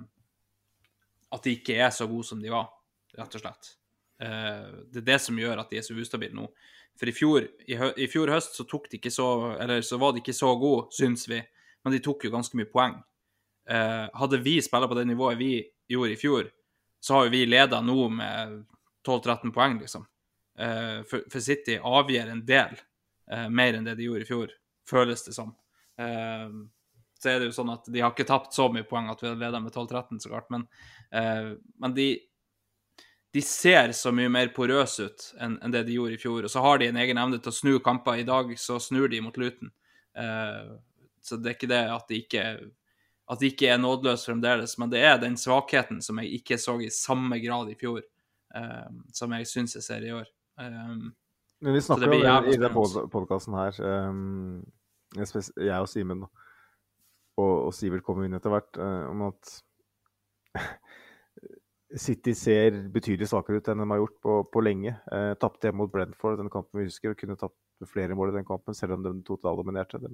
at de ikke er så gode som de var, rett og slett. Uh, det er det som gjør at de er så ustabile nå. For i fjor, i, i fjor høst så tok de ikke så Eller så var de ikke så gode, syns vi, men de tok jo ganske mye poeng. Hadde vi spilla på det nivået vi gjorde i fjor, så har jo vi leda nå med 12-13 poeng, liksom. Eh, for, for City avgir en del eh, mer enn det de gjorde i fjor, føles det som. Eh, så er det jo sånn at de har ikke tapt så mye poeng at vi har leda med 12-13, så klart, men, men de, de ser så mye mer porøse ut enn det de gjorde i fjor. Og så har de en egen evne til å snu kamper. I dag så snur de mot Luton. Uh, så det er ikke det at de ikke, at de ikke er nådeløse fremdeles, men det er den svakheten som jeg ikke så i samme grad i fjor, eh, som jeg syns jeg ser i år. Eh,
Men vi snakker jo i denne
spennende.
podkasten her, um, jeg og Simen, og, og Sivert kommer inn etter hvert, uh, om at City ser betydelig svakere ut enn de har gjort på, på lenge. Uh, Tapte hjemme mot Brentford, den kampen vi husker, og kunne tapt flere mål i den kampen, selv om de totaldominerte. De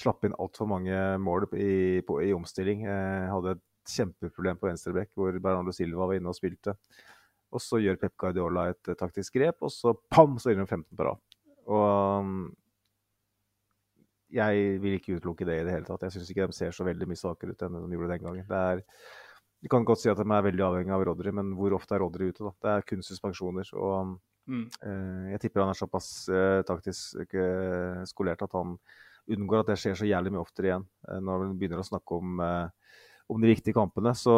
slapp inn altfor mange mål i, på, i omstilling. Eh, hadde et kjempeproblem på venstrebekk, hvor Bernardo Silva var inne og spilte. Og så gjør Pep Guardiola et eh, taktisk grep, og så pam, så vinner de 15 på rad. Og um, jeg vil ikke utelukke det i det hele tatt. Jeg syns ikke de ser så veldig mye svakere ut enn de gjorde den gangen. Det er, du kan godt si at de er veldig avhengig av Rodry, men hvor ofte er Rodry ute? da? Det er kun suspensjoner. Og
mm.
eh, jeg tipper han er såpass eh, taktisk eh, skolert at han unngår at det skjer så jævlig mye oftere igjen. Eh, når han begynner å snakke om, eh, om de viktige kampene. Så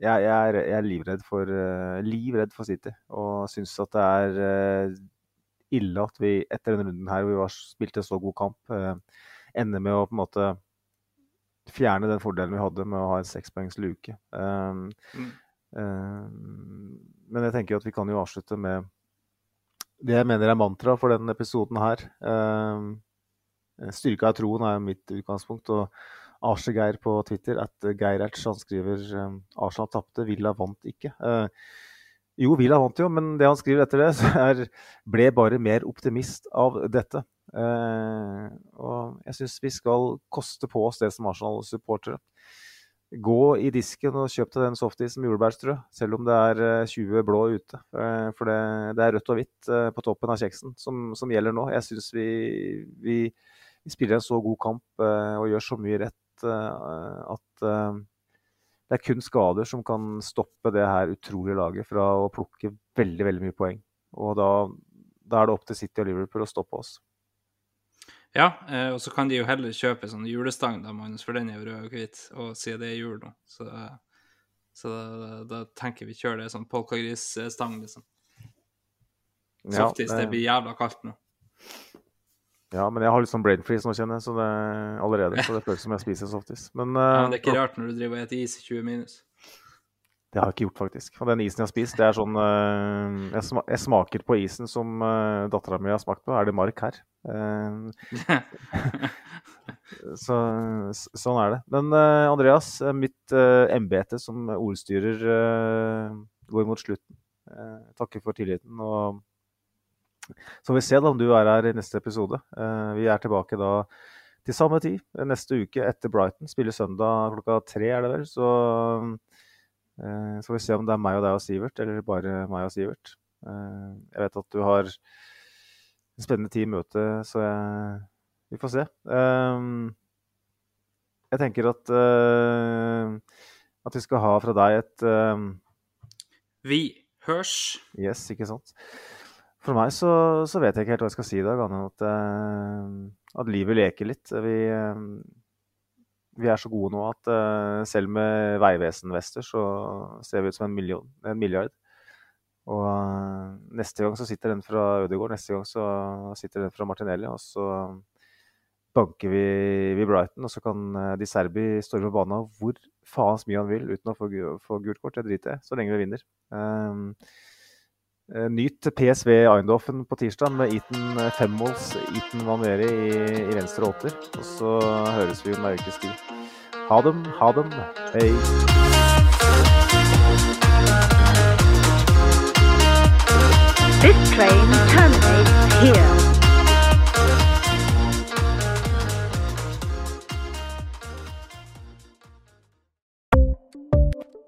jeg, jeg, er, jeg er livredd for, uh, livredd for City. Og syns at det er uh, ille at vi etter denne runden her, hvor vi var, spilte en så god kamp, uh, ender med å på en måte fjerne den fordelen vi hadde med å ha en sekspoengs luke. Um, mm. men jeg tenker at vi kan jo avslutte med det jeg mener er mantra for denne episoden her. Um, styrka av troen er mitt utgangspunkt. og Arse Geir på Twitter, at Geirerts, han skriver um, Arsenal tapte, Villa vant ikke. Uh, jo, Villa vant jo, men det han skriver etter det, er ble bare mer optimist av dette. Og jeg syns vi skal koste på oss det som Arsenal-supportere. Gå i disken og kjøp deg den softisen med jordbærstrø, selv om det er 20 uh, blå ute. For det, det, er rødt og hvitt på toppen av kjeksen som, som gjelder nå. Jeg syns vi, vi, vi, spiller en så god kamp og gjør så mye rett Eh, at eh, det er kun skader som kan stoppe det her utrolige laget fra å plukke veldig veldig mye poeng. Og da, da er det opp til City og Liverpool å stoppe oss.
Ja, eh, og så kan de jo heller kjøpe sånn julestang, da, Magnus, for den er jo rød og hvit, og siden det er jul nå. Så, så da, da, tenker vi kjører det sånn polkagrisstang, liksom. Softis, ja, det... det blir jævla kaldt nå.
Ja, men jeg har litt sånn brain freeze nå, kjenner jeg, så det, allerede. Så det føles som jeg spiser softis.
Men, uh, ja, men det er ikke rart når du driver og spiser is i 20 minus.
Det har jeg ikke gjort, faktisk. Og den isen jeg har spist, det er sånn uh, jeg, sma jeg, smaker på isen som uh, dattera mi har smakt på. Er det mark her? Uh, så, sånn er det. Men uh, Andreas, mitt uh, embete som ordstyrer går mot slutten. takker for tilliten. og så vi ser da om du er her i neste episode. Uh, vi er tilbake da til samme tid neste uke etter Brighton. Spiller søndag klokka tre, er det vel. Så uh, så vi se om det er meg og deg og Sivert, eller bare meg og Sivert. Jeg vet at du har en spennende tid i møte, så jeg, vi får se. jeg tenker at, at vi skal ha fra deg et
Vi hørs.
Yes, ikke sant. For meg så, så, vet jeg ikke helt hva jeg skal si i dag, annet enn at, at, livet leker litt. Vi, uh, vi, er så gode nå at uh, selv med Vegvesen-vester så ser vi ut som en, million, en milliard. Og neste gang så sitter den fra Ødegaard, neste gang så sitter den fra Martinelli. Og så banker vi, vi Brighton, og så kan De Serbi storme banen hvor faen mye han vil uten å få, få gult kort. Det driter jeg så lenge vi vinner. Um, Eh, nyt PSV Eindhoven på tirsdag med Eaton eh, femmåls, Eton Vanveri i, i venstre åtter. Og så høres vi om ei ukes tid. Ha dem, ha dem. Hei.